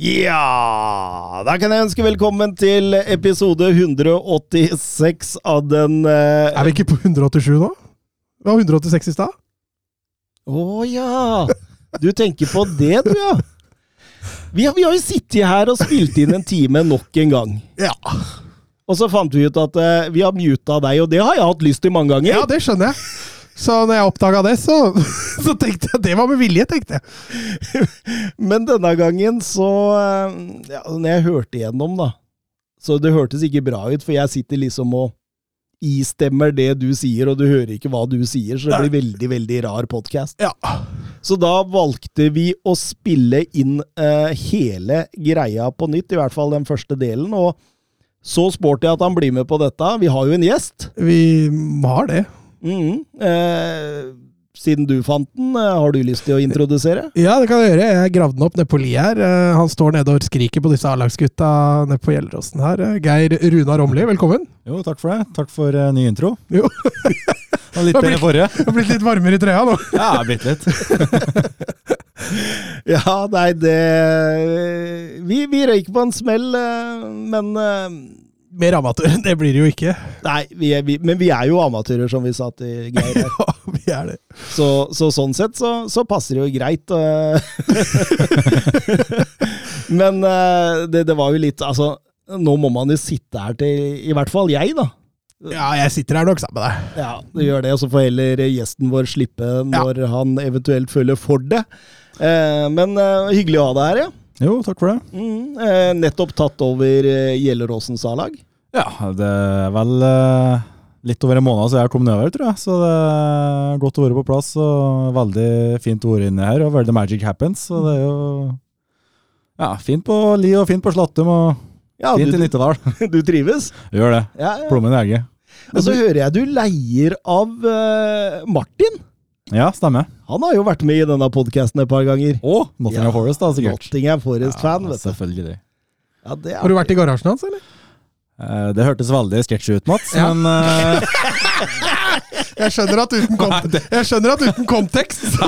Ja Da kan jeg ønske velkommen til episode 186 av den eh, Er vi ikke på 187 nå? Vi var 186 i stad. Å ja! Du tenker på det, du, ja. Vi har, vi har jo sittet her og spilt inn en time nok en gang. Ja. Og så fant vi ut at eh, vi har muta deg, og det har jeg hatt lyst til mange ganger. ja, det skjønner jeg. Så når jeg oppdaga det, så, så tenkte jeg det var med vilje, tenkte jeg. Men denne gangen så eh, ja, Når jeg hørte igjennom, da Så det hørtes ikke bra ut, for jeg sitter liksom og istemmer det du sier, og du hører ikke hva du sier, så det blir veldig, veldig rar podkast. Ja. Så da valgte vi å spille inn eh, hele greia på nytt, i hvert fall den første delen. Og så sporty at han blir med på dette. Vi har jo en gjest. Vi har det. Mhm. Eh, siden du fant den, eh, har du lyst til å introdusere? Ja, det kan jeg gjøre. Jeg gravde den opp nede på li her. Eh, Han står nede og skriker på disse A-lagsgutta nede på Gjelleråsen her. Eh, Geir Runar Romli, velkommen. Jo, takk for det. Takk for uh, ny intro. Jo, Og litt bedre forrige. det har blitt litt varmere i trøya nå. Ja, bitte litt. Ja, nei, det Vi, vi røyk på en smell, men Mer amatør. Det blir det jo ikke. Nei, vi er, vi, men vi er jo amatører, som vi sa til Geir. Ja, vi er det. Så, så sånn sett så, så passer det jo greit. eh. men eh, det, det var jo litt Altså, nå må man jo sitte her til I hvert fall jeg, da. Ja, jeg sitter her nok sammen med deg. Ja, du gjør det, og så får heller gjesten vår slippe når han eventuelt føler for det. Eh, men hyggelig å ha deg her, ja. Jo, takk for det. Mm, eh, nettopp tatt over Gjelleråsens A-lag. Ja, det er vel eh, litt over en måned siden jeg kom nedover, tror jeg. Så det er godt å være på plass. og Veldig fint å være inne her, og where the magic happens. Så det er jo ja, fint på Li og fint på Slattum, og Ja, fint i du, Nittedal. du trives? Gjør det. Ja, ja. Plommen i egget. Og så hører jeg du leier av eh, Martin. Ja, stemmer. Han har jo vært med i denne podkasten et par ganger. Å, Nottingham Ja, Forest, da, sikkert. Nottingham Forest-fan, Ja, vet du. selvfølgelig. Ja, det er Har du vært i garasjen hans, eller? Eh, Det hørtes veldig sketsjy ut, Mats, Ja. men uh... Jeg skjønner at uten, kont jeg skjønner at uten kontekst så,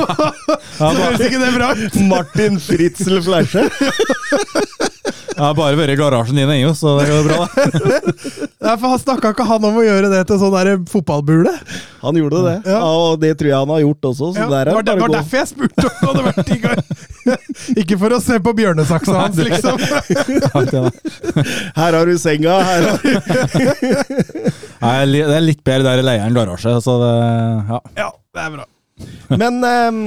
så høres ikke det bra ut. Martin Fritzel Fleische. jeg har bare vært i garasjen din ennå, så det går bra. da. Nei, for han Snakka ikke han om å gjøre det til sånn fotballbule? Han gjorde det, Ja. og det tror jeg han har gjort også. Så Ja, der det er var, det det var derfor jeg spurte om du hadde vært i gang. Ikke for å se på bjørnesaksa hans, liksom. Det er- Her har du senga, her har du Nei, det er litt bedre der i leieren garasje, så det Ja. Ja, det er bra. Men ehm,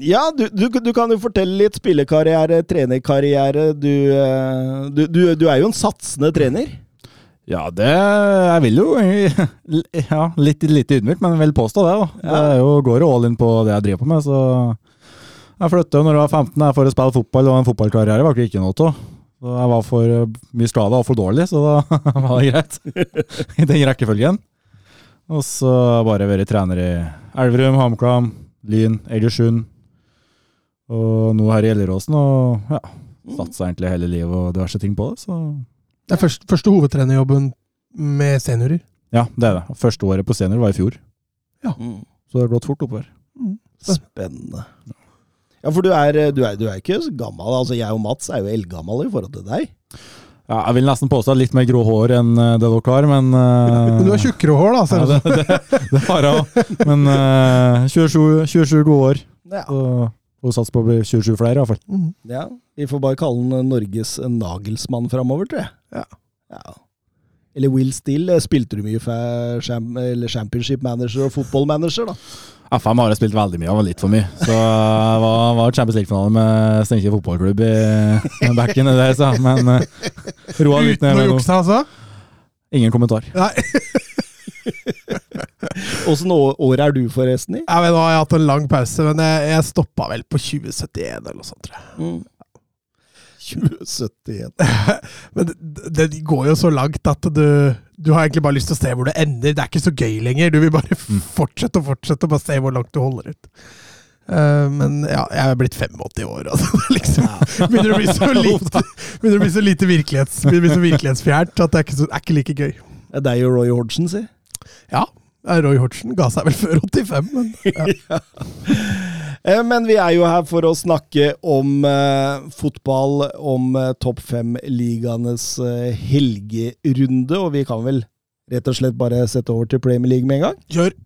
ja, du, du, du kan jo fortelle litt spillekarriere, trenerkarriere. Du, eh, du, du, er jo en satsende trener. Ja, det Jeg vil jo Ja, litt, litt ydmykt, men jeg vil påstå det. da. Det er jo, går jo all in på det jeg driver på med, så Jeg flytta jo når jeg var 15 jeg for å spille fotball, og en fotballkarriere var ikke noe av. Jeg var for mye skada og for dårlig, så da var det greit. I den rekkefølgen. Og så bare vært trener i Elverum, HamKam, Lyn, Egersund. Og nå her i Gjelleråsen, og ja, satsa egentlig hele livet og diverse ting på det. så... Det er første, første hovedtrenerjobben med seniorer. Ja, det er det. Første året på senior var i fjor, Mm. så det har gått fort oppover. Spennende. Ja, for du er, du, er, du er ikke så gammel. Altså, jeg og Mats er jo eldgammel i forhold til deg. Ja, jeg vil nesten påstå litt mer grå hår enn eh, det dere har, men uh, du har tjukkere hår, da. Ser ja, det, det, det har jeg òg. Men uh, 27, 27 gode år. Ja. Så får satse på å bli 27 flere, iallfall. som. Mm. ja. Vi får bare kalle han Norges Nagelsmann framover, tror jeg. Ja. Ja. Eller Will Still. Spilte du mye for Championship Manager og Football Manager, da? FM har jeg spilt veldig mye av, og litt for mye. Så jeg var, var Champions League-finale med Steinkjer fotballklubb i back in the day, så. Men uh, roa litt Uten ned å med nå. jukse, altså? Ingen kommentar. Nei. Åssen år, år er du forresten i? Ja, men Nå har jeg hatt en lang pause, men jeg, jeg stoppa vel på 2071 eller noe sånt. tror jeg. Mm. 2071. Men det, det går jo så langt at du, du har egentlig bare lyst til å se hvor det ender. Det er ikke så gøy lenger. Du vil bare fortsette og fortsette og bare se hvor langt du holder ut. Uh, men ja, jeg er blitt 85 år, altså. Det liksom, begynner å bli så lite, begynner å bli så lite virkelighets, bli så virkelighetsfjernt at det er ikke, så, er ikke like gøy. Det er jo Roy Hodgson, si. Ja, Roy Hodgson ga seg vel før 85, men ja. Eh, Men vi er jo her for å snakke om eh, fotball, om eh, topp fem-ligaenes eh, helgerunde, og vi kan vel rett og slett bare sette over til Premier League med en gang? Kjør!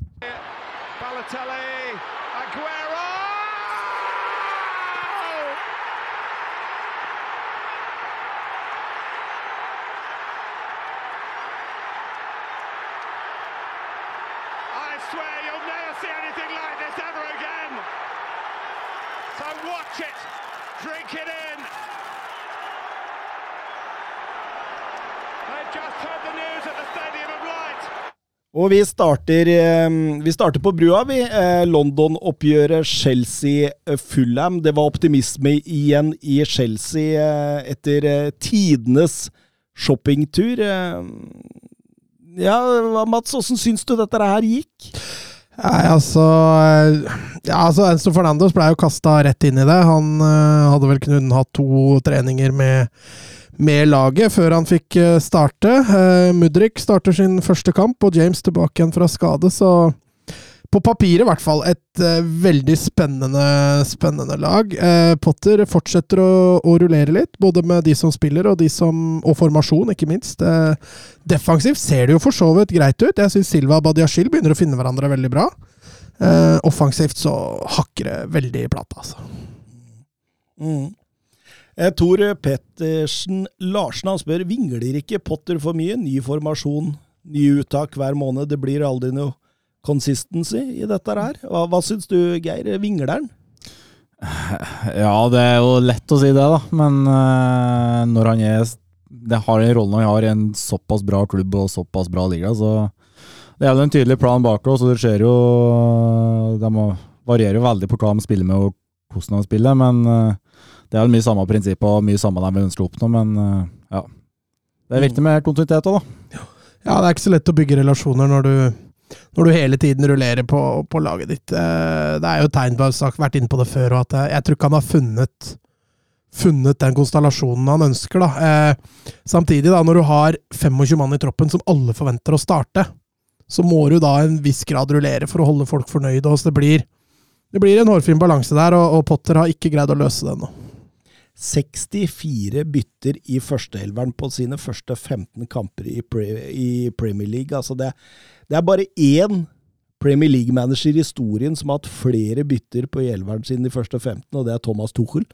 Og vi starter, eh, vi starter på brua, vi. Eh, London-oppgjøret Chelsea-Fulham. Det var optimisme igjen i Chelsea eh, etter tidenes shoppingtur. Ja, Mats, åssen syns du dette her gikk? Nei, altså Ja, altså Enzo Fernandos ble jo kasta rett inn i det. Han hadde vel kunnet hatt to treninger med, med laget før han fikk øh, starte. Uh, Mudrik starter sin første kamp, og James tilbake igjen fra skade, så på papiret i hvert fall et uh, veldig spennende, spennende lag. Uh, Potter fortsetter å, å rullere litt, både med de som spiller og, de som, og formasjon, ikke minst. Uh, defensivt ser det jo for så vidt greit ut. Jeg syns Silva og Badiashil begynner å finne hverandre veldig bra. Eh, offensivt så hakker det veldig i plata, altså. Mm. Eh, Tor Pettersen Larsen han spør vingler ikke Potter for mye. Ny formasjon, nye uttak hver måned. Det blir aldri noe consistency i dette her. Hva, hva syns du, Geir? Vingler han? Ja, det er jo lett å si det, da. Men uh, når han er Det har den rollen han har en såpass bra klubb og såpass bra liga, så det er jo en tydelig plan bak oss, Så det skjer jo De varierer jo veldig på hva de spiller med og hvordan de spiller, men eh, det er mye samme prinsipp og mye samme der vi ønsker å oppnå, men eh, ja. Det er viktig med kontinuitet òg, da. Ja, det er ikke så lett å bygge relasjoner når du, når du hele tiden rullerer på, på laget ditt. Eh, Det er jo tegn på, jeg har vært inne på det før, at jeg, jeg tror ikke han har funnet funnet den konstellasjonen han ønsker. da. Eh, samtidig, da, når du har 25 mann i troppen som alle forventer å starte, så må du da en viss grad rullere for å holde folk fornøyde. og det blir, det blir en hårfin balanse der, og, og Potter har ikke greid å løse det ennå. 64 bytter i førsteelveren på sine første 15 kamper i, pre i Premier League. Altså det, det er bare én Premier League-manager i historien som har hatt flere bytter på elveren sin de første 15, og det er Thomas Tuchel.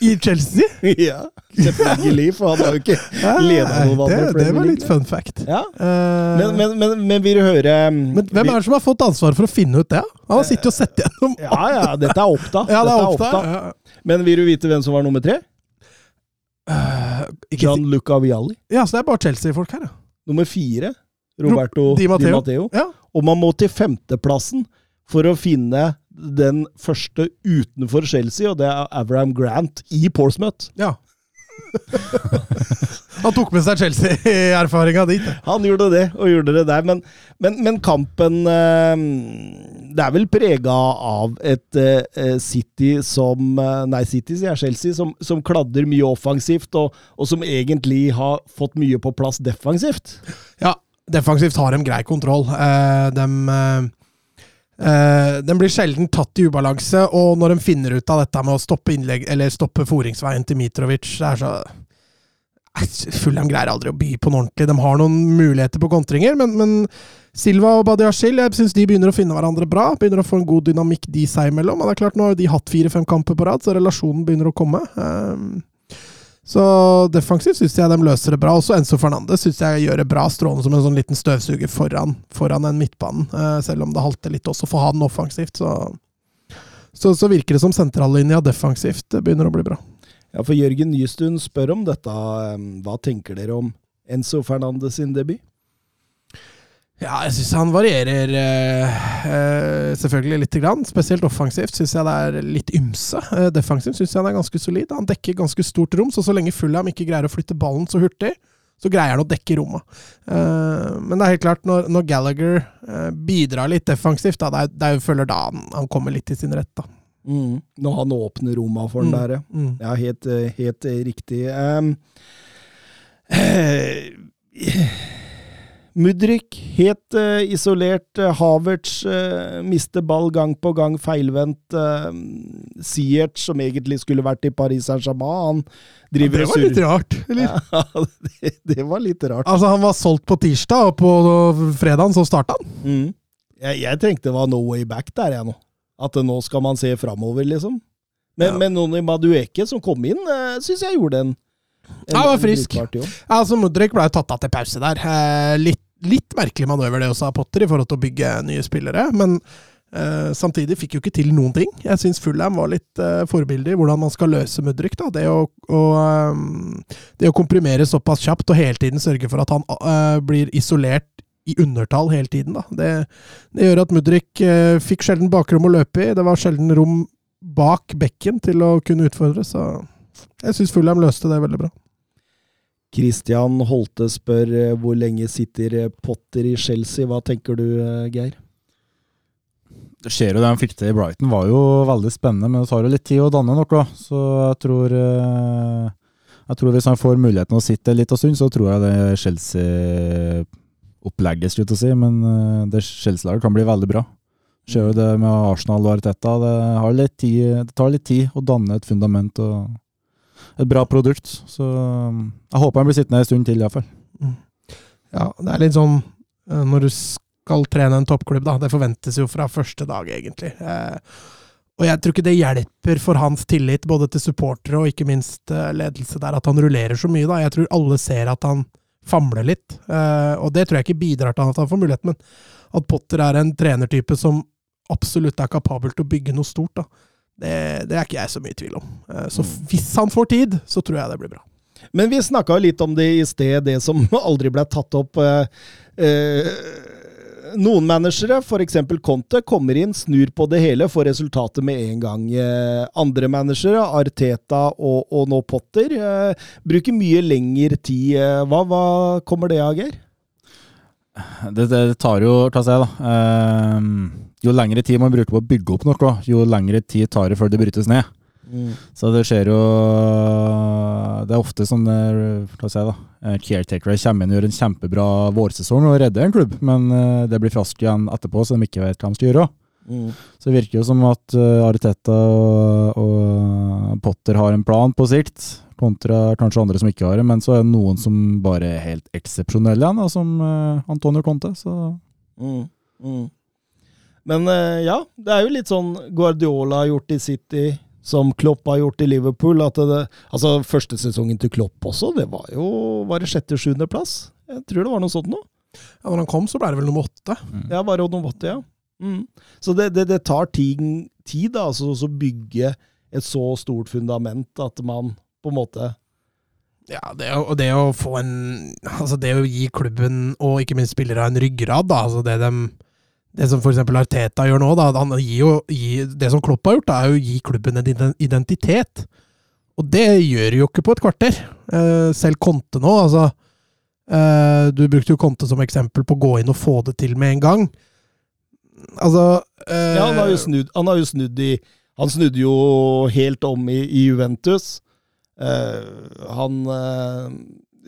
I Chelsea? ja, selvfølgelig, for han har jo ikke leda noen andre det det var litt fun fact. Ja, Eh, men, men, men, men vil du høre Men hvem er det som har fått ansvar for å finne ut det? Han har sittet og sett gjennom Ja, ja, dette er oppta. Ja, det er oppta. Ja. Men vil du vite hvem som var nummer tre? Uh, Gianluca Vialli. ja, så det er bare Chelsea-folk her, ja. Nummer fire, Roberto Di Di Matteo. Matteo. ja. Og man må til femteplassen for å finne den første utenfor Chelsea, og det er Abraham Grant i Portsmouth. ja. Han tok med seg Chelsea-erfaringa dit. Han gjorde det, og gjorde det der. Men, men, men kampen eh, Det er vel prega av et eh, City som eh, Nei, City sier Chelsea, som, som kladder mye offensivt, og, og som egentlig har fått mye på plass defensivt. Ja, defensivt har de grei kontroll. De, eh, den blir sjelden tatt i ubalanse, og når de finner ut av dette med å stoppe innlegg, eller stoppe foringsveien til Mitrovic, det er så Fullham greier aldri å by på noe ordentlig. De har noen muligheter på kontringer, men, men Silva og Badiashil jeg syns de begynner å finne hverandre bra. Begynner å få en god dynamikk de seg imellom. Og det er klart, nå har de hatt fire-fem kamper på rad, så relasjonen begynner å komme. Um, så defensivt syns jeg de løser det bra. Også Enzo Fernandez syns jeg gjør det bra, strålende som en sånn liten støvsuger foran, foran den midtbanen. Eh, selv om det halter litt også for han offensivt, så, så, så virker det som sentrallinja defensivt begynner å bli bra. Ja, for Jørgen Nystuen spør om dette. eh, Hva tenker dere om Enzo Fernandes sin debut? Ja, jeg syns han varierer eh, selvfølgelig lite grann. Spesielt offensivt syns jeg det er litt ymse. Eh, defensivt syns jeg han er ganske solid. Han dekker ganske stort rom, så så lenge Fulham ikke greier å flytte ballen så hurtig, så greier han å dekke rommet. Uh, men det er helt klart, når, når Gallagher uh, bidrar litt defensivt, da, det er, jeg føler da han, han kommer litt til sin rett. da. Mm. Når han åpner romma for den Mm. der, ja. Mm. Ja, helt, helt riktig. Um, Mudrik, helt uh, isolert. eh, Havertz uh, mister ball gang på gang, feilvendt. Uh, Siert, som egentlig skulle vært i Paris Saint-Germain, han driver det var litt rart. Eller? Ja, det, det var litt rart. Altså, han var solgt på tirsdag, og på fredagen så starta han. Mm. Jeg, jeg tenkte det var no way back der, jeg nå. At nå skal man se framover, liksom. Men, Ja. men Noni Madueke, som kom inn, uh, syns jeg gjorde en Ja, var frisk. altså, Mudrik ble tatt av til pause der. Eh, litt, litt merkelig manøver det også av Potter, i forhold til å bygge nye spillere. Men eh, samtidig fikk jo ikke til noen ting. Jeg syns Fullham var litt eh, forbilde i hvordan man skal løse Mudrik. da. Det å, å, um, det å komprimere såpass kjapt og hele tiden sørge for at han uh, blir isolert i undertall hele tiden. da. Det, det gjør at Mudrik uh, fikk sjelden bakrom å løpe i. Det var sjelden rom bak bekken til å kunne utfordre, så jeg syns Fullham løste det veldig bra. Christian Holte spør eh, hvor lenge sitter eh, Potter i Chelsea. Hva tenker du, eh, Geir? Det skjer jo det han fikk til i Brighton, var jo veldig spennende, men det tar jo litt tid å danne noe. Så jeg tror Jeg tror hvis han får muligheten å sitte litt en stund, så tror jeg det Chelsea-opplegget, skulle jeg si. Men det Chelsea-laget kan bli veldig bra. Ser jo det med Arsenal og Arteta. Det, har litt tid, det tar litt tid å danne et fundament og et bra produkt. Så eh, jeg håper han blir sittende en stund til, iallfall. Ja, det er litt sånn eh, når du skal trene en toppklubb, da. Det forventes jo fra første dag, egentlig. Eh, og jeg tror ikke det hjelper for hans tillit, både til supportere og ikke minst eh, ledelse der, at han rullerer så mye, da. Jeg tror alle ser at han famler litt, og det tror jeg ikke bidrar til at han får muligheten, men at Potter er en trenertype som absolutt er kapabel til å bygge noe stort, da. Det, det er ikke jeg så mye i tvil om. Eh, så hvis han får tid, så tror jeg det blir bra. Men vi snakka litt om det i sted, det som aldri ble tatt opp. eh, eh, noen managere, f.eks. Conte, kommer inn, snur på det hele, får resultatet med en gang. Andre managere, Arteta og, og nå Potter, bruker mye lengre tid. Hva, hva kommer det av, Geir? Det, det tar jo ta seg, da. Ehm, jo lengre tid man bruker på å bygge opp noe, jo lengre tid tar det før det brytes ned. Så det skjer jo Det er ofte sånn La oss si da, eh, caretakere kommer inn og gjør en kjempebra vårsesong og redder en klubb, men eh, det blir fast igjen etterpå, så de ikke vet hva de skal gjøre. Så det virker jo som at eh, Ariteta og, og Potter har en plan på sikt, kontra kanskje andre som ikke har det, men så er det noen som bare er helt eksepsjonelle igjen, da, som Antonio Conte. Så Mm, mm. Men eh, ja, det er jo litt sånn Guardiola har gjort i City, som Klopp har gjort i Liverpool. At det, altså Første sesongen til Klopp også, det var jo Var det sjette-sjuendeplass? Jeg tror det var noe sånt noe. Ja, når han kom, så ble det vel nummer åtte. Ja, bare nummer åtte, ja. Mm. Så det, det, det tar tiden, tid da, altså, å bygge et så stort fundament at man på en måte Ja, det å, og det å få en Altså, det å gi klubben, og ikke minst spillere, en ryggrad, da. Altså det dem det som f.eks. Arteta gjør nå, da, han gir jo, gir, det som Klopp har gjort, da, er å gi klubben en identitet. Og det gjør jo ikke på et kvarter. Eh, selv Conte nå, altså eh, Du brukte jo Conte som eksempel på å gå inn og få det til med en gang. Altså eh, Ja, han har jo snudd, han har jo snudd i Han snudde jo helt om i, i Juventus. Han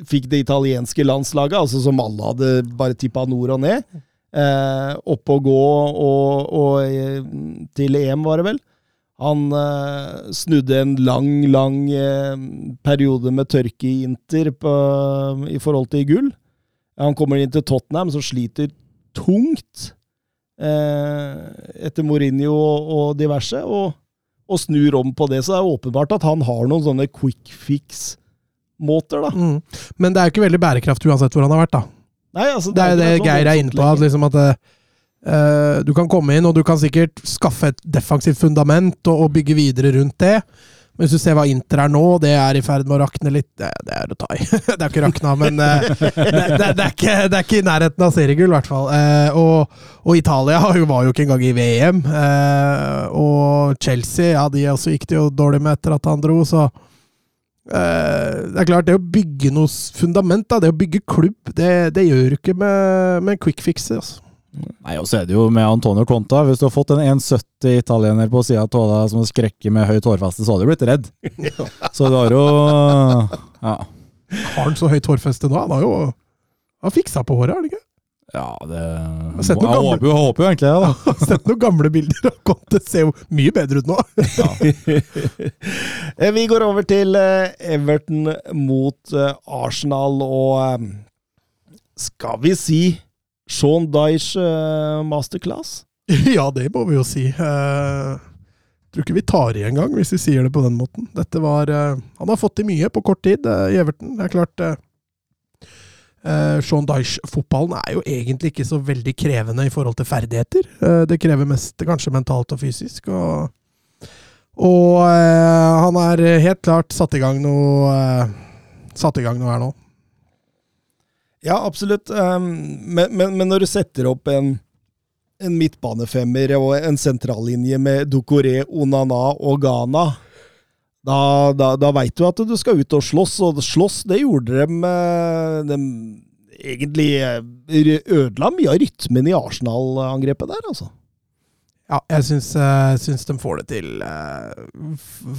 fikk det italienske landslaget, altså som alle hadde bare tippa nord og ned. Eh, opp og gå og, og eh, til EM, var det vel. Han eh, snudde en lang, lang eh, periode med tørke i Inter på, i forhold til gull. Han kommer inn til Tottenham, som sliter tungt eh, etter Mourinho og, og diverse, og, og snur om på det. Så det er åpenbart at han har noen sånne quick fix-måter, da. mm. Men det er jo ikke veldig bærekraftig uansett hvor han har vært, da. Nei, altså, Det er jo det er sånn Geir er inne på. At, liksom at uh, du kan komme inn, og du kan sikkert skaffe et defensivt fundament og, og bygge videre rundt det. Men hvis du ser hva Inter er nå, det er i ferd med å rakne litt Det, det er å ta i. det er ikke rakna, men uh, det, det, det, er ikke, det er ikke i nærheten av seriegull, i hvert fall. Uh, og, og Italia var jo ikke engang i VM. Og Chelsea, ja, de også gikk det jo dårlig med etter at han dro, så det er klart, det å bygge noe fundament, da, det å bygge klubb, det, det gjør du ikke med, med quick fix. Altså. Nei, og så er det jo med Antonio Conta. Hvis du har fått en 1,70 italiener på sida av tåa som skrekker med høyt hårfeste, så hadde du blitt redd. Så du har jo Ja. Har han så høyt hårfeste nå? Han har jo han fiksa på håret, har han ikke? Ja, det Jeg gamle- håper jo, håper jo egentlig det, da. Jeg har sett noen gamle bilder av Conte. Ser jo mye bedre ut nå. Ja. Vi går over til eh, Everton mot eh, Arsenal, og eh, skal vi si Sean Dyche eh, masterclass? ja, det må vi jo si. Jeg tror ikke vi tar i engang, hvis vi sier det på den måten. Dette var eh, Han har fått til mye på kort tid eh, i Everton. Det er klart eh, eh, Sean Dyche-fotballen er jo egentlig ikke så veldig krevende i forhold til ferdigheter. Uh, det krever mest kanskje mentalt og fysisk. Og, og uh, han er helt klart satt i gang noe Satt i gang noe her nå. Ja, absolutt. Um, men, men, men når du setter opp en, en midtbanefemmer og en sentrallinje med Ducoré, Onana og Ghana, da, da, da veit du at du skal ut og slåss, og slåss, det gjorde dem, de dem egentlig eh, ødela mye av rytmen i Arsenal-angrepet der, altså. Ja, jeg syns, uh, syns de får det til uh,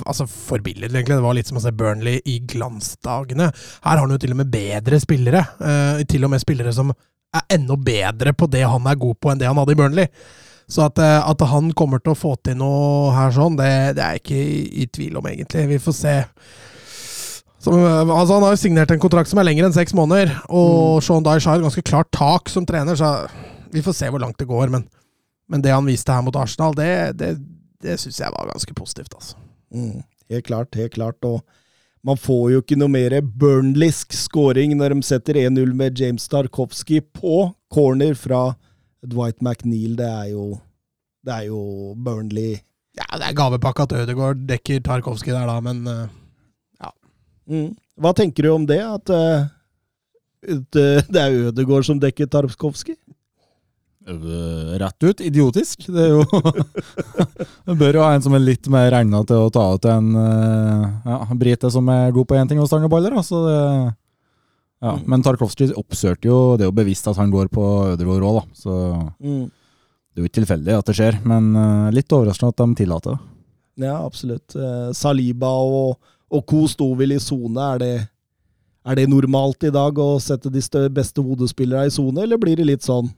Altså forbilledlig, egentlig. Det var litt som å se Burnley i glansdagene. Her har han jo til og med bedre spillere. Uh, til og med spillere som er enda bedre på det han er god på, enn det han hadde i Burnley. Så at, eh, at han kommer til å få til noe her sånn, det, det er jeg ikke i, i tvil om, egentlig. Vi får se. Som, eh, altså han har jo signert en kontrakt som er lengre enn seks måneder, og Sean Dyesh har et ganske klart tak som trener, så vi får se hvor langt det går. Men men det han viste her mot Arsenal, det, det, det syns jeg var ganske positivt. altså. Mm, helt klart, helt klart. Og man får jo ikke noe mer Burnleysk scoring når de setter 1-0 med James Tarkovsky på corner fra Dwight McNeil. Det er jo, det er jo Burnley Ja, Det er gavepakka at Ødegaard dekker Tarkovskij der, da, men ja. mm. Hva tenker du om det? At uh, det det er Ødegaard som dekker Tarkovsky? Øh, Rett ut idiotisk. Det er jo Det bør jo ha en som er litt mer egna til å ta ut en ja, brite som er god på én ting og stange baller. Da. Så det, ja. Men Tarkovskij oppsøkte jo Det er jo bevisst at han går på Ødegaard òg, da. Så Mm. det er jo ikke tilfeldig at det skjer. Men øh, litt overraskende at de tillater det. Ja, absolutt. Eh, Saliba og, og co. sto vel i sone. Er det, er det normalt i dag å sette de beste hodespillerne i sone, eller blir det litt sånn?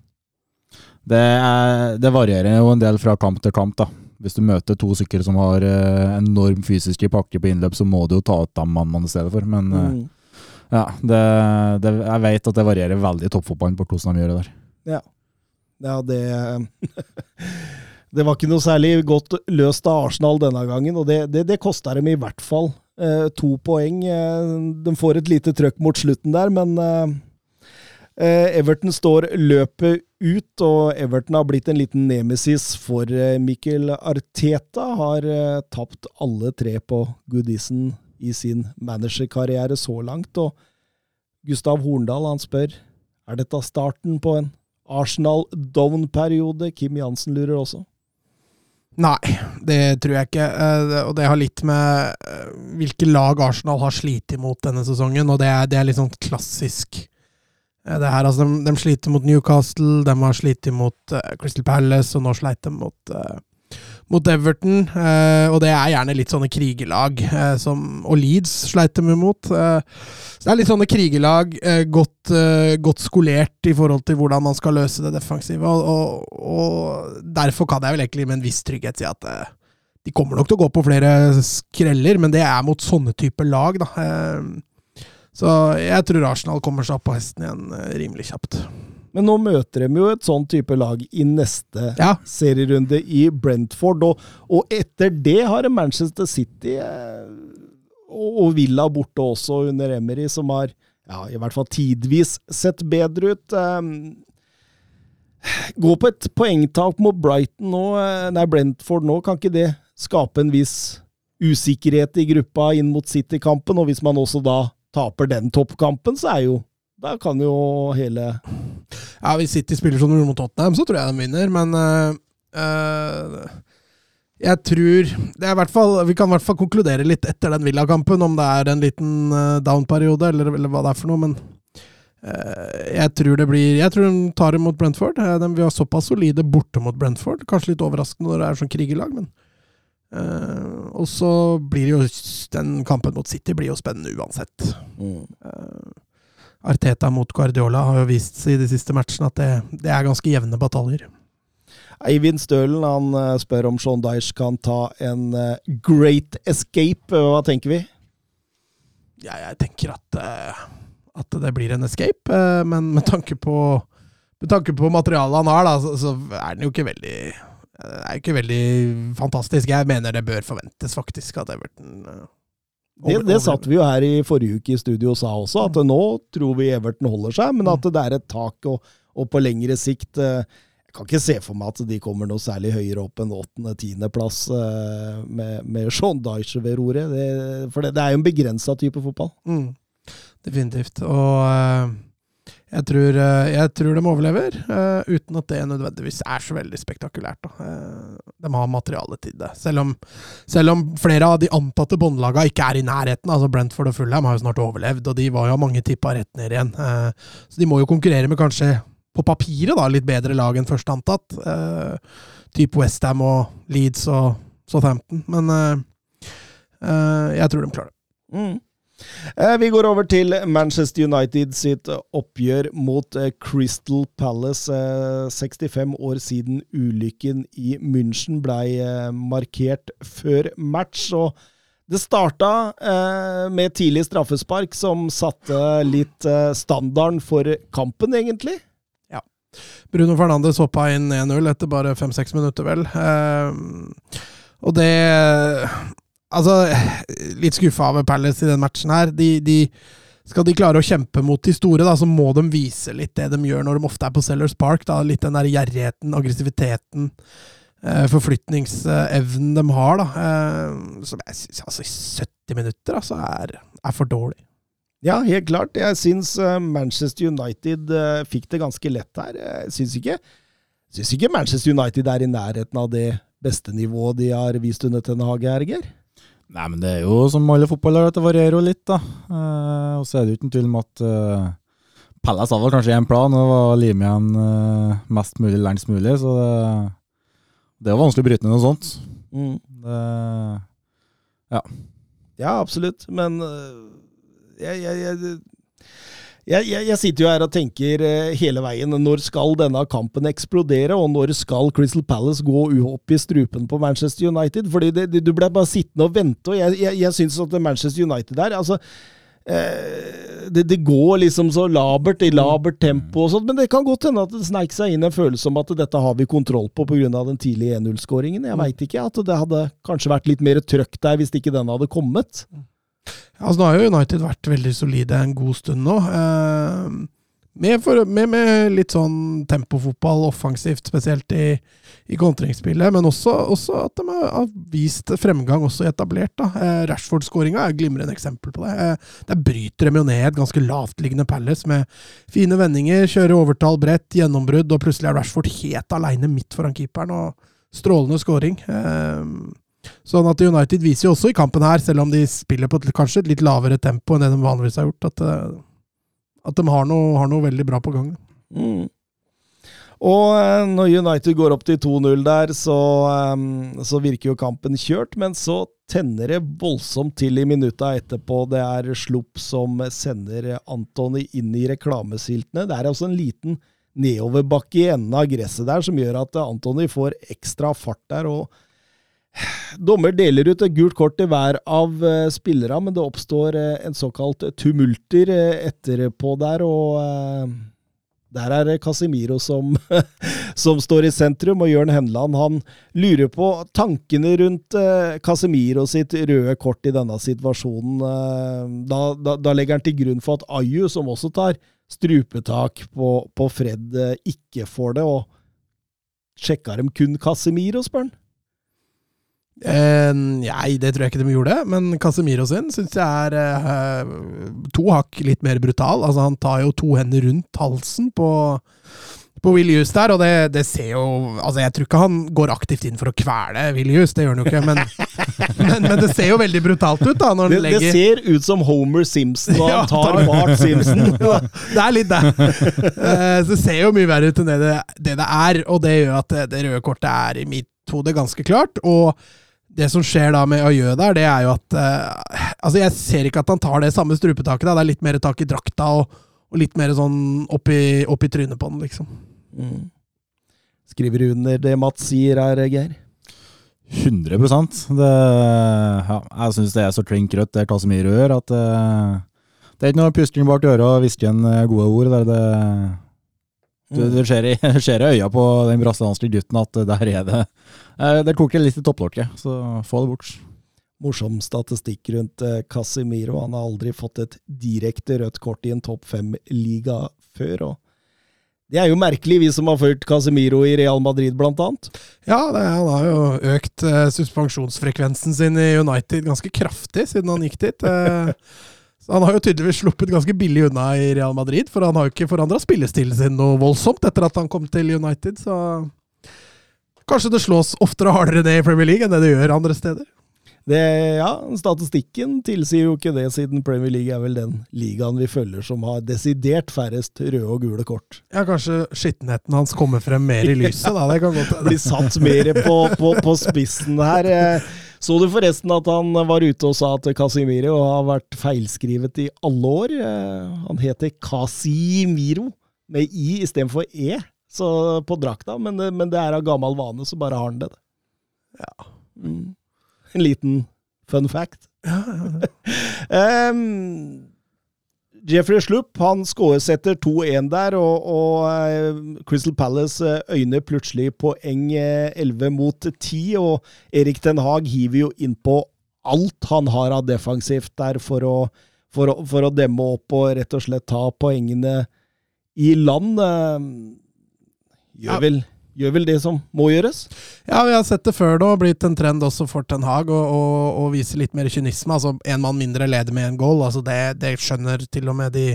Det, er, det varierer jo en del fra kamp til kamp. da. Hvis du møter to stykker som har eh, enorm fysiske pakke på innløp, så må du jo ta ut dem mannene i stedet for. Men eh, Mm. Ja, det, det, jeg vet at det varierer veldig i toppfotballen på hvordan de gjør det der. Ja. Ja, det Det var ikke noe særlig godt løst av Arsenal denne gangen, og det, det, det kosta dem i hvert fall eh, to poeng. Eh, de får et lite trøkk mot slutten der, men eh, eh, Everton står løpet ut, og Everton har blitt en liten nemesis for eh, Mikkel Arteta. Har eh, tapt alle tre på Goodison i sin managerkarriere så langt, og Gustav Horndal han spør er dette starten på en Arsenal down-periode? Kim Jansen lurer også. Nei, det tror jeg ikke. Eh, Og det har litt med eh, hvilke lag Arsenal har slitt imot denne sesongen, og det er, det er litt sånn klassisk. eh, Det her, altså, de, de sliter mot Newcastle, de har slitt imot Crystal Palace, og nå sleit de mot, mot Everton. eh, og det er gjerne litt sånne krigelag eh, som, og Leeds sleit dem imot. eh, så det er litt sånne krigelag, eh, godt, eh, godt skolert i forhold til hvordan man skal løse det defensive. Og, og, og derfor kan jeg vel egentlig med en viss trygghet si at eh, de kommer nok til å gå på flere skreller, men det er mot sånne typer lag, da. Så jeg tror Arsenal kommer seg opp på hesten igjen rimelig kjapt. Men nå møter de jo et sånn type lag i neste Ja, serierunde i Brentford, og, og etter det har de Manchester City eh, og, og Villa borte også under Emery, som har ja, i hvert fall tidvis sett bedre ut. Um, gå på et poengtap mot Brighton nå, eh, nei, Brentford nå, kan ikke det skape en viss usikkerhet i gruppa inn mot City-kampen, og hvis man også da taper den toppkampen, så er jo Da kan jo hele Ja, Hvis City spiller som de gjorde mot Tottenham, så tror jeg de vinner, men øh, øh, jeg tror det er hvert fall, Vi kan i hvert fall konkludere litt etter den Villa-kampen, om det er en liten uh, down-periode, eller, eller, hva det er for noe. Men uh, jeg tror det blir Jeg tror de tar det mot Brentford. Uh, de, vi har såpass solide borte mot Brentford. Kanskje litt overraskende når det er sånn krigerlag, men Og så blir jo den kampen mot City blir jo spennende uansett. Mm. Arteta mot Guardiola har jo vist seg i de siste matchene at det, det er ganske jevne bataljer. Eivind Stølen han eh, spør om Sean Dyche kan ta en eh, great escape. Hva tenker vi? Ja, jeg tenker at, eh, at det blir en escape, men med tanke på, med tanke på materialet han har, da, så, så er den jo ikke veldig det er ikke veldig fantastisk. Jeg mener det bør forventes, faktisk, at Everton det, det satt vi jo her i forrige uke i studio og sa også, at nå tror vi Everton holder seg, men at det er et tak, og, og på lengre sikt eh, Jeg kan ikke se for meg at de kommer noe særlig høyere opp enn åttende-tiendeplass eh, med, med Sean Dyche ved roret. Det, for det, det, er jo en begrensa type fotball. Mm, definitivt. Og uh jeg tror, eh, jeg tror, de overlever, uh, uten at det nødvendigvis er så veldig spektakulært. Uh, de har materiale til det. Selv om, selv om flere av de antatte båndlagene ikke er i nærheten. altså Brentford og Fulham har jo snart overlevd, og de var jo mange tippa rett ned igjen. Så de må jo konkurrere med kanskje, på papiret, da, litt bedre lag enn først antatt. type Westham og Leeds og Southampton. Men jeg tror de klarer det. Mm. Eh, vi går over til Manchester United sitt oppgjør mot eh, Crystal Palace. 65 eh, år siden ulykken i München blei markert før match. og det starta med tidlig straffespark, som satte litt standarden for kampen, egentlig. Ja. Bruno Fernandes hoppa inn 1-0 etter bare fem-seks minutter, vel. og det Altså, litt skuffa over Palace i den matchen her. De, de, skal de klare å kjempe mot de store, da, så må de vise litt det de gjør når de ofte er på Sellers Park. Da. Litt den der gjerrigheten, aggressiviteten, eh, forflytningsevnen de har. Da. Eh, som jeg syns altså, 70 minutter altså, er, er, for dårlig. Ja, helt klart. Jeg syns uh, Manchester United uh, fikk det ganske lett her. Jeg syns ikke, syns ikke Manchester United er i nærheten av det beste nivået de har vist under Ten Hage, Erger. Nei, men det er jo som alle fotballere, det varierer jo litt, da. Eh, og så er det jo uten tvil om at eh, Pelles hadde kanskje én plan, og det var å lime igjen eh, mest mulig lengst mulig. Så det, det er jo vanskelig å bryte ned noe sånt. Mm. Det, ja. Ja, absolutt. Men jeg, jeg, jeg jeg, jeg, jeg, sitter jo her og tenker eh, hele veien når skal denne kampen eksplodere, og når skal Crystal Palace gå opp i strupen på Manchester United? Fordi det, det, Du ble bare sittende og vente, og jeg, jeg, jeg syns at Manchester United der altså, eh, det, det, går liksom så labert i labert tempo og sånt, men det kan godt hende at det sneik seg inn en følelse om at dette har vi kontroll på pga. den tidlige 1-0-skåringen. Jeg veit ikke. At det hadde kanskje vært litt mer trøkk der hvis ikke den hadde kommet. Altså, nå har jo United vært veldig solide en god stund nå. Eh, med, for, med, med, litt sånn tempofotball offensivt, spesielt i, i kontringsspillet, men også, også, at de har vist fremgang også etablert. da. Eh, Rashford-skåringa er et glimrende eksempel på det. Eh, der bryter de jo ned et ganske lavtliggende Palace med fine vendinger, kjører overtall bredt, gjennombrudd, og plutselig er Rashford helt aleine midt foran keeperen. og Strålende skåring. Eh, Sånn at United viser jo også i kampen her, selv om de spiller på et, kanskje et litt lavere tempo enn det de vanligvis har gjort, at, eh, at de har noe, har noe, veldig bra på gang. Mm. Og eh, når United går opp til 2-0 der, så, um, så, virker jo kampen kjørt. Men så tenner det voldsomt til i minutta etterpå. Det er Slupp som sender Antony inn i reklamesiltene. Det er også en liten nedoverbakke i enden av gresset der som gjør at Antony får ekstra fart der. og Dommer deler ut et gult kort til hver av uh, spillerne, men det oppstår uh, en såkalt tumulter uh, etterpå der, og der er det Casemiro som, som, står i sentrum, og Jørn Henland han lurer på tankene rundt Casemiro sitt røde kort i denne situasjonen. Da, da, da, legger han til grunn for at Ayu, som også tar strupetak på, på Fred, ikke får det, og sjekka dem kun Casemiro, spør han? Eh, nei, det tror jeg ikke de gjorde. Men Casemiro sin syns jeg er eh, to hakk litt mer brutal. Altså, han tar jo to hender rundt halsen på, på Will Hughes der, og det, det ser jo Altså, jeg tror ikke han går aktivt inn for å kvele Will Hughes, det gjør han jo ikke, men, men, men det ser jo veldig brutalt ut, da, når Det, det ser ut som Homer Simpson Ja, han tar Bart Simpson. Det er litt det. Eh, Så det ser jo mye verre ut enn det det, det det er, og det gjør at det, det røde kortet er i mitt hode ganske klart. Og det som skjer da med Ajø der, det er jo at eh, Altså, jeg ser ikke at han tar det samme strupetaket. da, Det er litt mer tak i drakta og, og litt mer sånn opp i, opp i trynet på den, liksom. Mm. Skriver under det Mats sier her, Geir. 100% det, ja, Jeg syns det er så klink rødt det Casemiro gjør, at eh, det er ikke noe pusting bak øret og hviske igjen eh, gode ord. Der det, du, det du ser, i, skjer i øya på den brasilianske gutten at der er det eh, Det koker litt i topplokket, så få det bort. Morsom statistikk rundt Casimiro. Casemiro. Han har aldri fått et direkte rødt kort i en topp fem-liga før. og det er jo merkelig, vi som har fulgt Casemiro i Real Madrid, blant annet. Ja, det, han har jo økt eh, suspensjonsfrekvensen sin i United ganske kraftig siden han gikk dit. Eh, så han har jo tydeligvis sluppet ganske billig unna i Real Madrid, for han har jo ikke forandra spillestilen sin noe voldsomt etter at han kom til United, så Kanskje det slås oftere og hardere ned i Premier League enn det det gjør andre steder. Det, ja, Statistikken tilsier jo ikke det, siden Premier League er vel den ligaen vi følger som har desidert færrest røde og gule kort. Ja, kanskje skittenheten hans kommer frem mer i lyset, da. Det kan godt hende. Blir satt mer på, på, på spissen her. Eh, Så du forresten at han var ute og sa at Casimiro har vært feilskrivet i alle år? Eh, Han heter Casimiro med i istedenfor e så på drakta, men det, men det er av gammel vane, så bare har han det. Ja. Mm. En liten fun fact. Ja, ja, ja. Ehm, Jeffrey Slupp han skåresetter 2-1 der, og, og eh, Crystal Palace eh, øyner plutselig poeng eh, 11 mot 10. Og Erik Den Haag hiver jo innpå alt han har av defensivt der for å, for, å, for å demme opp og rett og slett ta poengene i land. Gjør, vel, gjør vel det som må gjøres. Ja, vi har sett det før da, blitt en trend også for Ten Hag å, å, å vise litt mer kynisme. Altså, en mann mindre leder med en goal. Altså, det, det skjønner til og med de,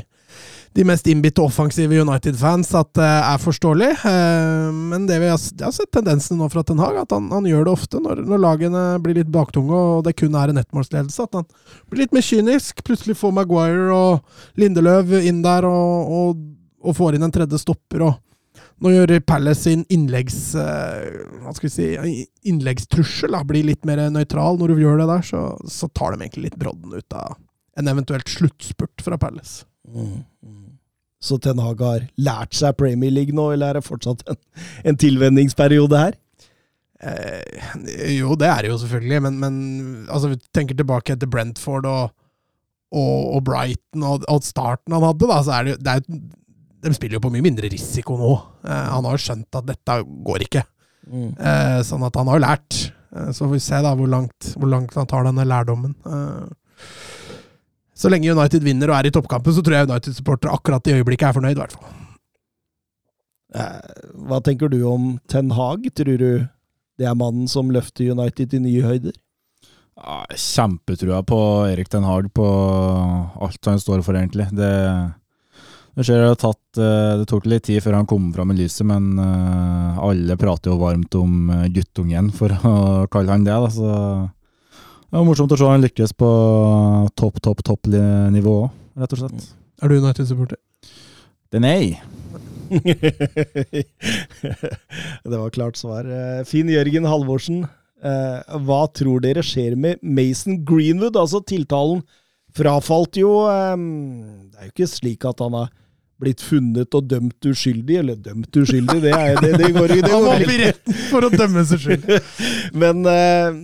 de mest innbitte offensive United-fans at det er forståelig. Eh, men det vi har, har sett tendensen nå fra Ten Hag, at han, han gjør det ofte når, når lagene blir litt baktunge og det kun er en ettmålsledelse. At han blir litt mer kynisk. Plutselig får Maguire og Lindeløv inn der og, og, og får inn en tredje stopper. og nå gjør Palace sin innleggs... eh, hva skal vi si innleggstrussel da, blir litt mer nøytral. Når du gjør det der, så, så tar de egentlig litt brodden ut av en eventuelt sluttspurt fra Palace. Mm. Så Ten Hag har lært seg Premier League nå, eller er det fortsatt en, en tilvenningsperiode her? Eh, jo, det er det jo selvfølgelig, men, men altså, vi tenker tilbake etter Brentford og, og, og Brighton og, og starten han hadde, da, så er det, det er, jo- de spiller jo på mye mindre risiko nå. Eh, han har jo skjønt at dette går ikke. Eh, sånn at han har jo lært. Eh, så får vi se da hvor langt, hvor langt han tar denne lærdommen. Eh, så lenge United vinner og er i toppkampen, så tror jeg United-supportere akkurat i øyeblikket er fornøyd, i hvert fall. Eh, Hva tenker du om Ten Hag? Tror du det er mannen som løfter United til nye høyder? Ja, Kjempetrua på Erik Ten Hag, på alt han står for, egentlig. Det, det, ser, det, tatt, eh, det tok litt tid før han kom fram i lyset, men eh, alle prater jo varmt om eh, guttungen, for å kalle han det. Da, så det var morsomt å se han lykkes på topp, topp, topp nivå òg, rett og slett. Er du United-supporter? Det er nei. det var klart svar. Finn Jørgen Halvorsen, hva tror dere skjer med Mason Greenwood? Altså, tiltalen frafalt jo Det er jo ikke slik at han har blitt funnet og dømt uskyldig, eller dømt uskyldig, det, er, det, det går ikke. Det Han var i retten for å dømme seg skyldig. Men eh,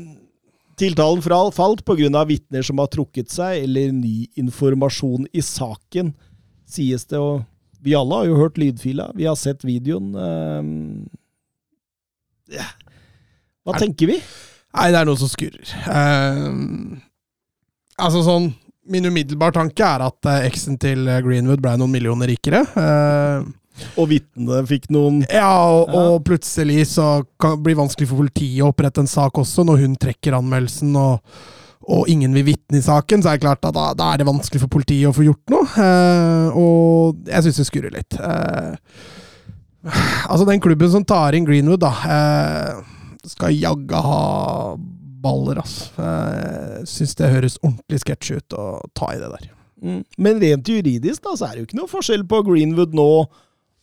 tiltalen fra falt pga. vitner som har trukket seg, eller ny informasjon i saken, sies det. Og vi alle har jo hørt lydfila, vi har sett videoen. eh, ja. Hva Er- tenker vi? Nei, det er noe som skurrer. Eh, altså sånn Min umiddelbare tanke er at eh, eksen til eh, Greenwood ble noen millioner rikere. Eh, Og vitnene fikk noen Ja, og, og plutselig så kan det bli vanskelig for politiet å opprette en sak også, når hun trekker anmeldelsen og, og ingen vil vitne i saken, så er det klart at da, da er det vanskelig for politiet å få gjort noe. Eh, og jeg syns det skurrer litt. Eh, altså, den klubben som tar inn Greenwood, da, eh, skal jaggu ha baller, altså. Jeg syns det høres ordentlig sketsj ut å ta i det der. Mm. Men rent juridisk da, så er det jo ikke noe forskjell på Greenwood nå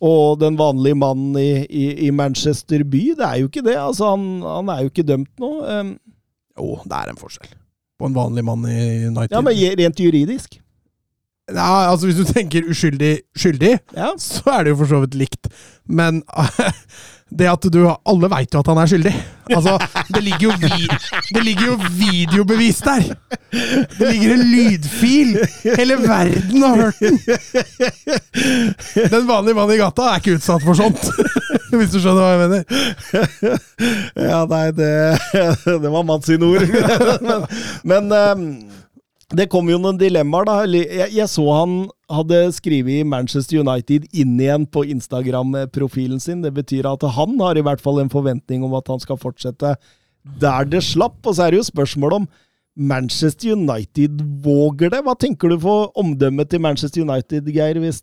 og den vanlige mannen i, i, i Manchester by. Det er jo ikke det. Altså, han, han er jo ikke dømt nå. Um, Jo, det er en forskjell. På en vanlig mann i United. ja, men rent juridisk. Ja, altså Hvis du tenker uskyldig skyldig, Ja. så er det jo for så vidt likt. Men det at du Alle veit jo at han er skyldig. Altså, det ligger jo, vi, det ligger jo videobevis der! Det ligger en lydfil! Hele verden har hørt den! Den vanlige mannen i gata er ikke utsatt for sånt. Hvis du skjønner hva jeg mener. Ja, nei, det, det var Mats sine ord. men men um, det kom jo noen dilemmaer, da. Jeg, jeg så han hadde skrevet Manchester United inn igjen på Instagram-profilen sin. Det betyr at han har i hvert fall en forventning om at han skal fortsette der det slapp. Og så er det jo spørsmål om Manchester United våger det. Hva tenker du for omdømmet til Manchester United, Geir, hvis,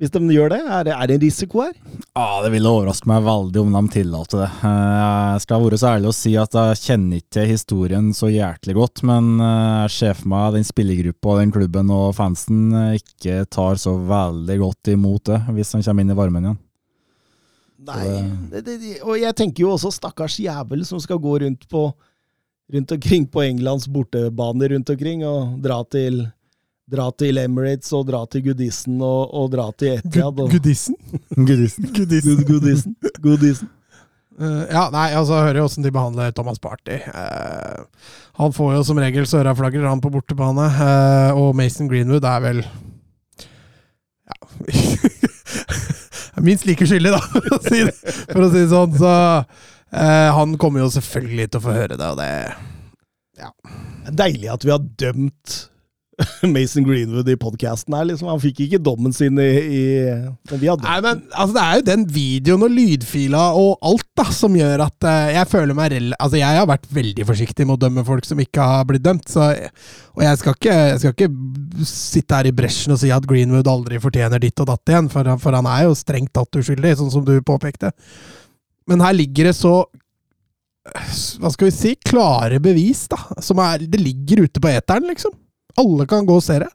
hvis de gjør det? Er, det- er det en risiko her? Ja, Det ville overraske meg veldig om de tillater det. Jeg skal være så ærlig å si at jeg kjenner ikke historien så hjertelig godt, men eh, jeg ser for meg den spillergruppa, den klubben og fansen eh, ikke tar så veldig godt imot det, hvis han kommer inn i varmen igjen. Nei, det, det, og jeg tenker jo også stakkars jævel som skal gå rundt på rundt omkring på Englands bortebane rundt omkring, og dra til Dra til Emirates og dra til Goodison og, og dra til Etiad. Goodison. Goodison. Uh, ja, nei, altså, jeg hører jo åssen de behandler Thomas Party. Uh, han får jo som regel Søraflagrer, han på bortebane. Uh, og Mason Greenwood er vel Ja Minst like skyldig, da, for å si det, for å si det sånn. Så han kommer jo selvfølgelig til å få høre det, og det Det er deilig at vi har dømt Mason Greenwood i podkasten her, liksom. Han fikk ikke dommen sin i, i Men vi hadde. Nei, men altså, Det er jo den videoen og lydfila og alt da, som gjør at uh, jeg føler meg rel... Altså, jeg har vært veldig forsiktig med å dømme folk som ikke har blitt dømt. Så, og jeg skal, ikke, jeg skal ikke sitte her i bresjen og si at Greenwood aldri fortjener ditt og datt igjen, for, for han er jo strengt tatt uskyldig, sånn som du påpekte. Men her ligger det så Hva skal vi si? Klare bevis, da. Som er Det ligger ute på eteren, liksom. Alle kan gå og se det.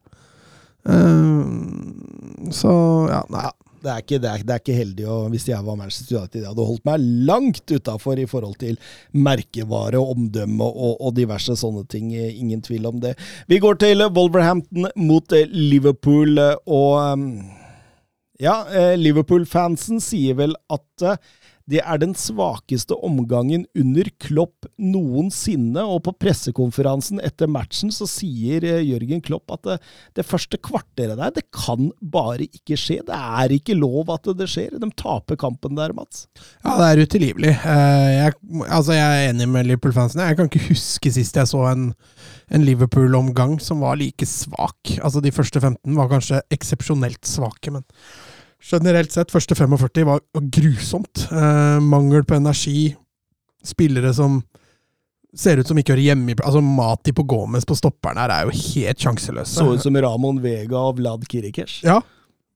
Eh, så ja, nei. det er, ikke, det, er, det er ikke heldig og hvis jeg var Manchester United. Jeg hadde holdt meg langt utafor i forhold til merkevare og omdømme og, og diverse sånne ting. Ingen tvil om det. Vi går til Wolverhampton mot Liverpool, og um, ja, eh, Liverpool-fansen sier vel at eh, det er den svakeste omgangen under Klopp noensinne, og på pressekonferansen etter matchen så sier eh, Jørgen Klopp at det, det første kvarteret der, det kan bare ikke skje. Det er ikke lov at det skjer. De taper kampen der, Mats. Ja, det er utilgivelig. Eh, Jeg, altså, jeg er enig med Liverpool-fansene. Jeg kan ikke huske sist jeg så en, en Liverpool-omgang som var like svak. Altså, de første 15 var kanskje eksepsjonelt svake, men generelt sett, første 45 var, grusomt. Eh, mangel på energi. Spillere som ser ut som ikke hører hjemme i Altså, Mati på Gomez på stopperen her er jo helt sjanseløse. Så ut som Ramon Vega og Vlad Kirikers. Ja,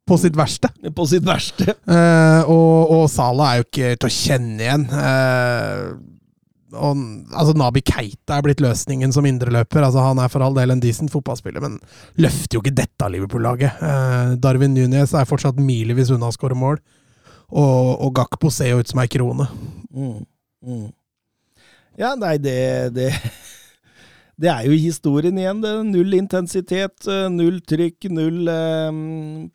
på sitt verste. På sitt verste. Eh, og, og Sala er jo ikke til å kjenne igjen. Eh, og, altså Nabi Keita er blitt løsningen som indreløper. Altså, han er for all del en decent fotballspiller, men løfter jo ikke dette Liverpool-laget. Eh, Darwin Nunes er fortsatt milevis unna å skåre mål. Og, og Gakpo ser jo ut som ei krone. Mm. Mm. Ja, nei, det, det Det er jo historien igjen. det. Null intensitet, eh, null trykk, null eh,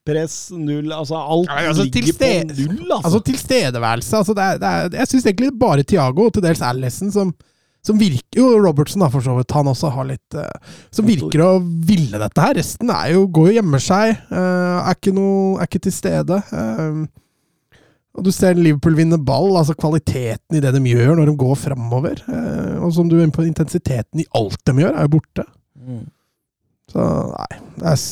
press, null Altså, alt Ja, altså, ligger på null, altså. Altså tilstedeværelse. Altså, det er, det er, jeg syns egentlig bare Tiago og til dels Allison som, som virker Jo, Robertson da, for så vidt. Han også har litt eh, Som virker å ville dette her. Resten er jo, går jo og gjemmer seg. eh, er, ikke noe, er ikke til stede. eh, og du ser Liverpool vinne ball, altså kvaliteten i det de gjør når de går framover. eh, og som du er inne på, intensiteten i alt de gjør, er jo borte. Mm. Så nei, det er,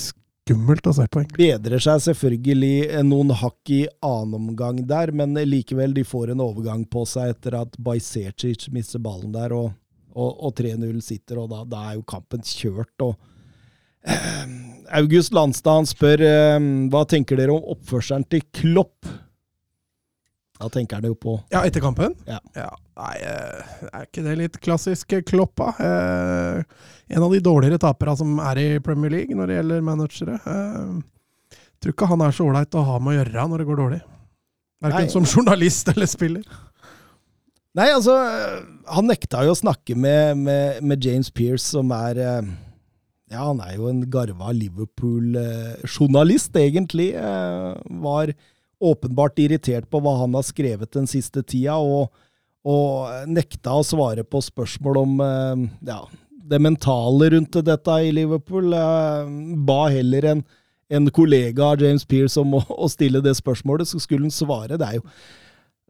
skummelt å se på, egentlig. Bedrer seg selvfølgelig noen hakk i annen omgang der, men likevel, de får en overgang på seg etter at Bajsecic mister ballen der, og, og, og 3-0 sitter, og da, da, er jo kampen kjørt. og eh, August Landstad han spør eh, hva tenker dere om oppførselen til Klopp? Da tenker han jo på Ja, etter kampen? Ja. Nei, eh, er ikke det litt klassisk Kloppa? Eh, en av de dårligere taperne som er i Premier League når det gjelder managere. Eh, tror ikke han er så ålreit å ha med å gjøre når det går dårlig. Verken som journalist eller spiller. Nei, altså Han nekta jo å snakke med, med, med James Pearce, som er eh, Ja, han er jo en garva Liverpool-journalist, egentlig. Eh, Var åpenbart irritert på hva han har skrevet den siste tida, og, og nekta å svare på spørsmål om eh, ja, det mentale rundt dette i Liverpool. Eh, Ba heller en, en kollega av James Pearce om å, å stille det spørsmålet, så skulle han svare. Det er jo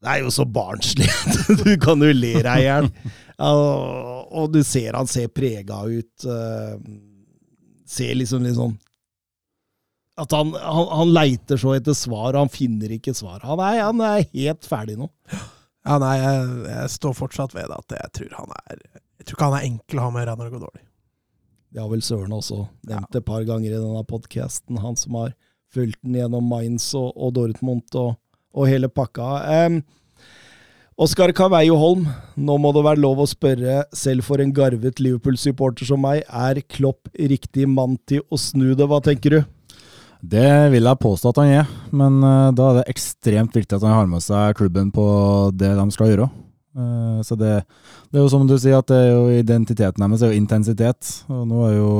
det er jo så barnslig. Du kan jo le deg i hjel. Og- og du ser han ser prega ut. eh, Ser liksom litt sånn At han, han, han leiter så etter svar, og han finner ikke svar. Han er, han er helt ferdig nå. Ja, nei, jeg, jeg står fortsatt ved at jeg tror han er Jeg tror ikke han er enkel å ha med å gjøre når det går dårlig. Det har vel Søren også nevnt et par ganger i denne podkasten, han som har fulgt den gjennom Mainz og, og Dortmund og, og hele pakka. Um, Oskar Caveio Holm, nå må det være lov å spørre, selv for en garvet Liverpool-supporter som meg, er Klopp riktig mann til å snu det? Hva tenker du? Det vil jeg påstå at han er, men eh, da er det ekstremt viktig at han har med seg klubben på det de skal gjøre. Eh, så det, det er jo som du sier, at det er jo identiteten deres er jo intensitet. Og nå er jo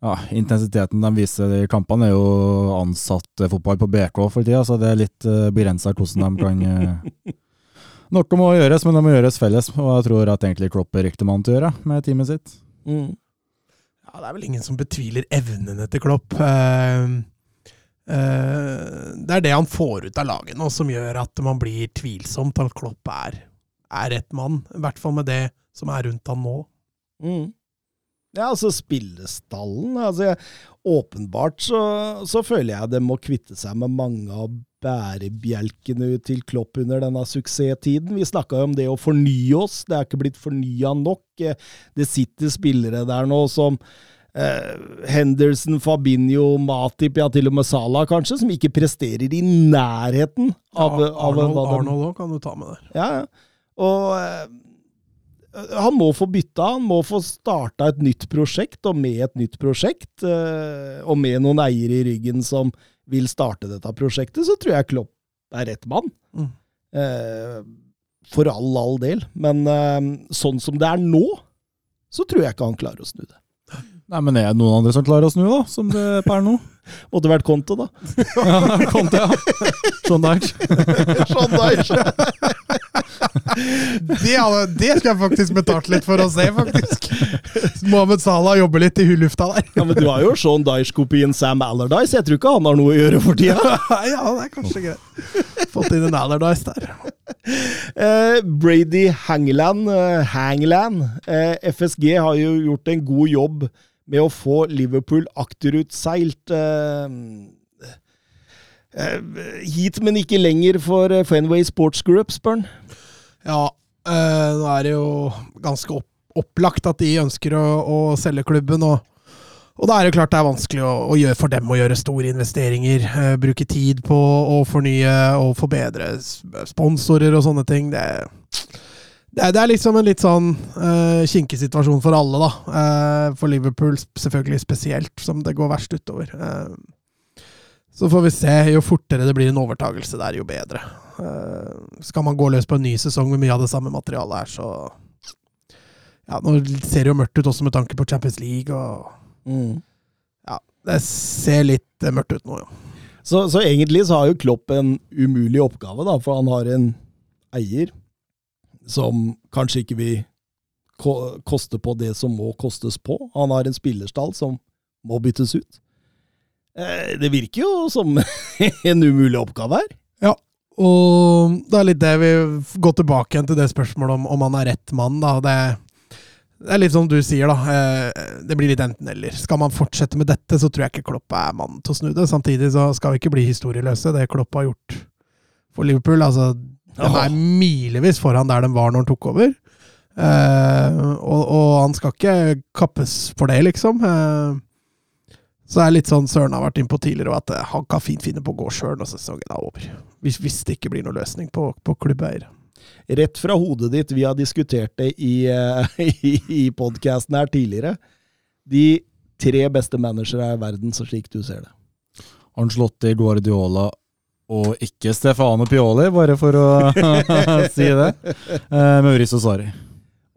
ja, intensiteten de viser i kampene, er jo ansatt fotball på BK for tida, så det er litt uh, begrensa hvordan de kan uh, Noe må gjøres, men det må gjøres felles, og jeg tror at egentlig Klopp er riktig mann til å gjøre med teamet sitt. Mm. Ja, det er vel ingen som betviler evnene til Klopp. Eh, eh, det er det han får ut av laget nå, som gjør at man blir tvilsomt at Klopp er, er rett mann. I hvert fall med det som er rundt han nå. Mm. Ja, altså spillestallen altså, jeg, Åpenbart så, så føler jeg det må kvitte seg med mange av bærebjelkene til Klopp under denne suksesstiden. Vi snakka om det å fornye oss. Det er ikke blitt fornya nok. Det sitter spillere der nå som eh, Henderson, Fabinho, Matip, ja til og med Salah kanskje, som ikke presterer i nærheten av, Ja, av Arnold, de Arnold også kan du ta med der. ja, ja. Og eh, han må få bytta, han må få starta et nytt prosjekt, og med et nytt prosjekt, eh, og med noen eiere i ryggen som vil starte dette prosjektet, så tror jeg Klopp er rett mann. Mm. Eh, for all, all del. Men eh, sånn som det er nå, så tror jeg ikke han klarer å snu det. Nei, men er det noen andre som klarer å snu, da? Som det er per nå? Måtte vært Konto, da. Ja, Conte, ja. John Dyche. Sean Dyche. Det, hadde- det skal jeg faktisk betalt litt for å se, faktisk. Mohammed Salah jobber litt i lufta der. Ja, men du har jo Sean Dyche-kopien Sam Allardyce. Jeg tror ikke han har noe å gjøre for tida. ja, det er kanskje greit. Fått inn en Allardyce der. Eh, Brady Hangland, eh, Hangland eh, FSG har jo gjort en god jobb med å få Liverpool akterutseilt eh, eh, hit, men ikke lenger for eh, Fenway Sports Group, spør han. Ja, nå er det jo ganske opp, opplagt at de ønsker å, å selge klubben. Og, og da er det klart det er vanskelig å, å gjøre for dem å gjøre store investeringer. eh, bruke tid på å fornye og forbedre sponsorer og sånne ting. Det, det, er, liksom en litt sånn uh, kinkig situasjon for alle, da. Uh, for Liverpool selvfølgelig spesielt, som det går verst utover. Uh, så får vi se. Jo fortere det blir en overtagelse der, jo bedre. Uh, skal man gå løs på en ny sesong med mye av det samme materialet her, så Ja, nå ser det jo mørkt ut også med tanke på Champions League, og ja, det ser litt mørkt ut nå, jo. Så, så egentlig så har jo Klopp en umulig oppgave, da, for han har en eier som kanskje ikke vil koste på det som må kostes på. Han har en spillerstall som må byttes ut. Eh, det virker jo som en umulig oppgave her. Ja, Og det er litt det vi går tilbake igjen til det spørsmålet om om han er rett mann, da. Det, Det er litt som du sier, da. eh, Det blir litt enten-eller. Skal man fortsette med dette, så tror jeg ikke Klopp er mannen til å snu det. Samtidig så skal vi ikke bli historieløse, det Klopp har gjort for Liverpool. Altså, de er milevis foran der de var når han tok over. Eh, og, og han skal ikke kappes for det, liksom. Eh, så det er litt sånn Søren har vært inne på tidligere, at eh, han kan fint finne på å gå sjøl når sesongen er over. Hvis, hvis det ikke blir noen løsning på, på klubbeier. Rett fra hodet ditt, vi har diskutert det i, i, i podkasten her tidligere. De tre beste managere i verden, så slik du ser det. Arnslotti, Guardiola og ikke Stefano Pioli, bare for å si det. Eh, Mauricio Sarri.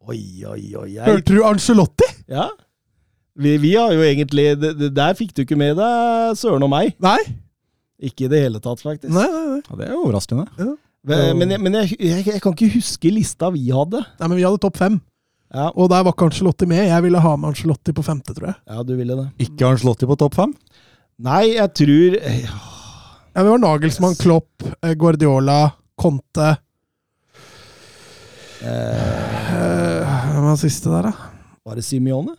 Oi, oi, oi. Jeg, Hørte du Angelotti? ja. Vi, vi har jo egentlig det, det Der fikk du ikke med deg Søren og meg. Nei? Ikke i det hele tatt, faktisk. Nei, nei, nei. Ja, det er overraskende. Men, men, jeg, men jeg, jeg, jeg kan ikke huske lista vi hadde. nei men vi hadde topp fem. Ja, Og der var ikke Angelotti med. Jeg ville ha med Angelotti på femte, tror jeg. ja du ville det. Ikke Angelotti på topp fem? Nei, jeg tror Ja, Vi var Nagelsmann, Klopp, eh, Guardiola, Conte eh, eh, Hvem var siste der, da? Var det Simione?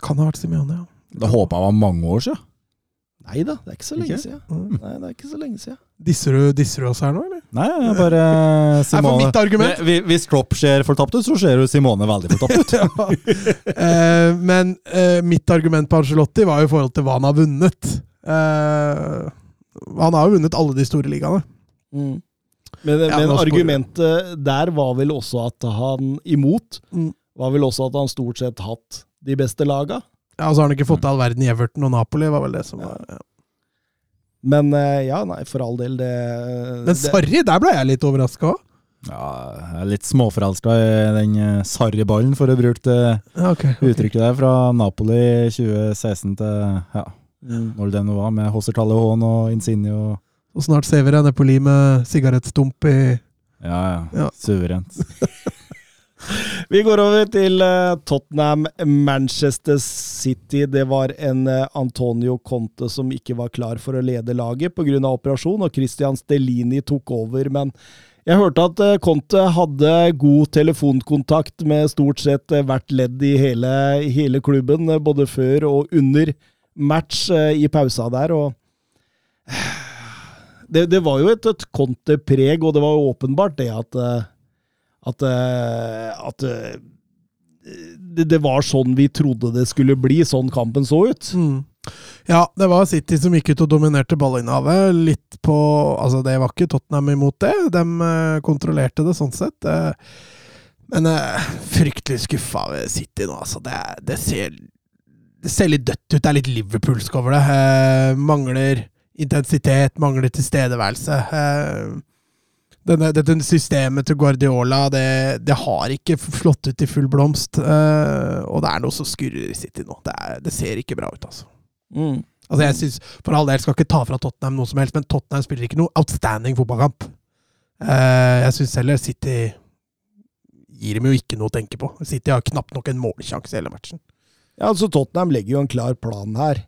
Kan ha vært Simione, ja. Det håpa jeg var mange år siden. Nei da, det er ikke så lenge Ikke? siden. Mm. Nei, det er ikke så lenge siden. Disser du, disser du oss her nå, eller? Nei, jeg bare Simone. Nei, for mitt argument Hvis- Hvis Klopp ser fortapt ut, så ser jo Simone veldig fortapt ut. ja. eh, Men eh, mitt argument på Angelotti var jo i forhold til hva han har vunnet. Eh, han har jo vunnet alle de store ligaene. Mm. Men, Ja, men argumentet der var vel også at han imot Mm. Var vel også at han stort sett hatt de beste laga. Ja, Og så har han ikke fått all verden i Everton og Napoli, var vel det som var ja. Men eh, ja, nei, for all del, det Men det- Sarri, der ble jeg litt overraska òg. Ja, jeg er litt småforelska i den eh, Sarri-ballen, for å bruke det okay, okay. uttrykket der, fra Napoli 2016 til ja, Mm. Når det nå var, med Hossertalle Hån og Insigne og Og snart ser vi deg nede på Li med sigarettstump i Ja, ja. Ja. Suverent. Vi går over til eh, Tottenham Manchester City. Det var en eh, Antonio Conte som ikke var klar for å lede laget pga. operasjon, og Christian Stellini tok over. Men jeg hørte at eh, Conte hadde god telefonkontakt med stort sett hvert ledd i hele, hele klubben, både før og under match eh, i pausa der. og det, det var jo et, et Conte-preg, og det var jo åpenbart det at eh, at, eh, at det, det var sånn vi trodde det skulle bli, sånn kampen så ut. Mm. Ja, det var City som gikk ut og dominerte ballinnehavet. Litt på Altså, det var ikke Tottenham imot det. De kontrollerte det sånn sett. Men fryktelig skuffa ved City nå, altså. Det, det, ser, det ser litt dødt ut. Det er litt Liverpoolsk over det. Eh, mangler intensitet, mangler tilstedeværelse. Eh, denne, dette systemet til Guardiola, det, det har ikke slått ut i full blomst. eh, og det er noe som skurrer i City nå. Det, er, det ser ikke bra ut, altså. Mm. Altså jeg synes, For all del skal ikke ta fra Tottenham noe som helst, men Tottenham spiller ikke noe outstanding fotballkamp. Eh, jeg syns heller City gir dem jo ikke noe å tenke på. City har knapt nok en målsjanse i hele matchen. Ja, altså Tottenham legger jo en klar plan her.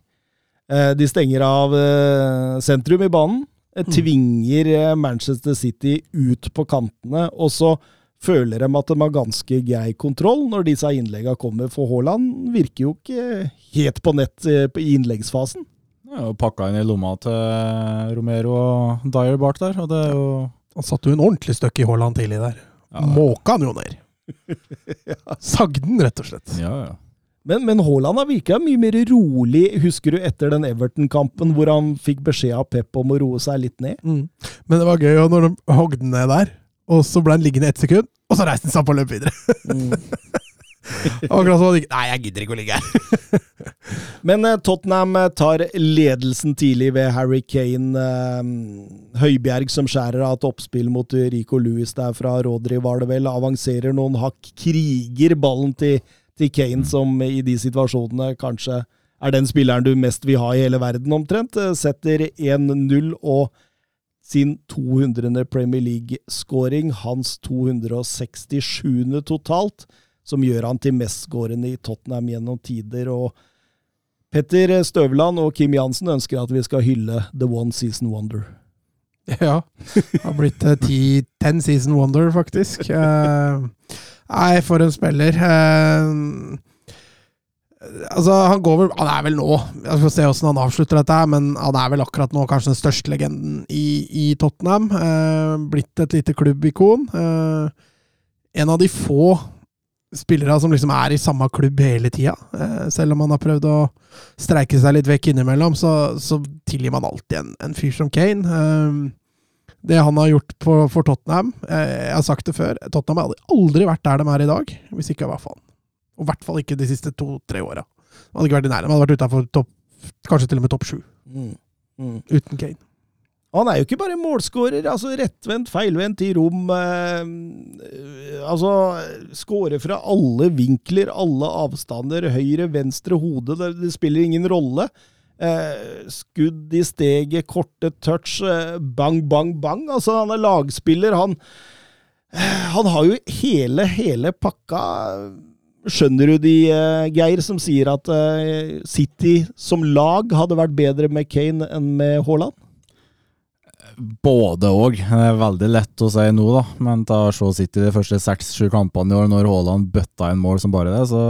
Eh, de stenger av eh, sentrum i banen. eh, Tvinger eh, Manchester City ut på kantene. Og så føler de at de har ganske grei kontroll når disse innleggene kommer. For Haaland virker jo ikke helt på nett eh, i innleggsfasen. Ja, og pakka inn i lomma til Romero og Dyer bak der, og det er jo Han satte jo en ordentlig støkk i Haaland tidlig der. Ja. Måka han jo ned. Sagde den, rett og slett. Ja, ja. Men, men Haaland har virka mye mer rolig, husker du, etter den Everton-kampen hvor han fikk beskjed av Pep om å roe seg litt ned? Mm. Men det var gøy jo når de hogde ned der, og så ble han liggende ett sekund, og så reiste han seg opp og løp videre. Akkurat som han ikke Nei, jeg gidder ikke å ligge her. Men eh, Tottenham eh, tar ledelsen tidlig ved Harry Kane. Eh, Høibjerg som skjærer av et oppspill mot Rico Louis der fra Rodri, var det vel. Avanserer noen hakk, kriger ballen til, til Kane, som i de situasjonene kanskje er den spilleren du mest vil ha i hele verden, omtrent. Eh, Setter 1-0 og sin 200. Premier League-skåring, hans 267. totalt, som gjør han til mestskårende i Tottenham gjennom tider. og Petter Støvland og Kim Jansen ønsker at vi skal hylle The One Season Wonder. Ja. Det har blitt eh, ti, ten season wonder, faktisk. Nei, for en spiller. Eh, altså, han går vel Han er vel nå Vi får se åssen han avslutter dette, men han er vel akkurat nå kanskje den største legenden i, i Tottenham. Eh, blitt et lite klubbikon. Eh, en av de få spillere som liksom er i samme klubb hele tida. Eh, selv om han har prøvd å streike seg litt vekk innimellom, så, så tilgir man alltid en, en fyr som Kane. Eh, det han har gjort på, for Tottenham eh, Jeg har sagt det før, Tottenham har aldri, vært der de er i dag, hvis ikke i hvert fall. Og i hvert fall ikke de siste to-tre åra. De hadde ikke vært i nærheten. De hadde vært utafor topp Kanskje til og med topp sju. Mm. Mm. Uten Kane. Han er jo ikke bare målskårer, altså rettvendt, feilvendt i rom. Eh, altså skårer fra alle vinkler, alle avstander. Høyre, venstre, hode. Det, det spiller ingen rolle. Eh, skudd i steget, korte touch, eh, bang, bang, bang. Altså, han er lagspiller. Han, eh, han har jo hele, hele pakka. Skjønner du de, eh, Geir, som sier at eh, City som lag hadde vært bedre med Kane enn med Haaland? Både òg. Det er veldig lett å si nå, da. Men ta se City de første seks-sju kampene i år, når Haaland bøtta inn mål som bare det, så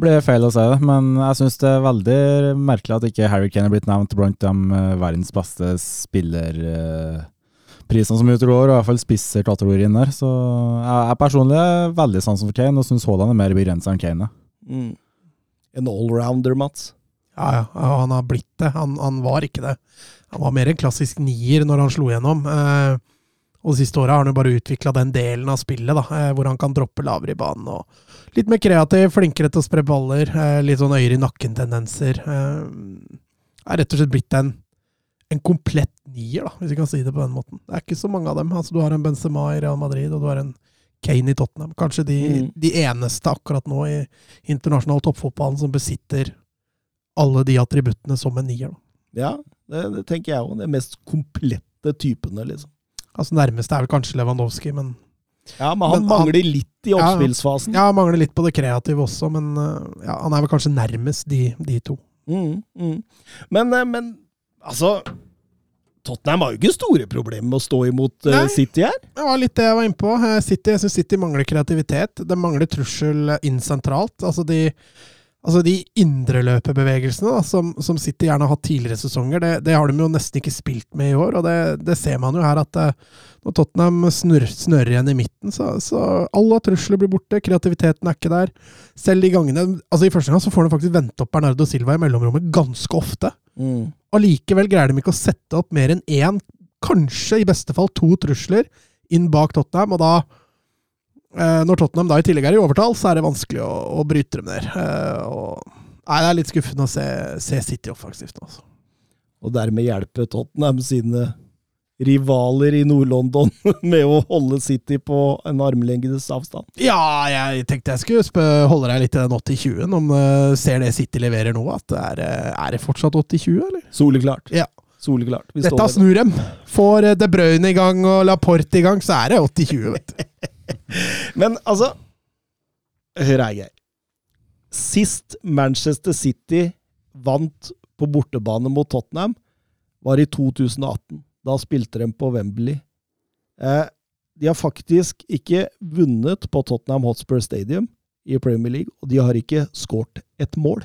blir feil å si det. Men jeg syns det er veldig merkelig at ikke Harry Kane er blitt nevnt blant de eh, verdens beste spillerprisene som utgår, og i hvert fall spisser-kategorien der. Så jeg er personlig veldig sansen for Kane, og syns Haaland er mer begrensa enn Kane. er. Mm. En allrounder, Mats. Ja, ja, ja, han har blitt det. Han, han var ikke det. Han var mer en klassisk nier når han slo gjennom. Eh, og de siste åra har han jo bare utvikla den delen av spillet, da, eh, hvor han kan droppe lavere i banen. og Litt mer kreativ, flinkere til å spre baller, eh, litt sånn øyer i nakken-tendenser. Eh, er rett og slett blitt en, en komplett nier, da, hvis vi kan si det på den måten. Det er ikke så mange av dem. Altså, du har en Benzema i Real Madrid, og du har en Kane i Tottenham. Kanskje de, Mm. de eneste akkurat nå i internasjonal toppfotballen som besitter alle de attributtene som en nier. Da. Ja, det, det tenker jeg òg. De mest komplette typene, liksom. Altså Nærmeste er vel kanskje Lewandowski, men Ja, men han Men han- mangler litt i oppspillsfasen. ja, han mangler litt på det kreative også. Men øh, ja, han er vel kanskje nærmest de, de to. Mm, mm. Men, eh, men altså Tottenham har jo ikke store problemer med å stå imot eh, Nei. City her. Det var litt det jeg var inne på. Eh, City, jeg syns City mangler kreativitet. De mangler trussel inn sentralt. Altså de, altså de indreløperbevegelsene som, som City gjerne har hatt tidligere sesonger, det, det har de jo nesten ikke spilt med i år. Og det, det ser man jo her at eh, når Tottenham snurrer, snørrer igjen i midten, så, så alle trusler blir borte. Kreativiteten er ikke der. Selv de gangene Altså I første gang så får de faktisk vente opp Bernardo Silva i mellomrommet ganske ofte. Mm. Allikevel greier de ikke å sette opp mer enn én, kanskje i beste fall to trusler inn bak Tottenham, og da Når Tottenham da i tillegg er i overtall, så er det vanskelig å, å bryte dem ned. Eh, og, nei, det er litt skuffende å se, se City offensivt nå, altså. Og dermed hjelpe Tottenham sine rivaler i Nord-London med å holde City på en armlengdes avstand. Ja, jeg tenkte jeg skulle holde deg litt i den 80-20-en, om uh, ser det City leverer nå, at det er, eh, er det fortsatt 80-20, eller? Soleklart. Ja. Soleklart. Dette snur dem. Får eh, De Bruyne i gang og Laporte i gang, så er det 80-20, vet du. Men altså Hør her, Geir. Sist Manchester City vant på bortebane mot Tottenham, var i 2018. Da spilte de på Wembley. Eh, de har faktisk ikke vunnet på Tottenham Hotspur Stadium i Premier League, og de har ikke skåret et mål.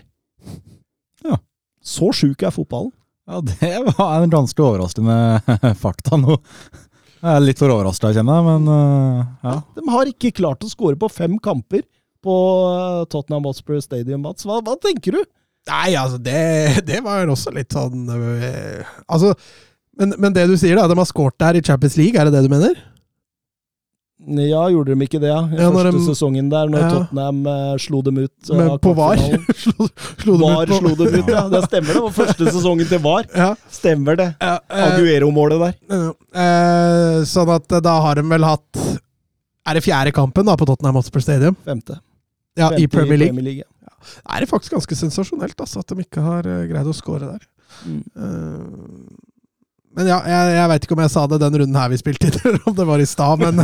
Ja. Så sjuk er fotballen. Ja, det var en ganske overraskende fakta nå. Jeg er litt for overraska, kjenner jeg, men uh, ja. De har ikke klart å skåre på fem kamper på eh, Tottenham Hotspur Stadium, Mats. Hva, hva tenker du? Nei, altså, det, det var også litt sånn øh, Altså, men, men det du sier, da, de har skåret der i Champions League, er det det du mener? Ja, gjorde de ikke det? Ja? I Ja, første de- sesongen der, når Ja. Tottenham uh, slo dem ut. Uh, Men på VAR? slo, slo dem VAR ut på- slo dem ut, ja. Det stemmer, det. var første sesongen til VAR. Ja, Stemmer det. ja, uh, Aguero-målet der. sånn at da har de vel hatt Er det fjerde kampen da på Tottenham Hotspur Stadium? Femte. Ja, Femte i Premier League. ja. Det er faktisk ganske sensasjonelt altså, at de ikke har greid å score der. Mm. Men ja, jeg, jeg veit ikke om jeg sa det den runden her vi spilte inn, eller om det var i stad, men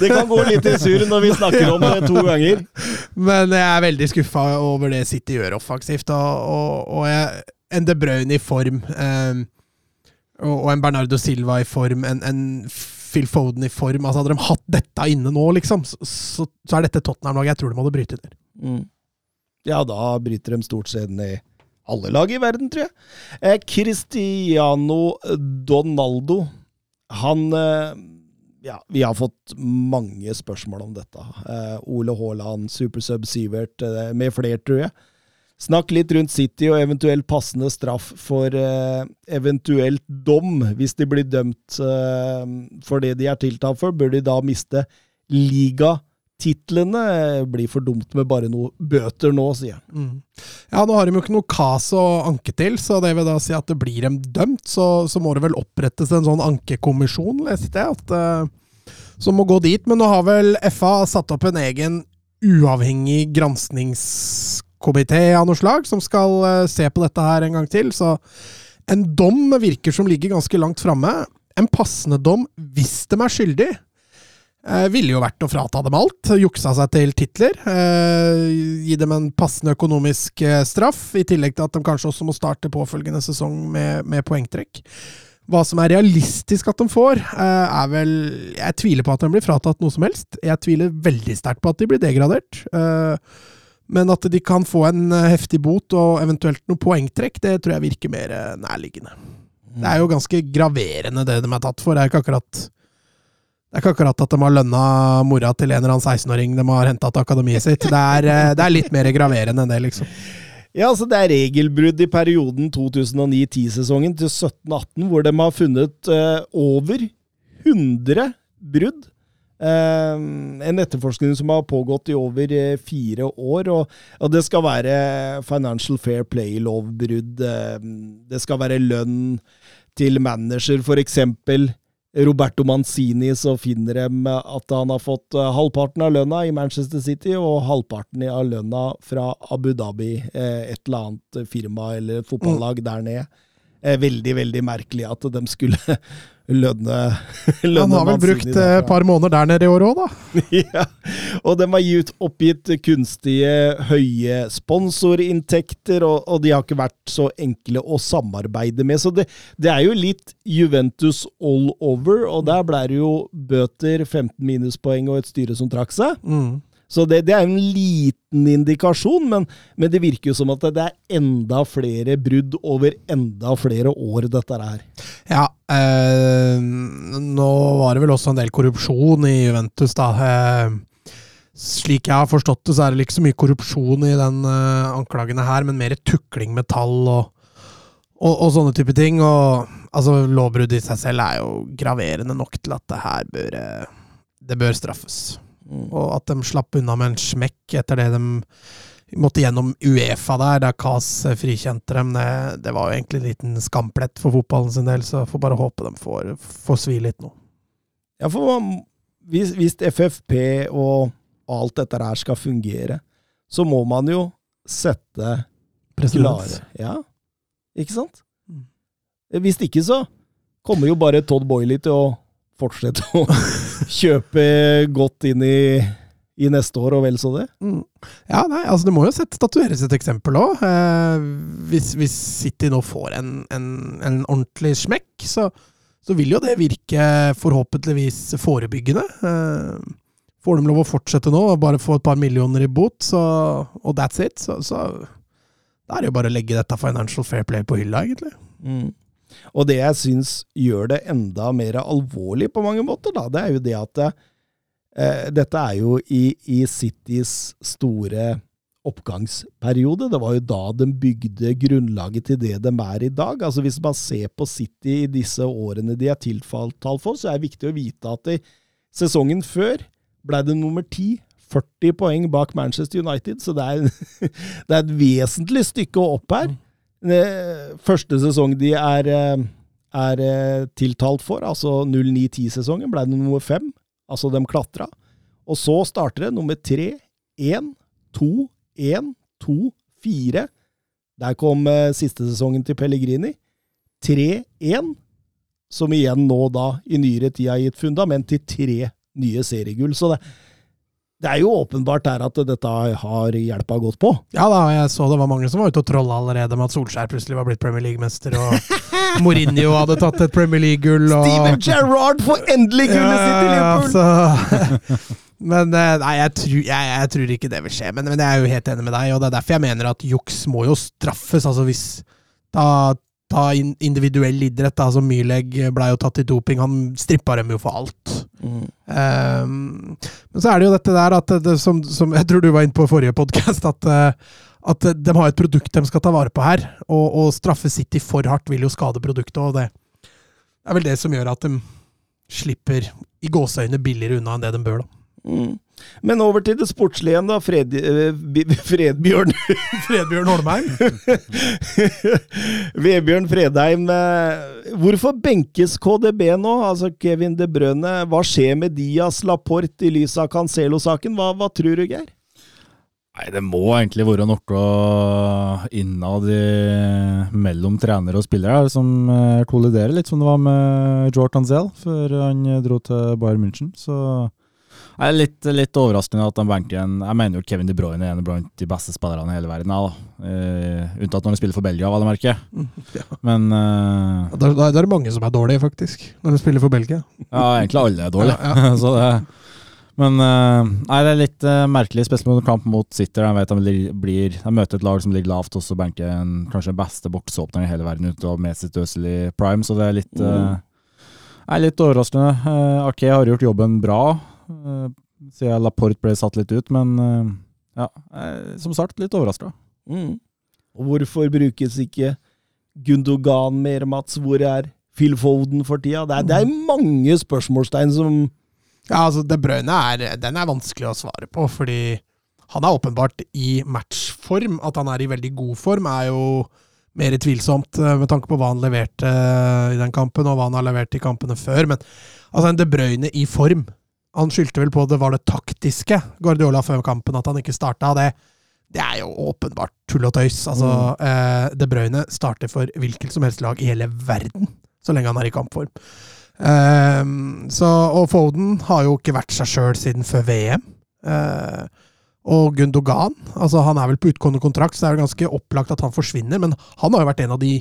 Det kan gå litt i surr når vi snakker om det to ganger. Men jeg er veldig skuffa over det City gjør offensivt. Og, og, og jeg, en De Bruyne i form, Um, og, og en Bernardo Silva i form, en, en Phil Foden i form. altså Hadde de hatt dette inne nå, liksom, så, så, så er dette Tottenham-laget jeg tror de hadde brytet ned. Mm. Ja, da bryter de stort sett ned i alle lag i verden, tror jeg. Eh, Cristiano Donaldo, han eh, Ja, vi har fått mange spørsmål om dette. Eh, Ole Haaland, Supersub Sivert eh, med flere, tror jeg. Snakk litt rundt City og eventuelt passende straff for eh, eventuelt dom. Hvis de blir dømt eh, for det de er tiltalt for, bør de da miste ligatitlene? Blir for dumt med bare noe bøter nå, sier jeg. Mm. Ja, nå har de jo ikke noe kas å anke til, så det vil da si at det blir dem dømt, så, så må det vel opprettes en sånn ankekommisjon, leste jeg, at, uh, som må gå dit. Men nå har vel FA satt opp en egen uavhengig granskningskomité av noe slag, som skal uh, se på dette her en gang til. Så en dom virker som ligger ganske langt framme. En passende dom, hvis de er skyldig, eh, ville jo vært å frata dem alt. Juksa seg til titler. Eh, gi dem en passende økonomisk eh, straff, i tillegg til at de kanskje også må starte påfølgende sesong med, med poengtrekk. Hva som er realistisk at de får, eh, er vel Jeg tviler på at de blir fratatt noe som helst. Jeg tviler veldig sterkt på at de blir degradert. Eh, men at de kan få en eh, heftig bot og eventuelt noe poengtrekk, det tror jeg virker mer eh, nærliggende. Det er jo ganske graverende det de er tatt for. Det er ikke akkurat det er ikke akkurat at de har lønna mora til en eller annen 16-åring de har henta til akademiet sitt. Det er, eh, det er litt mer graverende enn det, liksom. Ja, altså Det er regelbrudd i perioden 2009-10-sesongen til 17-18, hvor de har funnet uh, over 100 brudd. Uh, en etterforskning som har pågått i over uh, fire år. Og, og, det skal være Financial Fair Play-lovbrudd. Uh, det skal være lønn til manager, f.eks. Roberto Manzini, så finner de at han har fått eh, halvparten av lønna i Manchester City og halvparten av lønna fra Abu Dhabi, eh, et eller annet firma eller fotballag der nede. Eh, veldig, veldig merkelig at de skulle lønne, lønne Han har vel brukt et par måneder der nede i år òg, da. ja, og de har gitt, oppgitt kunstige høye sponsorinntekter, og, og de har ikke vært så enkle å samarbeide med. Så det, det er jo litt Juventus all over, og der ble det jo bøter, 15 minuspoeng og et styre som trakk seg. Mm. Så det, det er en liten indikasjon, men, men det virker jo som at det er enda flere brudd over enda flere år, dette her. Ja, eh, nå var det vel også en del korrupsjon i Juventus, da. Eh, slik jeg har forstått det, så er det ikke så mye korrupsjon i den eh, anklagene her, men mer tukling med tall og, og, og sånne type ting. Og altså, lovbrudd i seg selv er jo graverende nok til at det her bør eh, Det bør straffes. Og at de slapp unna med en smekk etter det de måtte gjennom Uefa der, der CAS frikjente dem, det, det var jo egentlig en liten skamplett for fotballen sin del, så jeg får bare håpe de får, får svi litt nå. Ja, for hvis, hvis FFP og alt dette her skal fungere, så må man jo sette klare Ja, ikke sant? Mm. Hvis ikke så kommer jo bare Todd Boiley til å fortsette å kjøpe godt inn i, i neste år, og vel så det. Mm. Ja, nei, altså det må jo statueres et eksempel òg. Eh, hvis, hvis City nå får en, en, en ordentlig smekk, så, så vil jo det virke forhåpentligvis forebyggende. Eh, får de lov å fortsette nå og bare få et par millioner i bot, så, og that's it, så, så da er det jo bare å legge dette Financial Fair Play på hylla, egentlig. Og det jeg syns gjør det enda mer alvorlig på mange måter, da, det er jo det at eh, dette er jo i, i Citys store oppgangsperiode. Det var jo da de bygde grunnlaget til det de er i dag. Altså Hvis man ser på City i disse årene de er tiltalt for, så er det viktig å vite at i sesongen før ble det nummer ti. 40 poeng bak Manchester United, så det er, det er et vesentlig stykke opp her. Eh, Første sesong de er, eh, er eh, tiltalt for, altså 09-10-sesongen, ble det nummer fem. Altså de klatra. Og så starter det nummer tre, én, to, én, to, fire. Der kom eh, siste sesongen til Pellegrini. 3-1, som igjen nå da i nyere tid har gitt fundament til tre nye seriegull. Så det, det er jo åpenbart her at dette har hjelpa godt på. Ja da, jeg så det var mange som var ute og trolla allerede med at Solskjær plutselig var blitt Premier League-mester, og Mourinho hadde tatt et Premier League-gull. og... Steven Gerrard får endelig gullet sitt i Liverpool! så, men eh, nei, jeg tror, jeg, jeg tror, ikke det vil skje. Men, men, jeg er jo helt enig med deg, og det er derfor jeg mener at juks må jo straffes. Altså hvis da ta individuell idrett, da, som ble blei jo tatt i doping. Han strippa dem jo for alt. Mm. Um, men så er det jo dette der at det, som, som, jeg tror du var inne på i forrige podkast, at, uh, at de har et produkt de skal ta vare på her. Og, å straffe City for hardt vil jo skade produktet, og det er vel det som gjør at de slipper i gåseøyne billigere unna enn det de bør. da. Mm. Men over til det sportslige igjen, da. Fred, uh, Fredbjørn Fredbjørn Holmheim? Vebjørn Fredheim. Uh, hvorfor benkes KDB nå? Altså Kevin De Brønne. Hva skjer med Dias Laporte i lys av Cancelo-saken? Hva, hva, tror du, Geir? Nei, Det må egentlig være noe innad i, mellom trener og spillere som uh, kolliderer, litt som det var med Jordan Zell før han dro til Bayern München. Så det er litt, litt, overraskende at han benker en Jeg mener jo Kevin De Bruyne er en blant de beste spillerne i hele verden. Uh, unntatt når han spiller for Belgia, vel det merke. Ja. Men uh, da, da, er det mange som er dårlige, faktisk, når de spiller for Belgia. Ja, egentlig alle er dårlige. Ja, ja. det, men uh, nei, det er litt merkelig, spesielt mot kamp mot Sitter. De vet de, blir, de møter et lag som ligger lavt, og så benker en, kanskje den beste boksåpneren i hele verden ut av Mesut Özil prime, så det er litt, mm. er litt overraskende. Ake har gjort jobben bra. Uh, siden Laporte ble satt litt ut, men uh, ja, som sagt, litt overraska. Mm. Og hvorfor brukes ikke Gundogan mer, Mats? Hvor er Phil Foden for tida? Det er, det er mange spørsmålstegn som Ja, altså, De Bruyne er, den er vanskelig å svare på, fordi han er åpenbart i matchform. At han er i veldig god form, er jo mer tvilsomt med tanke på hva han leverte i den kampen, og hva han har levert i kampene før. Men altså, en De Bruyne i form han skyldte vel på det var det taktiske Guardiola før kampen, at han ikke starta. Det, det er jo åpenbart tull og tøys. Altså, mm. eh, De Bruyne starter for hvilket som helst lag i hele verden, så lenge han er i kampform. Eh, så, og Foden har jo ikke vært seg sjøl siden før VM. Eh, og Gundogan altså Han er vel på utgående kontrakt, så det er jo ganske opplagt at han forsvinner, men han har jo vært en av de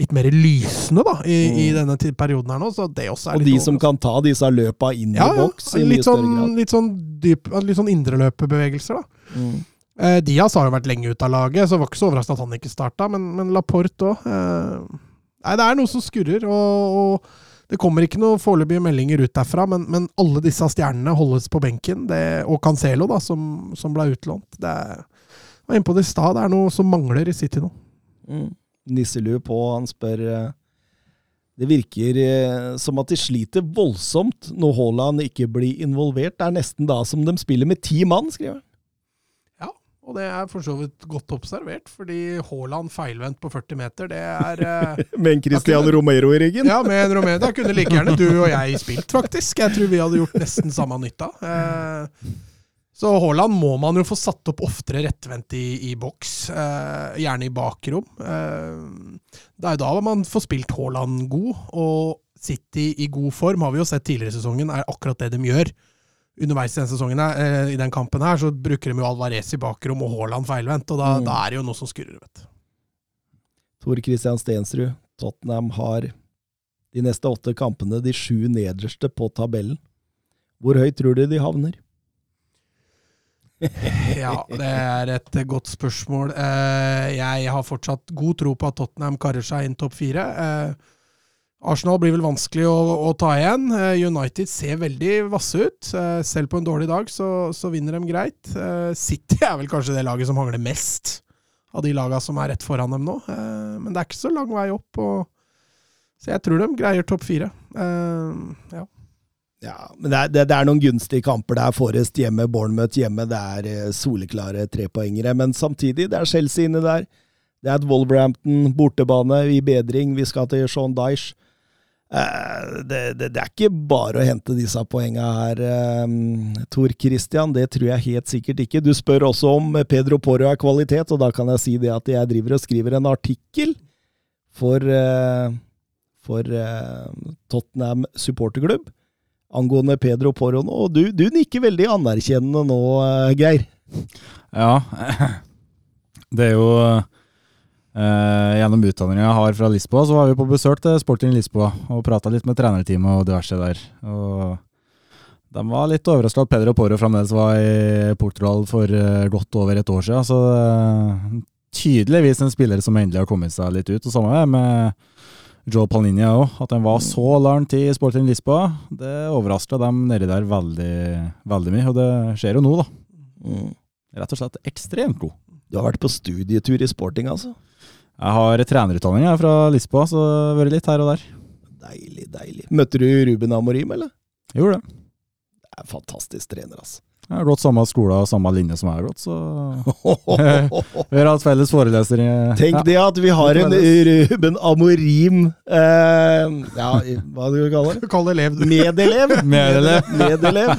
litt mer lysende da, i, mm. i denne perioden her nå. så det også er Og de som kan ta disse løpa inn ja, i boks i mye sånn, større grad. Litt sånn, dyp, litt sånn indreløpebevegelser, da. Mm. Eh, Diaz har jo vært lenge ute av laget, så var ikke så overraskende at han ikke starta, men, men Laporte òg eh, Nei, det er noe som skurrer, og, og det kommer ikke noen foreløpige meldinger ut derfra, men, men, alle disse stjernene holdes på benken, det, og Cancelo, da, som, som ble utlånt. Det er, var inne på det i stad, det er noe som mangler i City nå. Mm nisselue på. Han spør eh, Det virker eh, som at de sliter voldsomt når Haaland ikke blir involvert. Det er nesten da som de spiller med ti mann, skriver han. Ja, og det er for så vidt godt observert, fordi Haaland feilvendt på 40 meter, det er eh, Med en Christian kunne, Romero i ryggen? Ja, med en Romero. Da kunne like gjerne du og jeg spilt, faktisk. Jeg tror vi hadde gjort nesten samme nytta. Eh, så Haaland må man jo få satt opp oftere rettvendt i, i boks, eh, gjerne i bakrom. Eh, det er jo da man får spilt Haaland god, og City i god form har vi jo sett tidligere i sesongen, er akkurat det de gjør. Underveis i den sesongen eh, i den kampen her, så bruker de jo Alvarez i bakrom og Haaland feilvendt, og da, mm. da, er det jo noe som skurrer, vet du. Tor Christian Stensrud, Tottenham har de neste åtte kampene de sju nederste på tabellen. Hvor høyt tror du de havner? ja, det er et godt spørsmål. Eh, jeg har fortsatt god tro på at Tottenham karer seg inn topp fire. Eh, Arsenal blir vel vanskelig å, å, ta igjen. Eh, United ser veldig vasse ut. Selv på en dårlig dag så, så, vinner de greit. City er vel kanskje det laget som hangler mest av de lagene som er rett foran dem nå. Men det er ikke så lang vei opp. Og, så jeg tror de greier topp fire. Ja. Ja, men det er, det, det er, noen gunstige kamper. Det er Forrest hjemme, Bournemouth hjemme. Det er eh, soleklare trepoengere. Men samtidig, det er Chelsea inne der. Det er et Wolverhampton bortebane i bedring. Vi skal til Sean Dyche. Eh, det, det, er ikke bare å hente disse poengene her, eh, Tor Christian. Det tror jeg helt sikkert ikke. Du spør også om Pedro Porro er kvalitet, og da kan jeg si det at jeg driver og skriver en artikkel for, for Tottenham supporterklubb angående Pedro Porro nå. Og du, du nikker veldig anerkjennende nå, eh, Geir. Ja. Det er jo eh, Gjennom utdanninga jeg har fra Lisboa, så var vi på besøk til Sporting Lisboa og prata litt med trenerteamet og diverse der. Og de var litt overraska at Pedro Porro fremdeles var i Portugal for eh, godt over et år siden. Så eh, tydeligvis en spiller som endelig har kommet seg litt ut. Og samme med Joe Palninja òg. At han var så lang tid i Sporting Lisboa, det overraska dem nedi der veldig, veldig mye. Og det skjer jo nå, da. Rett og slett ekstremt god. Du har vært på studietur i sporting, altså? Jeg har trenerutdanning jeg, fra Lisboa, så det har vært litt her og der. Deilig, deilig. Møtte du Ruben Amorim, eller? Jeg gjorde det. Det er en fantastisk trener, altså. Jeg har gått samme skole og samme linje som jeg har gått, så vi har hatt felles forelesere. Tenk det at vi har en Ruben Amorim eh, Ja, hva du kaller det? Kall det elev, du. Medelev. Medelev. Medelev.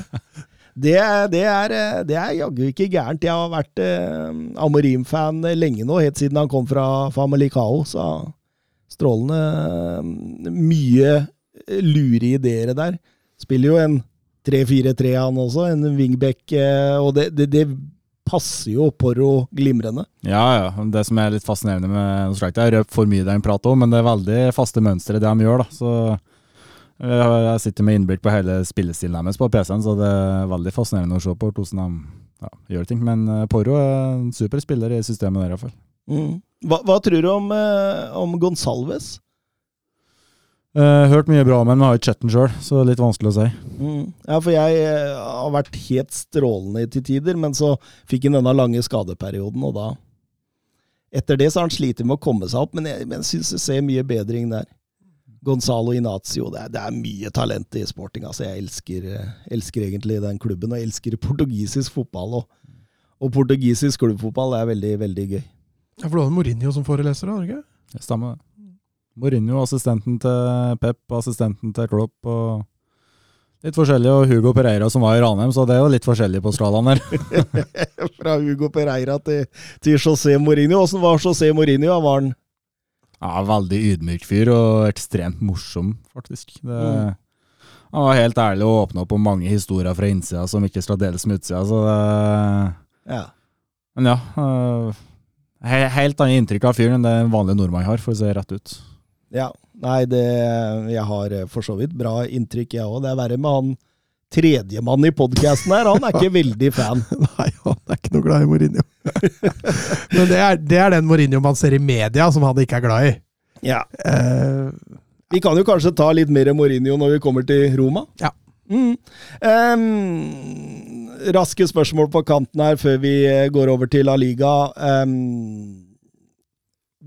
Det, det, er, eh, det er jaggu ikke gærent. Jeg har vært eh, Amorim-fan lenge nå, helt siden han kom fra Famalicao. Så strålende eh, mye lure ideer der. Spiller jo en 3-4-3 han også, en wingback, eh, og det, det, det passer jo Porro glimrende. Ja, ja. Det som er litt fascinerende med Nå det er for mye det han prater om, men det er veldig faste mønstre det de gjør, da. Så eh, jeg sitter med innblikk på hele spillestilen deres på PC-en, så det er veldig fascinerende å se på hvordan de ja, gjør ting. Men eh, Porro er en super spiller i systemet der, iallfall. Mm. Hva, hva tror du om, om Gonsalves? Uh, hørt mye bra om ham, men har ikke sett den sjøl, så det er litt vanskelig å si. Mm. Ja, for jeg eh, har vært helt strålende til tider, men så fikk han denne lange skadeperioden, og da Etter det så har han slitt med å komme seg opp, men jeg, men jeg syns jeg ser mye bedring der. Gonzalo Inacio, det er, det er mye talent i sporting. altså Jeg elsker, eh, elsker egentlig den klubben, og jeg elsker portugisisk fotball. Og, og portugisisk klubbfotball er veldig, veldig gøy. Ja, for du hadde Mourinho som foreleser, da? har du ikke? Det stemmer. det. Mourinho, assistenten til Pep, assistenten til Klopp og litt forskjellig. Og Hugo Pereira som var i Ranheim, så det er jo litt forskjellig på skalaen der. Fra Hugo Pereira til, til José Mourinho. Åssen var José Mourinho? Var han Ja, Veldig ydmyk fyr, og ekstremt morsom, faktisk. Det, Mm. Han var helt ærlig og åpna opp om mange historier fra innsida som ikke skal deles med utsida. Så det, Ja. men ja. øh, he, helt annet inntrykk av fyren enn det en vanlig nordmann har, for å se rett ut. Ja, nei, det, jeg har eh, for så vidt bra inntrykk, jeg òg. Det er verre med han tredjemann i podkasten her. Han er ikke veldig fan. Nei, han er ikke noe glad i Mourinho. Men det er, det er den Mourinho man ser i media, som han ikke er glad i. Ja. Uh, Vi kan jo kanskje ta litt mer Mourinho når vi kommer til Roma. Ja. Mm. Um, raske spørsmål på kanten her før vi eh, går over til La Liga. Um,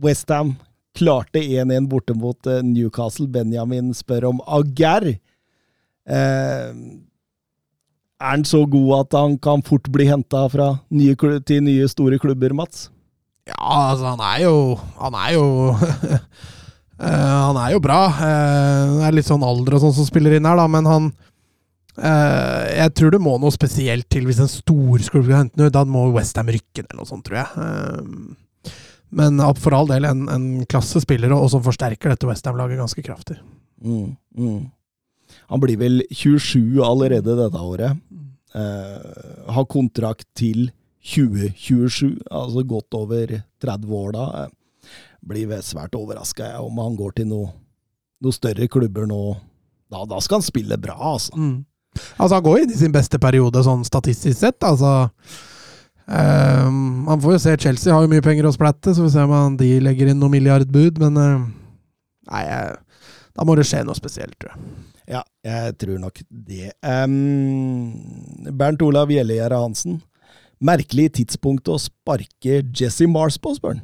Westham klarte 1-1 borte mot eh, Newcastle. Benjamin spør om Aguer. Eh, er han så god at han kan fort bli henta til nye store klubber, Mats? ja, altså, han er jo Han er jo eh, Han er jo bra. Eh, det er litt sånn alder og sånn som spiller inn her, da, men han Jeg tror det må noe spesielt til hvis en storsklubb skal hente ut. Da må Westham rykke ned eller noe sånt, tror jeg. Men for all del en, en klassespiller, og, og som forsterker dette Westham-laget ganske kraftig. Mm, mm. Han blir vel 27 allerede dette året. Eh, har kontrakt til 2027, altså godt over 30 år da. Eh, blir vel svært overraska om han går til noen noe større klubber nå. Da, da skal han spille bra, altså. Mm. Altså, han går inn i sin beste periode sånn statistisk sett. Altså Man får jo se Chelsea har jo mye penger å splatte, så vi får se om de legger inn noen milliardbud, men eh, Nei, da må det skje noe spesielt, tror jeg. Ja, jeg tror nok det. Um, Bernt Olav Gjellegjerde Hansen. Merkelig tidspunkt å sparke Jesse Mars på, spør han.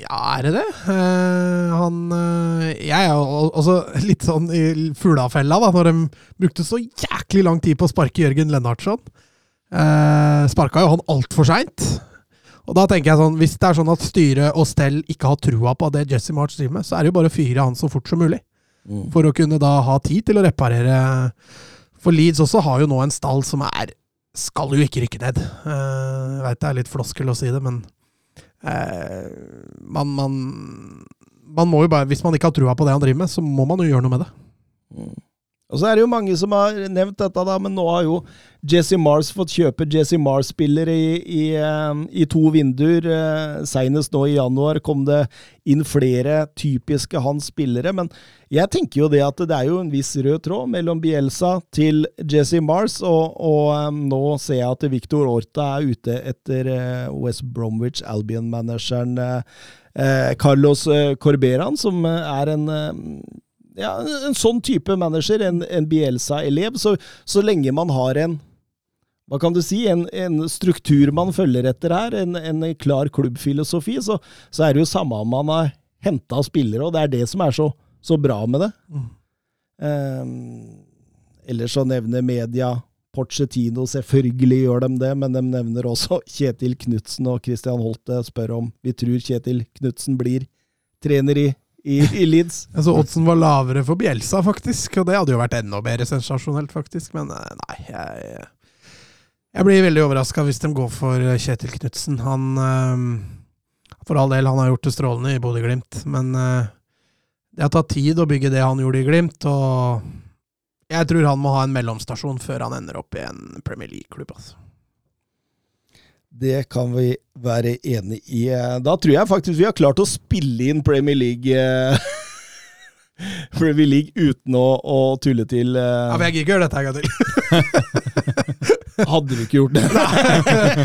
Ja, er det det? Uh, han uh, Jeg er jo al- altså litt sånn i fuglafella, da, når de brukte så jæklig lang tid på å sparke Jørgen Lennartson. Uh, Sparka jo han altfor seint. Og da tenker jeg sånn, hvis det er sånn at styret og stell ikke har trua på det Jesse March driver med, så er det jo bare å fyre han så fort som mulig. For å kunne da ha tid til å reparere. For Leeds også har jo nå en stall som er Skal jo ikke rykke ned. Eh, Jeg veit det er litt floskel å si det, men eh, man, man, man må jo bare Hvis man ikke har trua på det han driver med, så må man jo gjøre noe med det. Mm. Og så er det jo mange som har nevnt dette, da, men nå har jo Jesse Mars fått kjøpe Jesse Mars-spillere i, i, eh, i, to vinduer. Senest nå i januar kom det inn flere typiske hans spillere. Men jeg tenker jo det at det er jo en viss rød tråd mellom Bielsa til Jesse Mars, og, og um, nå ser jeg at Victor Orta er ute etter West Bromwich Albion-manageren Carlos Corberan, som er en ja, en sånn type manager, en, en Bielsa-elev, så, så, lenge man har en hva kan du si, en, en struktur man følger etter her, en, en klar klubbfilosofi, så, så, er det jo samme om man har henta spillere, og det er det som er så, så bra med det. Mm. Um, ellers så nevner media Porcetino, selvfølgelig gjør de det, men de nevner også Kjetil Knutsen, og Christian Holte spør om vi tror Kjetil Knutsen blir trener i i, i Leeds. Jeg så oddsen var lavere for Bjelsa, faktisk. Og det hadde jo vært enda mer sensasjonelt, faktisk. Men eh, nei, jeg, jeg blir veldig overraska hvis de går for eh, Kjetil Knutsen. Han eh, For all del, han har gjort det strålende i Bodø-Glimt, men det har tatt tid å bygge det han gjorde i Glimt, og jeg tror han må ha en mellomstasjon før han ender opp i en Premier League-klubb. altså. Det kan vi være enig i. Da tror jeg faktisk vi har klart å spille inn Premier League eh, Premier League uten å, å tulle til uh... Ja, men jeg gidder ikke gjøre dette en gang til. Hadde du ikke gjort det? Nei,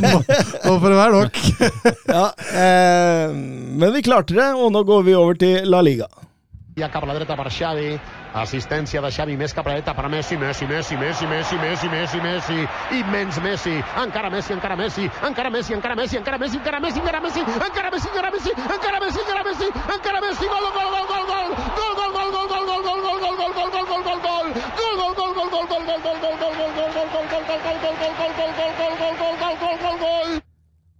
nå, nå får det være nok. ja, eh, men vi klarte det, og nå går vi over til La Liga. Ja, Assistència de Xavi més cap a la dreta per Messi, Messi, Messi, Messi, Messi, Messi, Messi, Messi, immens Messi, encara Messi, encara Messi, encara Messi, encara Messi, encara Messi, encara Messi, encara Messi, encara Messi, encara Messi, encara Messi, encara Messi, encara Messi, gol, gol, gol, gol, gol, gol, gol, gol, gol, gol, gol, gol, gol, gol, gol, gol, gol, gol, gol,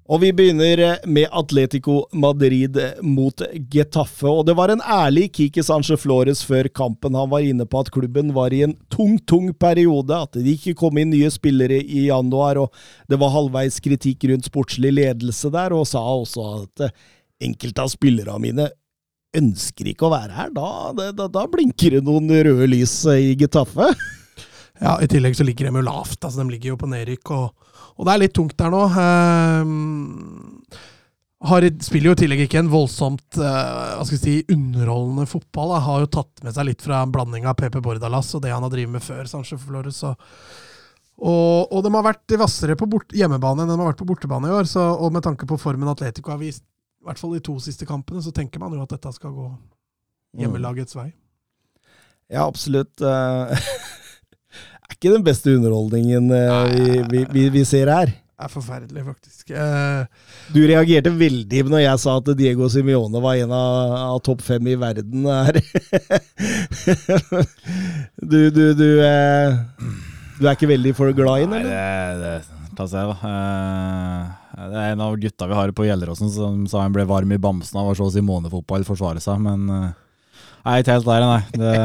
Og vi begynner med Atletico Madrid mot Getafe. Og det var en ærlig Kiki Sanchez Flores før kampen. Han var inne på at klubben var i en tung, tung periode. At det ikke kom inn nye spillere i januar, og det var halvveis kritikk rundt sportslig ledelse der. Og sa også at enkelte av spillerne mine ønsker ikke å være her. Da, da, da blinker det noen røde lys i Getafe. Ja, i tillegg så ligger de jo lavt. altså De ligger jo på nedrykk. og og det er litt tungt der nå. Uh, har, spiller jo i tillegg ikke en voldsomt hva skal si, underholdende fotball. Da. Har jo tatt med seg litt fra en blanding av PP Bordalas og det han har drevet med før. Sanchez Flores. Og, og, og, de har vært hvassere på bort, hjemmebane enn de har vært på bortebane i år. Så, og med tanke på formen Atletico har vist, i hvert fall de to siste kampene, så tenker man jo at dette skal gå mm. hjemmelagets vei. Ja, absolutt. Ikke den beste underholdningen uh, vi, vi, vi, ser her. Det er forferdelig, faktisk. Uh, du reagerte veldig når jeg sa at Diego Simione var en av, av topp fem i verden her. du, du, du, uh, du, er ikke veldig for glad i den, eller? Nei, det, det seg, da. det er en av gutta vi har på Gjelleråsen som sa han ble varm i bamsen av å se Simone-fotball forsvare seg, men Nei, ikke helt der, nei. Det,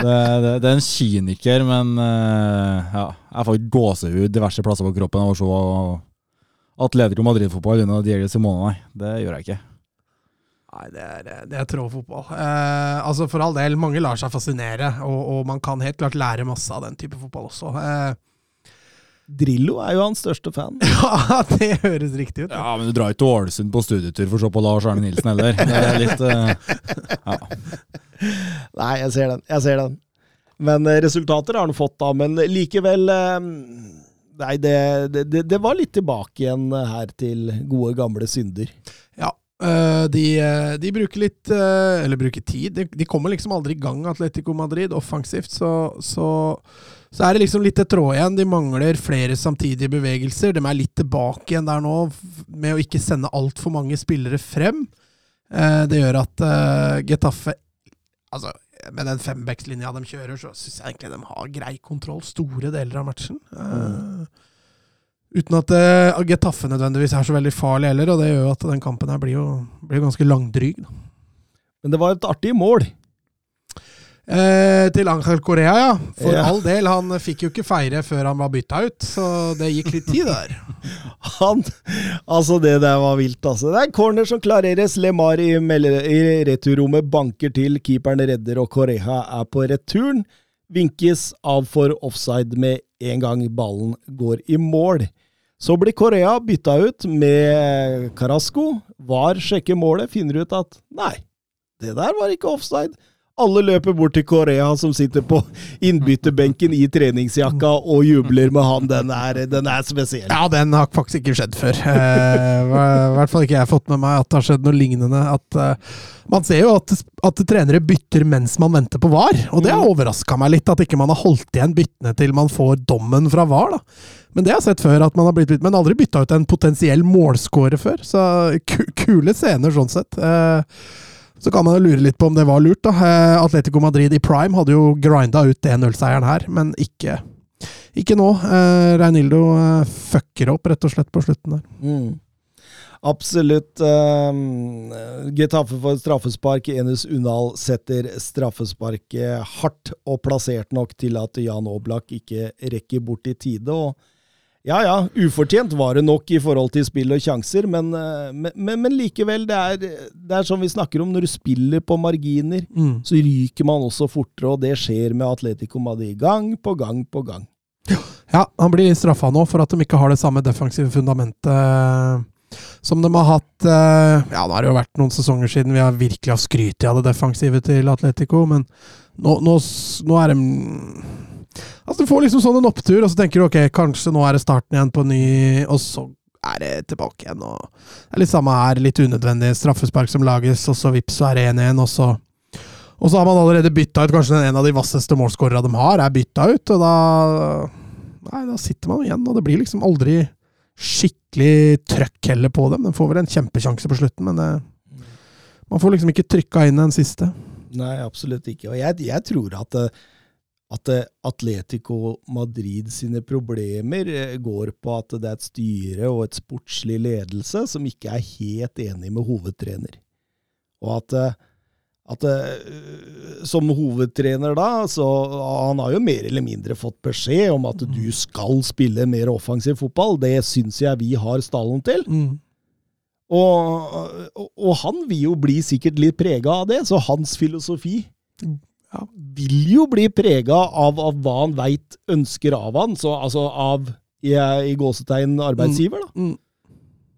det, det, det, er en kyniker, men uh, ja, jeg får ikke gåsehud diverse plasser på kroppen av å se Atletico Madrid-fotball under Diego Simone, nei. Det gjør jeg ikke. Nei, det er, det er trådfotball. Eh, altså For all del, mange lar seg fascinere, og, og, man kan helt klart lære masse av den type fotball også. Eh, Drillo er jo hans største fan. Ja, det høres riktig ut. Ja, Men du drar ikke til Ålesund på studietur for å se på Lars Arne Nilsen heller. Det er litt uh, ja. Nei, jeg ser den. Jeg ser den. Men uh, resultater har han fått, da. Men likevel uh, Nei, det, det, det, var litt tilbake igjen her til gode, gamle synder. Ja. De, de, bruker litt Eller bruker tid. De, de, kommer liksom aldri i gang, Atletico Madrid, offensivt. Så, så så er det liksom litt et tråd igjen. De mangler flere samtidige bevegelser. De er litt tilbake igjen der nå med å ikke sende altfor mange spillere frem. Eh, det gjør at uh, Getafe Altså, med den fembackslinja de kjører, så syns jeg egentlig de har grei kontroll store deler av matchen. Mm. uten at Getafe nødvendigvis er så veldig farlig heller, og det gjør at den kampen her blir jo blir ganske langdryg. Men det var et artig mål. Eh, til Angel Korea, ja. For Ja. all del. Han fikk jo ikke feire før han var bytta ut, så det gikk litt tid der. Han, altså Det der var vilt, altså. Det er corner som klareres. Lemar i, i returrommet banker til. Keeperen redder, og Korea er på returen. Vinkes av for offside med en gang ballen går i mål. Så blir Korea bytta ut med Carasco. VAR sjekker målet, finner ut at nei, det der var ikke offside. Alle løper bort til Korea, som sitter på innbytterbenken i treningsjakka og jubler med han. Den er, den er spesiell. Ja, den har faktisk ikke skjedd før. Eh, I hvert fall ikke jeg har fått med meg at det har skjedd noe lignende. At, eh, man ser jo at, at trenere bytter mens man venter på VAR, og det har overraska meg litt. At ikke man har holdt igjen byttene til man får dommen fra VAR. da. Men det har jeg sett før, at man har blitt men aldri bytta ut en potensiell målscorer før. Så kule scener sånn sett. Eh, så kan man jo lure litt på om det var lurt. da. Eh, Atletico Madrid i prime hadde jo grinda ut 1-0-seieren her, men ikke, ikke nå. Eh, Reinildo eh, fucker opp rett og slett på slutten der. Mm. Absolutt. Um, Getafe får straffespark. Enes Unal setter straffesparket hardt og plassert nok til at Jan Oblak ikke rekker bort i tide. og ja ja, ufortjent var det nok i forhold til spill og sjanser, men, eh, men, men, men likevel, det er, det er som vi snakker om, når du spiller på marginer, Mm. så ryker man også fortere, og det skjer med Atletico Madrid gang på gang på gang. Ja, han blir straffa nå for at de ikke har det samme defensive fundamentet eh, som de har hatt eh, Ja, nå har det jo vært noen sesonger siden vi har virkelig har skrytt av det defensive til Atletico, men nå, nå, nå er de Altså, du får liksom sånn en opptur, og så tenker du ok, kanskje nå er det starten igjen på ny, og så er det tilbake igjen. og Det er litt samme her, litt unødvendig straffespark som lages, og så vips, så er det 1-1, og så og så har man allerede bytta ut kanskje en av de vasseste målskårerne de har, er bytta ut, og da Nei, da sitter man igjen, og det blir liksom aldri skikkelig trøkk heller på dem. De får vel en kjempesjanse på slutten, men det, man får liksom ikke trykka inn den siste. Nei, absolutt ikke. Og jeg, jeg tror at, eh, at eh, Atletico Madrid sine problemer eh, går på at det er et styre og et sportslig ledelse som ikke er helt enig med hovedtrener. Og at, eh, at som hovedtrener da, så han har jo mer eller mindre fått beskjed om at du skal spille mer offensiv fotball. Det syns jeg vi har stallen til. Og, og, og han vil jo bli sikkert litt prega av det, så hans filosofi Ja. vil jo bli prega av, av hva han veit ønsker av han, så, altså av i, i gåsetegn arbeidsgiver, da. Mm.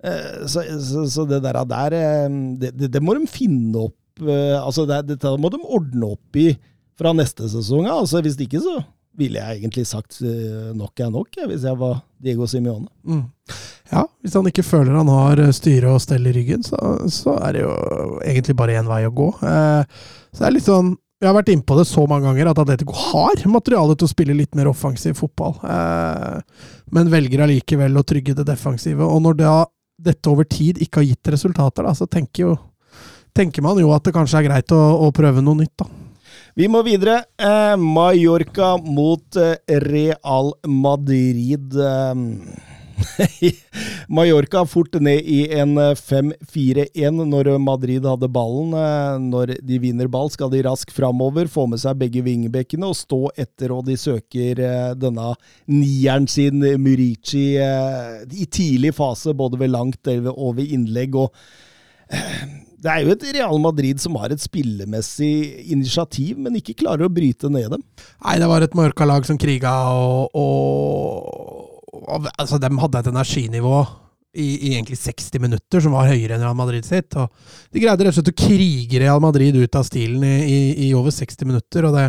Eh, Så, så, så det der, der eh, det, det, det må de finne opp eh, altså det, Dette må de ordne opp i fra neste sesong. Altså, hvis ikke, så ville jeg egentlig sagt eh, nok er nok, jeg, hvis jeg var Diego Simione. Mm. Ja, hvis han ikke føler han har styre og stell i ryggen, så, så er det jo egentlig bare én vei å gå. Eh, så det er litt sånn Vi har vært innpå det så mange ganger at Atletico har materiale til å spille litt mer offensiv fotball, eh, men velger allikevel å trygge det defensive. Og når da dette over tid ikke har gitt resultater, da, så tenker, jo, tenker man jo at det kanskje er greit å, å prøve noe nytt, da. Vi må videre. Eh, Mallorca mot eh, Real Madrid. Eh, Mallorca fort ned i en eh, 5-4-1 når Madrid hadde ballen. Eh, når de vinner ball, skal de raskt framover, få med seg begge vingbekkene og stå etter, og de søker eh, denne nieren sin, Murici, eh, i tidlig fase, både ved langt og ved innlegg. og det er jo et Real Madrid som har et spillemessig initiativ, men ikke klarer å bryte ned dem. Nei, det var et Mallorca-lag som kriga, og, og altså, De hadde et energinivå i, i egentlig 60 minutter som var høyere enn Real Madrid sitt. og De greide rett og slett å krige Real Madrid ut av stilen i, i, i over 60 minutter. og det,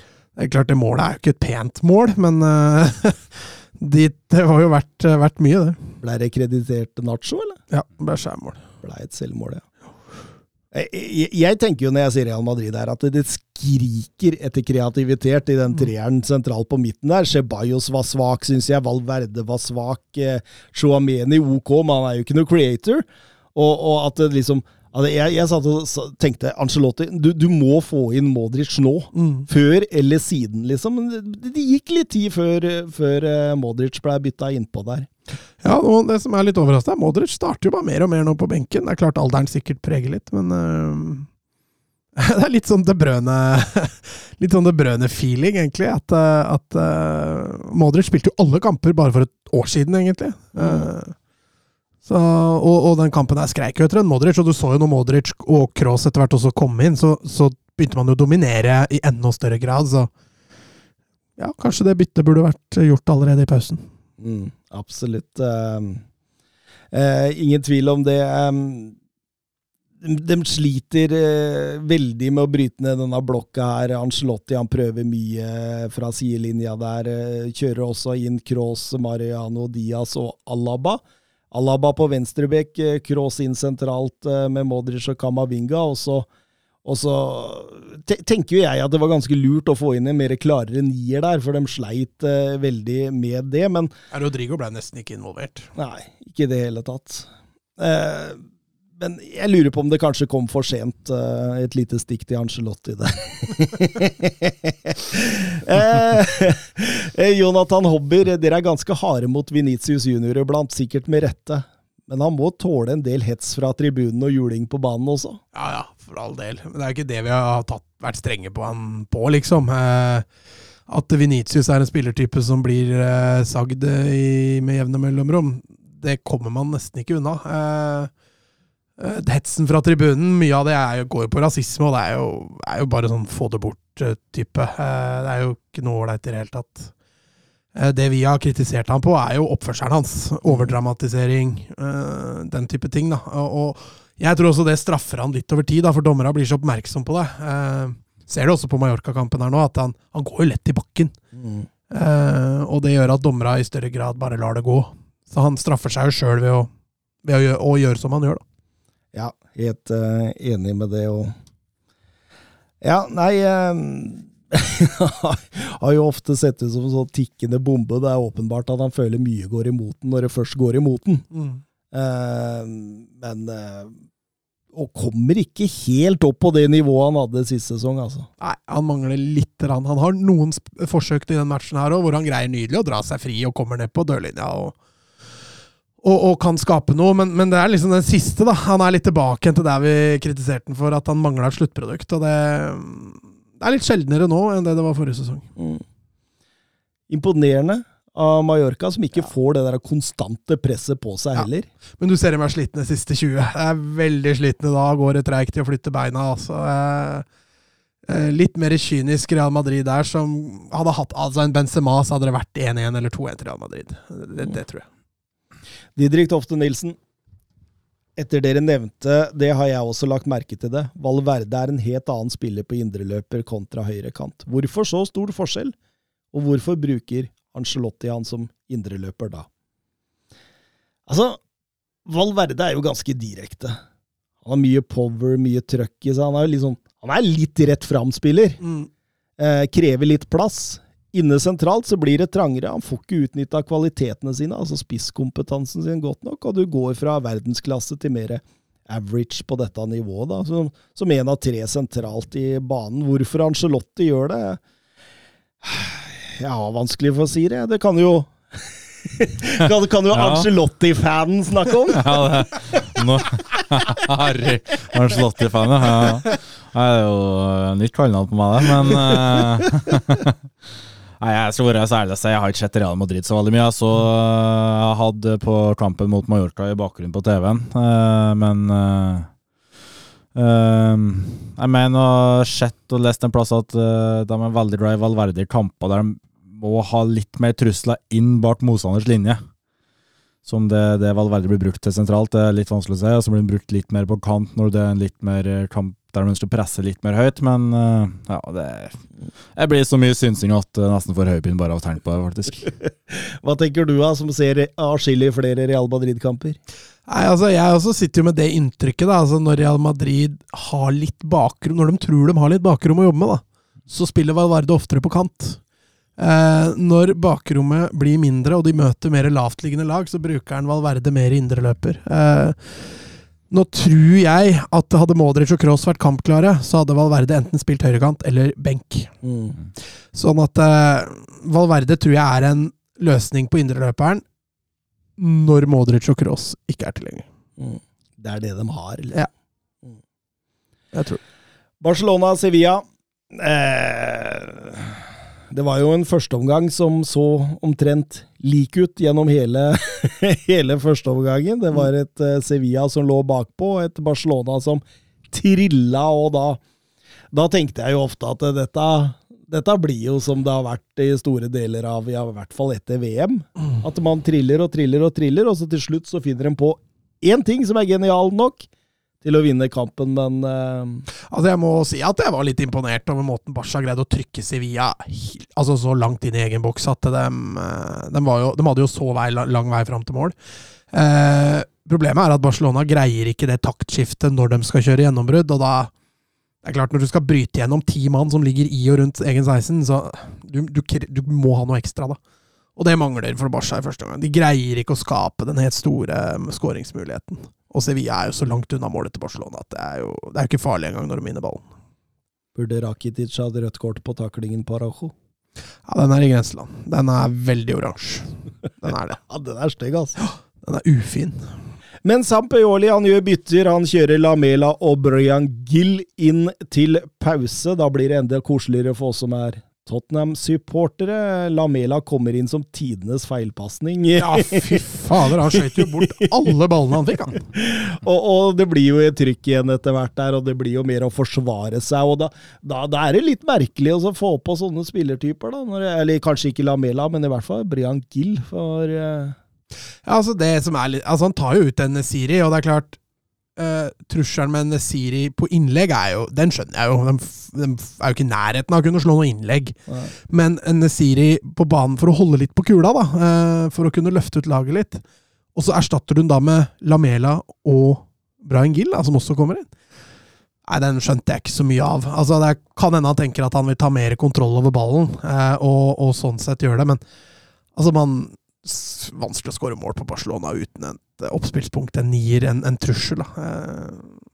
det er klart, det målet er jo ikke et pent mål, men uh, de, det var jo verdt, verdt mye, det. Ble det kreditert Nacho, eller? Ja, det ble skjærmål. Ble et selvmål, ja. Jeg, jeg, jeg tenker jo når jeg sier Real Madrid her, at det, skriker etter kreativitet i den treeren sentralt på midten der. Ceballos var svak, syns jeg. Valverde var svak. Eh, Chouameni ok, men han er jo ikke noe creator. Og, og at det liksom jeg, jeg satt og tenkte Angelotti, du, du må få inn Modric nå. Før eller siden, liksom. Det, det gikk litt tid før, før eh, Modric ble bytta innpå der. Ja, og det som er litt overraskende, er Modric starter jo bare mer og mer nå på benken. Det er klart alderen sikkert preger litt, men uh, Det er litt sånn De Brøne Litt sånn De Brøne-feeling, egentlig. At, eh, at uh, Modric spilte jo alle kamper bare for et år siden, egentlig. Uh, så, og, og, den kampen der skreik jo etter en Modric, og du så jo når Modric og Cross etter hvert også kom inn, så, så begynte man jo å dominere i enda større grad. Så ja, kanskje det byttet burde vært gjort allerede i pausen. Mm, absolutt. Uh, uh, ingen tvil om det. Um, de sliter eh, veldig med å bryte ned denne blokka her. Ancelotti han prøver mye fra sidelinja der. Eh, kjører også inn Cross, Mariano Diaz og Alaba. Alaba på venstrebekk, eh, Cross inn sentralt eh, med Modric og Kamavinga. Og så, og så tenker jo jeg at det var ganske lurt å få inn en mer klarere nier der, for de sleit eh, veldig med det. Men Rodrigo ble nesten ikke involvert. Nei, ikke i det hele tatt. Eh, men jeg lurer på om det kanskje kom for sent. eh, et lite stikk til Angelotti der. eh, Jonathan Hobber, dere er ganske harde mot Venitius junior iblant, sikkert med rette. Men han må tåle en del hets fra tribunen og juling på banen også? Ja ja, for all del. Men det er jo ikke det vi har tatt, vært strenge på han på, liksom. Eh, at Venitius er en spillertype som blir eh, sagd i, med jevne mellomrom, det kommer man nesten ikke unna. Eh, hetsen fra tribunen, mye av det jo, går jo på rasisme, og det er jo, er jo bare sånn få det bort-type. Det er jo ikke noe ålreit i det hele tatt. Eh, det vi har kritisert ham på, er jo oppførselen hans. Overdramatisering, den type ting. da. Og, jeg tror også det straffer han litt over tid, da, for dommerne blir så oppmerksom på det. ser du også på Mallorca-kampen her nå, at han, han, går jo lett i bakken. Mm. og det gjør at dommerne i større grad bare lar det gå. Så han straffer seg jo sjøl ved, ved, å, gjøre, å gjøre som han gjør, da. Ja, helt uh, enig med det. Og ja, nei uh, Har jo ofte sett ut som en sånn tikkende bombe. Det er åpenbart at han føler mye går imot den når det først går imot den. Mm. Uh, men og kommer ikke helt opp på det nivået han hadde sist sesong. altså. Nei, Han mangler litt. Han har noen forsøk i den matchen her òg, hvor han greier nydelig å dra seg fri og kommer ned på dørlinja. og og, og, kan skape noe, men, men, det er liksom den siste. da. Han er litt tilbake til der vi kritiserte han for at han mangla et sluttprodukt. og det, det, er litt sjeldnere nå enn det det var forrige sesong. Mm. Imponerende av Mallorca, som ikke ja. får det der konstante presset på seg ja. heller. Men du ser dem er slitne siste 20. Det er veldig slitne da. Går det treigt i å flytte beina. altså. Eh, eh, litt mer kynisk Real Madrid der, som hadde hatt altså en Benzema, så hadde det vært 1-1 eller 2-1 til Real Madrid. Det, det tror jeg. Didrik Tofte Nilsen. Etter dere nevnte, det har jeg også lagt merke til det, Valverde er en helt annen spiller på indreløper kontra høyrekant. Hvorfor så stor forskjell, og hvorfor bruker Angelotti han som indreløper da? Altså, Valverde er jo ganske direkte. Han har mye power, mye trøkk i seg. Han er jo liksom, han er litt rett fram-spiller. Mm. Eh, krever litt plass. Inne sentralt så blir det trangere. Han får ikke utnytta kvalitetene sine, altså spisskompetansen sin, godt nok, og du går fra verdensklasse til mer average på dette nivået, da, som, som en av tre sentralt i banen. Hvorfor Angelotti gjør det? Ja, vanskelig for å si det. Det kan jo kan, kan jo ja. Angelotti-fanen snakke om! ja, det no. Harry Angelotti-fan, ja. Det er jo nytt kallenavn på meg, det, men uh, Nei, Jeg skal være så ærlig å si, jeg har ikke sett Real Madrid så veldig mye. Så eh, jeg hadde på kampen mot Mallorca i bakgrunnen på TV-en, eh, men uh, Jeg mener å sett og lest en plass at de er veldig glad i Valverde i kamper der de må ha litt mer trusler inn bak motstanders linje. Som det, det Valverde blir brukt til sentralt, det er litt vanskelig å se. Og så blir den brukt litt mer på kant når det er en litt mer kamp der man ønsker å presse litt mer høyt, men uh, ja, det Jeg blir så mye synsing at jeg uh, nesten får høypinn bare av å tenke på det, faktisk. Hva tenker du, da, som ser atskillig flere Real Madrid-kamper? Nei, altså, Jeg også sitter jo med det inntrykket. da, altså Når Real Madrid har litt bakrom, når de tror de har litt bakrom å jobbe med, da, så spiller Valverde oftere på kant. Eh, når bakrommet blir mindre, og de møter mer lavtliggende lag, så bruker han Valverde mer indreløper. Eh, nå tror jeg at hadde Modric og Cross vært kampklare, så hadde Valverde enten spilt høyrekant eller benk. Mm. Sånn at eh, Valverde tror jeg er en løsning på indreløperen når Modric og Cross ikke er tilgjengelig. Mm. Det er det de har, eller? Ja. Mm. Jeg tror Barcelona-Sevilla. Eh, det var jo en førsteomgang som så omtrent lik ut gjennom hele, hele førsteomgangen. Det var et eh, Sevilla som lå bakpå, et Barcelona som trilla, og da, da tenkte jeg jo ofte at dette, dette blir jo som det har vært i store deler av ja, i hvert fall etter VM. At man triller og triller og triller, og så til slutt så finner en på én ting som er genial nok til å vinne kampen, men uh... Altså Jeg må si at jeg var litt imponert over måten Barca greide å trykke Sevilla altså så langt inn i egen boks at de, de, var jo, de hadde jo så vei, lang vei fram til mål. Uh, problemet er at Barcelona greier ikke det taktskiftet når de skal kjøre gjennombrudd. og da det er klart Når du skal bryte gjennom ti mann som ligger i og rundt egen 16, så du, du, du må ha noe ekstra, da. Og det mangler for Barca i første omgang. De greier ikke å skape den helt store skåringsmuligheten. Og Sevilla er jo så langt unna målet til Barcelona at det er jo, det er jo ikke farlig engang når de vinner ballen. burde Rakitic hatt rødt kort på taklingen på Arajo? Ja, Den er i grenseland. Den er veldig oransje. Den er det. Ja, den er stygg, altså. Den er ufin. Men Sampaioli han gjør bytter. Han kjører Lamela og Brian Gill inn til pause. Da blir det enda koseligere for oss som er Tottenham-supportere. Lamela kommer inn som tidenes feilpasning. Ja, fy fader, han skøyt jo bort alle ballene han fikk, han. og, og det blir jo et trykk igjen etter hvert der, og det blir jo mer å forsvare seg. og Da, da, da er det litt merkelig å få på sånne spillertyper, da. Når, eller kanskje ikke Lamela, men i hvert fall Brian Gill. For Uh... Ja, altså det som er litt Altså Han tar jo ut en Siri, og det er klart uh, Trusselen med Nesiri på innlegg er jo Den skjønner jeg jo. De, f- de er jo ikke i nærheten av å kunne slå noe innlegg. Nei. Men en Nesiri på banen for å holde litt på kula, da. Uh, for å kunne løfte ut laget litt. Og så erstatter du den da med Lamela og Brian Gill, da, som også kommer inn. Nei, den skjønte jeg ikke så mye av. Altså, Det kan hende han tenker at han vil ta mer kontroll over ballen, eh, og, og sånn sett gjøre det, men altså, man Vanskelig å skåre mål på Barcelona uten et oppspillspunkt, en nier, en, en trussel. Eh,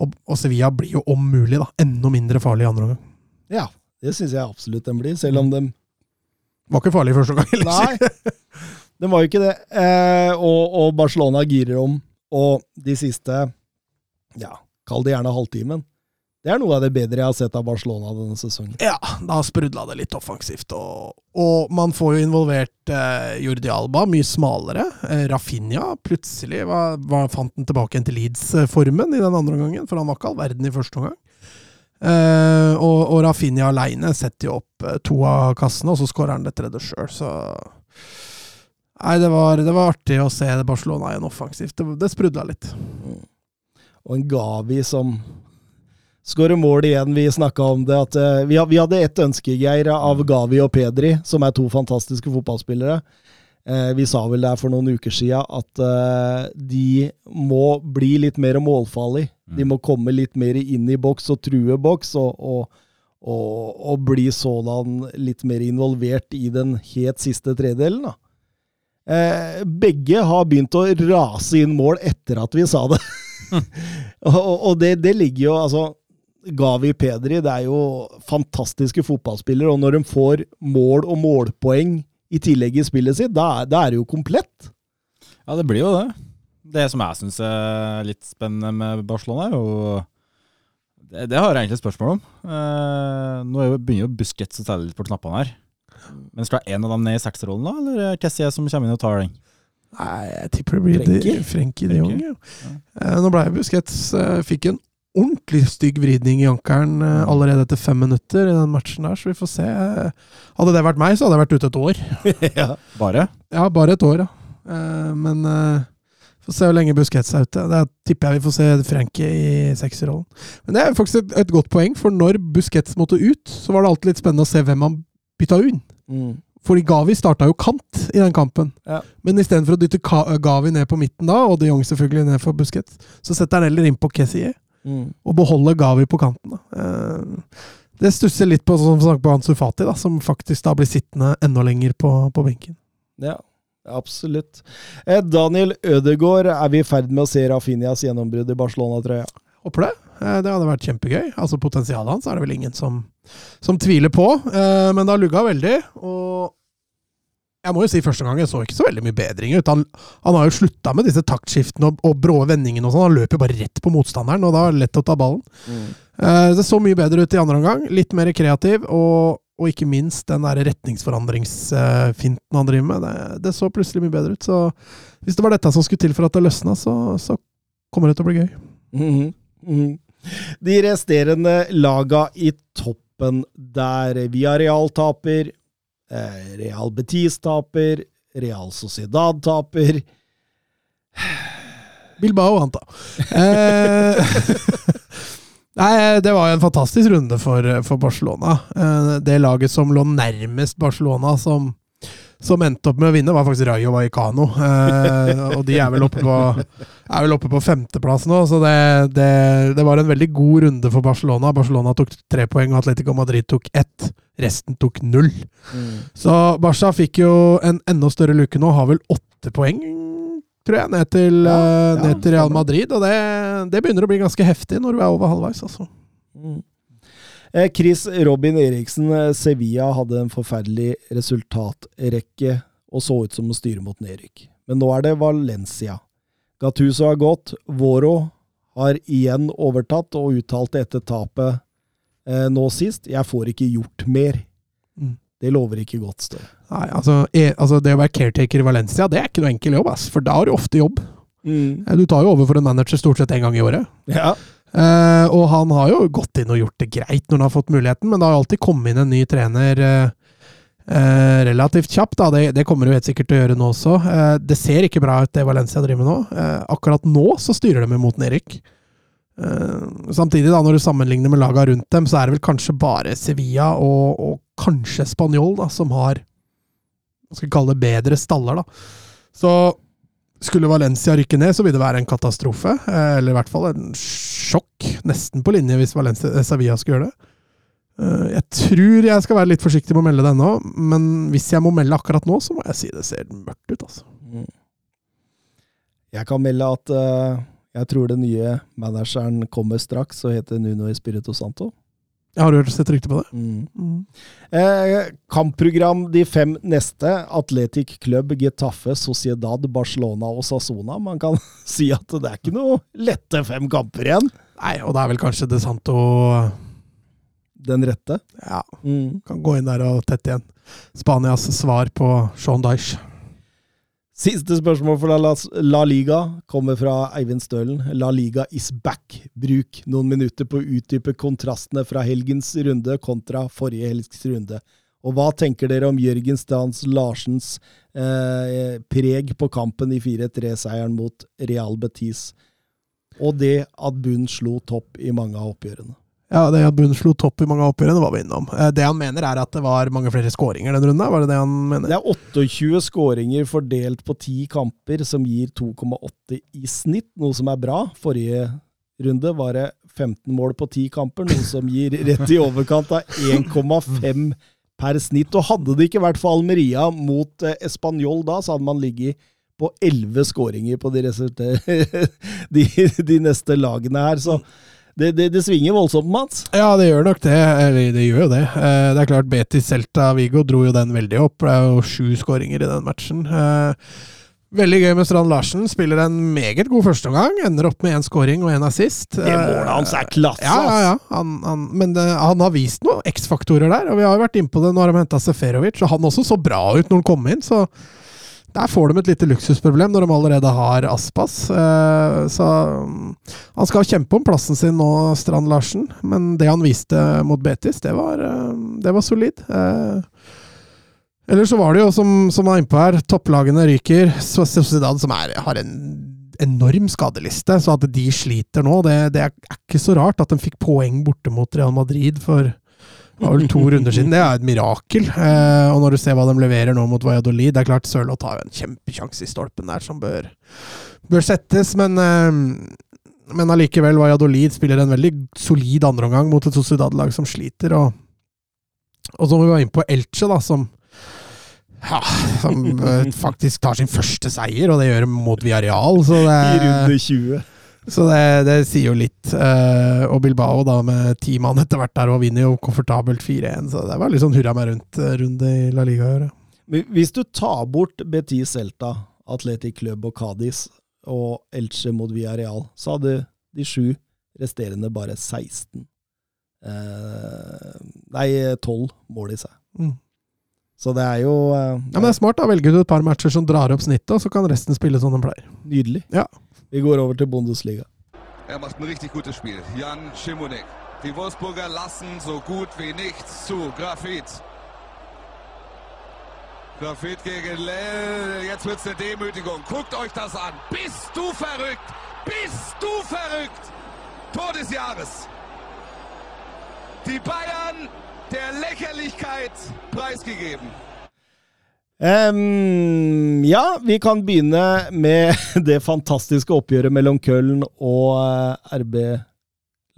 og, og Sevilla blir jo om mulig da, enda mindre farlig i andre omgang. ja, det syns jeg absolutt den blir, selv om den Var ikke farlig første gang, heller. Nei, den var jo ikke det. Eh, og, og Barcelona girer om. Og de siste, ja, kall det gjerne halvtimen, det er noe av det bedre jeg har sett av Barcelona denne sesongen. Ja, da sprudla det litt offensivt. Og, og man får jo involvert eh, Jordi Alba, mye smalere. Eh, Rafinha plutselig var, var, fant den tilbake igjen til Leeds-formen i den andre omgangen, for han var ikke all verden i første omgang. Eh, og, og Rafinha aleine setter jo opp eh, to av kassene, og så skårer han det tredje sjøl, så Nei, det var, det var artig å se Barcelona igjen offensivt. Det, det sprudla litt. Og en Gavi som skårer mål igjen. Vi snakka om det. at uh, vi, vi hadde ett ønske, Geir, av Gavi og Pedri, som er to fantastiske fotballspillere. Uh, vi sa vel der for noen uker sia at uh, de må bli litt mer målfarlige. De må komme litt mer inn i boks og true boks, og, og, og, og bli sådan litt mer involvert i den helt siste tredelen. da. Eh, begge har begynt å rase inn mål etter at vi sa det. og og det, det ligger jo altså Gavi Pedri det er jo fantastiske fotballspillere, og når de får mål og målpoeng i tillegg i spillet sitt, da, er- da er det jo komplett. Ja, det blir jo det. Det som jeg syns er litt spennende med Barcelona, er jo Det, det har jeg egentlig et spørsmål om. Eh, nå er jo, begynner jo Busquets å telle litt på knappene her. Men skal en av dem ned i sekserrollen, da? Eller er det Kessie som kommer inn og tar den? Nei, jeg tipper det blir Frenkie? de- Jong. Ja. Eh, Nå ble Busquets eh, Fikk en ordentlig stygg vridning i ankelen eh, allerede etter fem minutter i den matchen der, så vi får se. Hadde det vært meg, så hadde jeg vært ute et år. ja. Bare? Ja, bare et år, ja. Eh, Men vi får se hvor lenge Busquets er ute. Da tipper jeg vi får se Frenkie i sekserrollen. Men det er faktisk et, et godt poeng, for når Busquets måtte ut, så var det alltid litt spennende å se hvem han bytta ut. Mm. Fordi Gavi starta jo kant i den kampen. Ja. Men istedenfor å dytte Gavi ned på midten da, og de Jong selvfølgelig ned for Busquets, så setter han heller inn på Kessie Mm. og beholde Gavi på kanten. Eh, Det stusser litt på som som på Ansu Fati, da, som faktisk da blir sittende enda lenger på, på benken. Ja, absolutt. Eh, Daniel Ødegaard, er vi i ferd med å se Rafinhas gjennombrudd i Barcelona-trøya? Håper det. Eh, Det hadde vært kjempegøy. Altså Potensialet hans er det vel ingen som, som tviler på, men det har lugga veldig. Og Jeg må jo si første gang jeg så ikke så veldig mye bedring ut. Han, han har jo slutta med disse taktskiftene og, og brå vendingene og sånn. Han løper jo bare rett på motstanderen, og da er det lett å ta ballen. Eh, det så mye bedre ut i andre omgang. Litt mer kreativ, og, og ikke minst den der retningsforandringsfinten han driver med. Det, det så plutselig mye bedre ut. Så hvis det var dette som skulle til for at det løsna, så, så kommer det til å bli gøy. Mhm. Mhm. De resterende laga i toppen der Villarreal taper, Real Betis taper, Real Sociedad taper Bilbao vant, da. Eh, Nei, det var jo en fantastisk runde for, for Barcelona. Eh, Det laget som lå nærmest Barcelona, som, som endte opp med å vinne, var faktisk Rayo Vallecano. Eh, og de er vel oppe på, er vel oppe på femteplass nå, så det, det, det var en veldig god runde for Barcelona. Barcelona tok tre poeng, og Atletico Madrid tok ett. Resten tok null. Så Barca fikk jo en enda større luke nå, har vel åtte poeng, tror jeg, ned til, Ja, eh, ja, ned til Real. Madrid. Og det, det begynner å bli ganske heftig når du er over halvveis, altså. Mm. Eh, Chris Robin Eriksen, eh, Sevilla hadde en forferdelig resultatrekke og så ut som å styre mot nedrykk. Men nå er det Valencia. Gattuso har gått. Voro har igjen overtatt og uttalte etter tapet eh, nå sist 'Jeg får ikke gjort mer'. Mm. Det lover ikke godt, står det. Nei, altså, e, altså Det å være caretaker i Valencia, det er ikke noe enkel jobb, ass, for da har du ofte jobb. Mm. Du tar jo over for en manager stort sett én gang i året. Ja. Eh, og han har jo gått inn og gjort det greit når han har fått muligheten, men det har jo alltid kommet inn en ny trener uh, uh, relativt kjapt. Da. Det, det kommer jo helt sikkert til å gjøre nå også. Det ser ikke bra ut, det Valencia driver med nå. Akkurat nå så styrer de mot Erik. Samtidig, da, når du sammenligner med laga rundt dem, så er det vel kanskje bare Sevilla og, og kanskje Spanjol da, som har hva skal vi kalle det bedre staller. da. Så skulle Valencia rykke ned, så vil det være en katastrofe. eh, Eller i hvert fall en sjokk. Nesten på linje hvis Valencia, eh, Sevilla skulle gjøre det. Eh, Jeg tror jeg skal være litt forsiktig med å melde det ennå, men hvis jeg må melde akkurat nå, så må jeg si det ser mørkt ut, altså. Jeg kan melde at jeg tror den nye manageren kommer straks og heter Nuno Espirito Santo. Jeg har hørt sett rykte på det. Mm. Eh, kampprogram de fem neste. Atletic Club, Getafe, Sociedad, Barcelona og Sassona. Man kan si at det er ikke noe lette fem kamper igjen. Nei, og det er vel kanskje De Santo Den rette. Ja, Mm. kan gå inn der og tette igjen. Spanias svar på Sean Dyche. Siste spørsmål for La, Liga kommer fra Eivind Stølen. La Liga is back. Bruk noen minutter på å utdype kontrastene fra helgens runde kontra forrige helgens runde. Og hva tenker dere om Jørgen Stans Larsens eh, preg på kampen i 4-3-seieren mot Real Betis? Og det at bunnen slo topp i mange av oppgjørene. Ja, det at Bunn slo topp i mange av oppgjørene, var vi innom. Eh, Det han mener, er at det var mange flere skåringer den runden. Var det det han mener? Det er 28 skåringer fordelt på 10 kamper, som gir 2,8 i snitt, noe som er bra. Forrige runde var det 15 mål på 10 kamper, noe som gir rett i overkant av 1,5 per snitt. Og hadde det ikke vært for Almeria mot eh, Español da, så hadde man ligget på 11 skåringer på de, de, de neste lagene her. Så det, det, det svinger voldsomt, Mats. Ja, det gjør nok det. Eller det gjør jo det. Eh, Det er klart, Betis Celta Vigo dro jo den veldig opp. Det er jo sju skåringer i den matchen. Eh, Veldig gøy med Strand Larsen. Spiller en meget god førsteomgang. Ender opp med én skåring og én assist. Det målet hans er klasse, Ja, ja, ja. Han, han, men han har vist noen X-faktorer der, og vi har jo vært innpå det. Nå har de henta Seferovic, og han også så bra ut når han kom inn. så der får de et lite luksusproblem når de allerede har Aspas. Eh, Så mm, han skal kjempe om plassen sin nå, Strand Larsen. Men det han viste mot Betis, det var, eh, det var solid. Eh, Eller så var det jo, som, som var innpå her, topplagene ryker. Sociedad, som er, har en enorm skadeliste, så at de sliter nå, det, det er ikke så rart at de fikk poeng borte mot Real Madrid for det var vel to runder siden. Det er et mirakel. Eh, og når du ser hva de leverer nå mot Valladolid Det er klart Sørloth har jo en kjempesjanse i stolpen der som bør, bør settes, men eh, men allikevel, Valladolid spiller en veldig solid andreomgang mot et Sociedad-lag som sliter. Og, og så må vi gå inn på Elche, da, som ja, som eh, faktisk tar sin første seier, og det gjør de mot Villarreal. Så det, I runde 20. så det, det sier jo litt. Eh, og Bilbao da med ti mann etter hvert der og vinner jo komfortabelt 4-1. Så det var litt sånn hurra meg rundt-runde i La Liga ja. Hvis du tar bort Betis Celta, Atletic Club og Cádiz og Elche mot Villarreal, så hadde de sju resterende bare 16 eh, Nei, 12 mål i seg. Mm. Så det er jo eh, Ja, men det er smart. da Velger du et par matcher som drar opp snittet, og så kan resten spille som de pleier. nydelig. Ja. Vi går over til Bundesliga. Er macht ein richtig gutes Spiel. Jan Schimonek. Die Wolfsburger lassen so gut wie nichts zu. Grafit. Grafit gegen Lell. Jetzt wird's eine Demütigung. Guckt euch das an. Bist du verrückt? Bist du verrückt? Tor des Jahres. Die Bayern der Lächerlichkeit preisgegeben. Ehm, ja, vi kan begynne med det fantastiske oppgjøret mellom Köln og eh, RB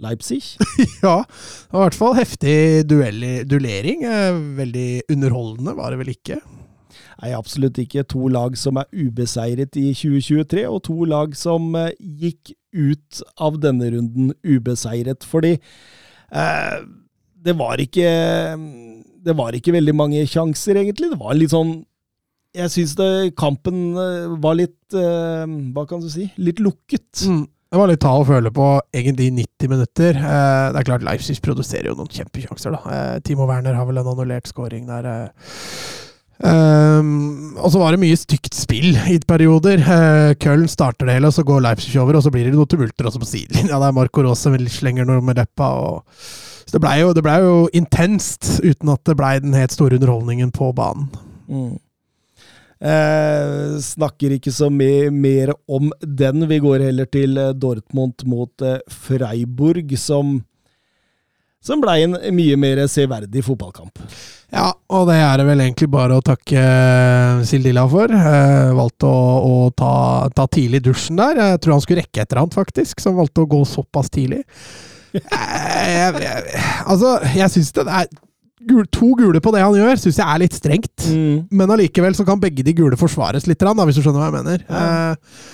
Leipzig. Ja, det var i hvert fall heftig duell, duellering. Eh, Veldig underholdende var det vel ikke? Nei, absolutt ikke. To lag som er ubeseiret i 2023, og to lag som eh, gikk ut av denne runden ubeseiret. Fordi eh, det var ikke Det var ikke veldig mange sjanser, egentlig. Det var litt sånn Jeg syns kampen eh, var litt eh, Hva kan du si? Litt lukket. Mm. Det var litt ta og føle på egentlig i 90 minutter. Eh, det er klart Leipzig produserer jo noen kjempesjanser, da. Timo Werner har vel en annullert scoring der. Ehm, og så var det mye stygt spill i perioder. Uh, Köln starter det hele, og så går Leipzig over, og så blir det noen tumulter også på sidelinja. der Marco Rose slenger noe med leppa. Og... Så det blei jo, ble jo intenst, uten at det blei den helt store underholdningen på banen. Mm. Eh, snakker ikke så mye mer om den. Vi går heller til eh, Dortmund mot eh, Freiburg, som som blei en mye mer severdig fotballkamp. Ja, og det er det vel egentlig bare å takke eh, Sildilla for. Eh, valgte å, å ta, ta tidlig dusjen der. Jeg tror han skulle rekke et eller annet, faktisk, som valgte å gå såpass tidlig. Eh, jeg, jeg, altså, jeg syns det er gul, To gule på det han gjør, syns jeg er litt strengt. Men allikevel så kan begge de gule forsvares litt, da, hvis du skjønner hva jeg mener. Eh,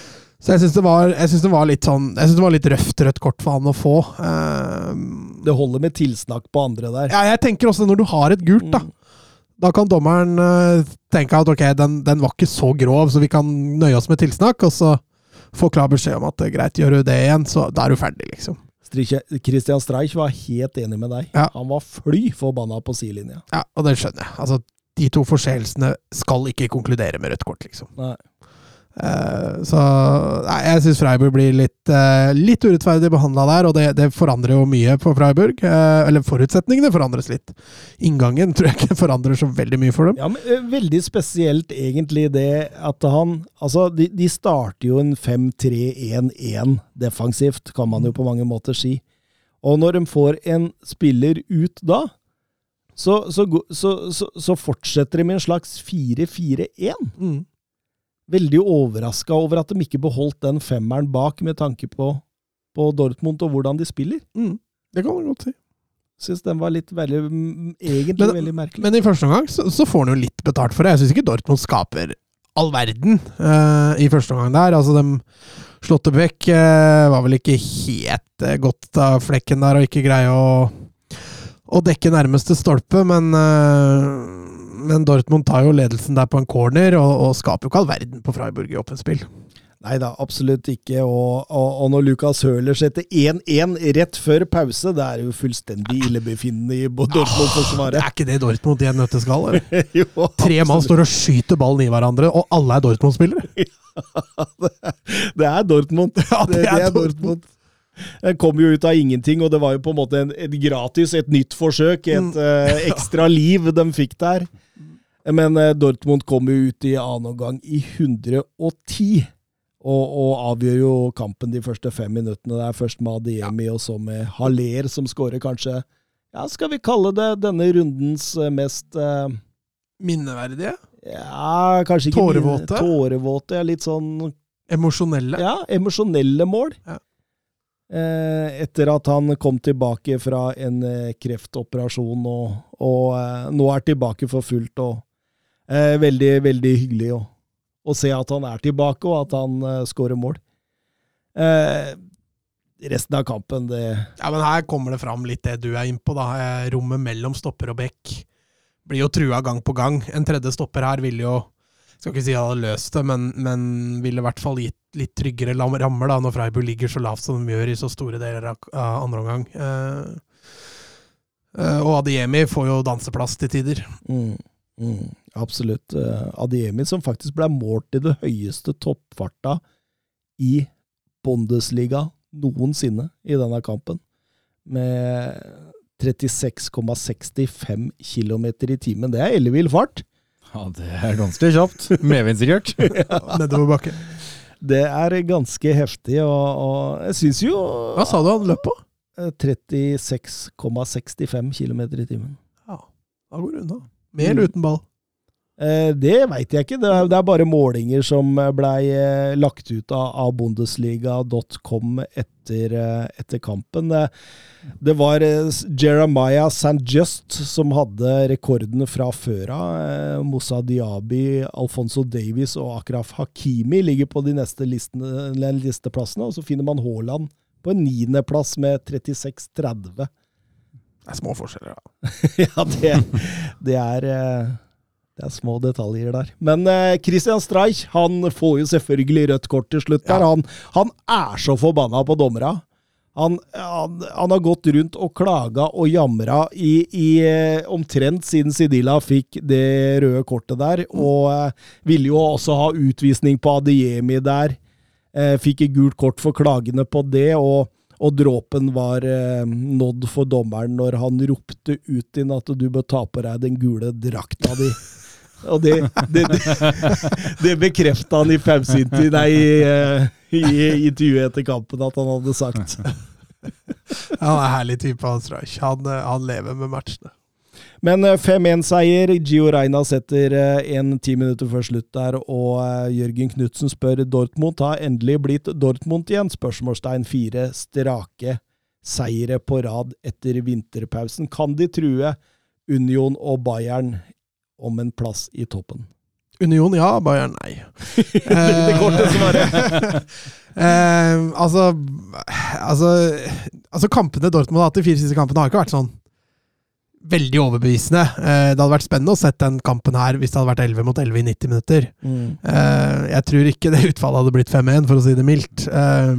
så jeg syns det, det var litt sånn Jeg synes det var litt røft rødt kort for han å få. Eh, Det holder med tilsnakk på andre der. ja, jeg tenker også når du har et gult, da. Da kan dommeren eh, tenke at ok, den, den var ikke så grov, så vi kan nøye oss med tilsnakk, og så få klar beskjed om at er greit, gjør du det igjen, så da er du ferdig, liksom. Christian Streich var helt enig med deg. Ja. Han var fly forbanna på sidelinja. Ja, og det skjønner jeg. Altså, de to forseelsene skal ikke konkludere med rødt kort, liksom. Nei. Eh, så nei, jeg syns Freiburg blir litt, uh, litt urettferdig behandla der, og det, det forandrer jo mye på Freiburg. Uh, eller forutsetningene forandres litt. Inngangen tror jeg ikke forandrer så veldig mye for dem. Ja, men Veldig spesielt egentlig det at han Altså, de, de starter jo en 5-3-1-1 defensivt, kan man jo på mange måter si. Og når de får en spiller ut da, så, så, så, så, så fortsetter de med en slags 4-4-1. Mm. Veldig overraska over at de ikke beholdt den femmeren bak, med tanke på, på Dortmund og hvordan de spiller. Mm. Det kan man godt si. Syns den var litt veldig mm, Egentlig Men- veldig merkelig. Men i første omgang så, så får han jo litt betalt for det. Jeg syns ikke Dortmund skaper all verden uh, i første omgang der. Altså, de Slåttebekk uh, var vel ikke helt uh, godt av flekken der og ikke greie å, å dekke nærmeste stolpe, men eh, men Dortmund tar jo ledelsen der på en corner, og, og skaper jo ikke all verden på Freiburg i åpent spill. Nei da, absolutt ikke. Og, og, og når Lukas Høler setter 1-1 rett før pause, det er jo fullstendig illebefinnende i Dortmund-forsvaret. er ikke det Dortmund i en? Jo, Tre mann står og skyter ballen i hverandre, og alle er Dortmund-spillere! Det er Dortmund. Ja, det er Dortmund. Den kom jo ut av ingenting, og det var jo på en måte en, et gratis, et nytt forsøk. Et Mm. uh, ekstra liv de fikk der. Men eh, Dortmund kom jo ut i annen omgang i 110. Og, og avgjør jo kampen de første fem minuttene. Det er først med Adiemi og så med Haller som skårer kanskje ja, Skal vi kalle det denne rundens eh, mest eh, Minneverdige? Ja, kanskje ikke Tårevåte? Tårevåte. Ja, litt sånn Emosjonelle? ja, emosjonelle mål. Ja. Eh, etter at han kom tilbake fra en eh, kreftoperasjon og, og nå er tilbake for fullt. Og, eh, veldig, veldig hyggelig å, å se at han er tilbake, og at han eh, skårer mål. Eh, resten av kampen, det Ja, men her kommer det fram litt det du er innpå, da. Eh, Rommet mellom stopper og bekk blir jo trua gang på gang. En tredje stopper her ville jo Skal ikke si han hadde løst det, men, men ville i hvert fall gitt litt tryggere rammer da, når Freiburg ligger så lavt som de gjør i så store deler av, andre omgang. Eh, eh, og Adiemi får jo danseplass til tider. Mm, mm, absolutt. Eh, Adiemi som faktisk ble målt i det høyeste toppfarta i Bundesliga noensinne i denne kampen. Med 36,65 km i timen. Det er ellevill fart. Ja, det er ganske kjapt. Medvindsikkert. Nedover bakken. Det er ganske heftig, og, og jeg syns jo Hva sa du han løp på? eh, 36,65 km i timen. Ja, da går det unna. Med eller uten ball? Eh, Det veit jeg ikke. Det er, det er bare målinger som blei eh, lagt ut av, av Bundesliga.com etter, eh, etter kampen. Det, var eh, Jeremiah St. Just som hadde rekordene fra før av. Eh, Moussa Diaby, Alfonso Davies og Akraf Hakimi ligger på de neste listene, listeplassene. Og så finner man Haaland på en niendeplass med 36,30. Det er små forskjeller, da. ja, det, det er eh, det er små detaljer der. Men eh, Christian Streich han får jo selvfølgelig rødt kort til slutt. der. Han, han er så forbanna på dommera. Han, han, han har gått rundt og klaga og jamra i, i eh, omtrent siden Sidila fikk det røde kortet der, og eh, ville jo også ha utvisning på Adiemi der. Eh, fikk et gult kort for klagene på det, og, og dråpen var eh, nådd for dommeren når han ropte ut inn at du bør ta på deg den gule drakta di. Og det, det, det, det bekrefta han i femsinti, nei, i, i, i intervjuet etter kampen at han hadde sagt. Han er en herlig type, han Streich. Han, eh, han lever med matchene. Men eh, 5-1-seier. Gio Reina setter eh, en ti minutter før slutt der, og eh, Jørgen Knutsen spør Dortmund har endelig blitt Dortmund igjen? Spørsmålstegn fire strake seire på rad etter vinterpausen. Kan de true Union og Bayern om en plass i toppen? Union ja, Bayern nei. det korte svaret. Eh, altså, altså Altså, kampene Dortmund har hatt de fire siste kampene, har ikke vært sånn veldig overbevisende. Eh, det hadde vært spennende å sett den kampen her hvis det hadde vært 11 mot 11 i 90 minutter. Mm. Eh, jeg tror ikke det utfallet hadde blitt 5-1, for å si det mildt. Eh,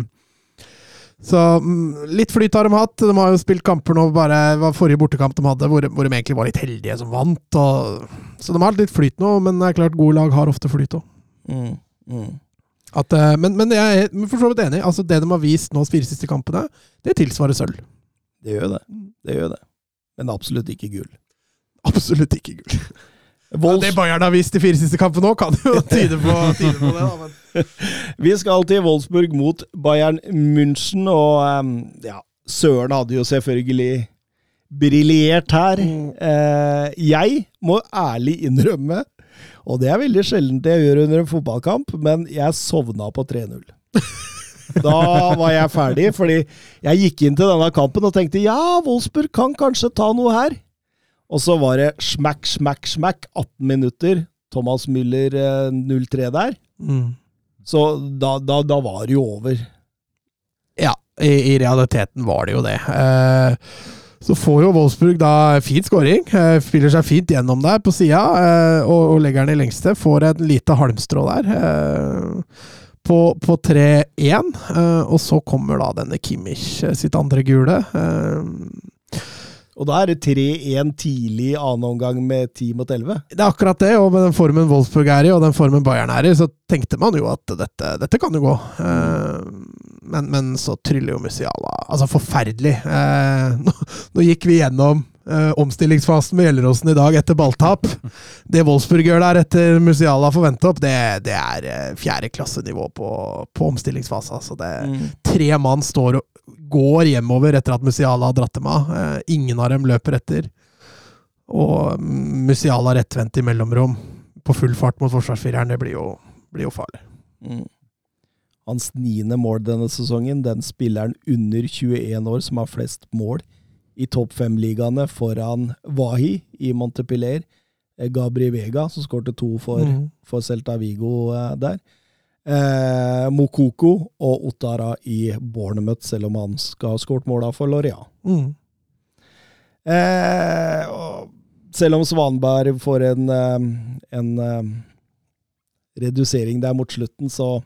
så mm, litt flyt har de hatt. De har jo spilt kamper nå bare var forrige bortekamp de hadde, hvor, hvor de egentlig var litt heldige som vant. Og, så de har hatt litt flyt nå, men det er klart gode lag har ofte flyt òg. Mm. Mm. Men, men jeg er for så vidt enig. Altså, det de har vist nå de fire siste kampene, det tilsvarer sølv. Det gjør det. Det gjør det. Men absolutt ikke gull. Absolutt ikke gull. Ja, det Bayern har vist de fire siste kampene nå, kan jo tyde på, tyde på det. Da, men. Vi skal til Wolfsburg mot Bayern München, og ehm, ja, Søren hadde jo selvfølgelig briljert her. Eh, jeg må ærlig innrømme, og det er veldig sjeldent jeg gjør under en fotballkamp, men jeg sovna på 3-0. Da var jeg ferdig, fordi jeg gikk inn til denne kampen og tenkte ja, Wolfsburg kan kanskje ta noe her. Og så var det smack, smack, smack. 18 minutter. Thomas Müller eh, 0-3 der. Mm. Så da, da, da var det jo over. Ja, i, i realiteten var det jo det. Uh, så får jo Wolfsburg da fin scoring. Eh, spiller seg fint gjennom der på sida, eh, og, og legger den i lengste. Får et lite halmstrå der. På, på 3-1, eh, og så kommer da denne Kimmich eh, sitt andre gule. Eh, Og da er det 3-1 tidlig i annen omgang med 10 mot 11. det er akkurat det, og med den formen Wolfsburg er i, og den formen Bayern er i, så tenkte man jo at dette, dette kan jo gå. Men, men så tryller jo Musiala. Altså, forferdelig. Nå, nå gikk vi gjennom eh, omstillingsfasen med Gjelleråsen i dag etter balltap. Det Wolfsburg gjør der etter Musiala vente opp, det, det er fjerde klassenivå på, på omstillingsfase. Altså det, tre mann står og går hjemover etter at Musiala har dratt dem av. Uh, ingen av dem løper etter. Og mm, Musiala rettvendt i mellomrom på full fart mot forsvarsfireren, det blir jo, blir jo farlig. Mm. Hans niende mål denne sesongen, den spilleren under 21 år som har flest mål i topp fem-ligaene foran Wahi i Montepiller. Eh, Gabri Vega, som skårte to for, Mm. for Celta Vigo eh, der. Eh, Mokoko og Ottara i Bournemouth, selv om han skal ha skåret måla for Loria. Mm. Eh, selv om Svanberg får en, en, en eh, redusering der mot slutten, så,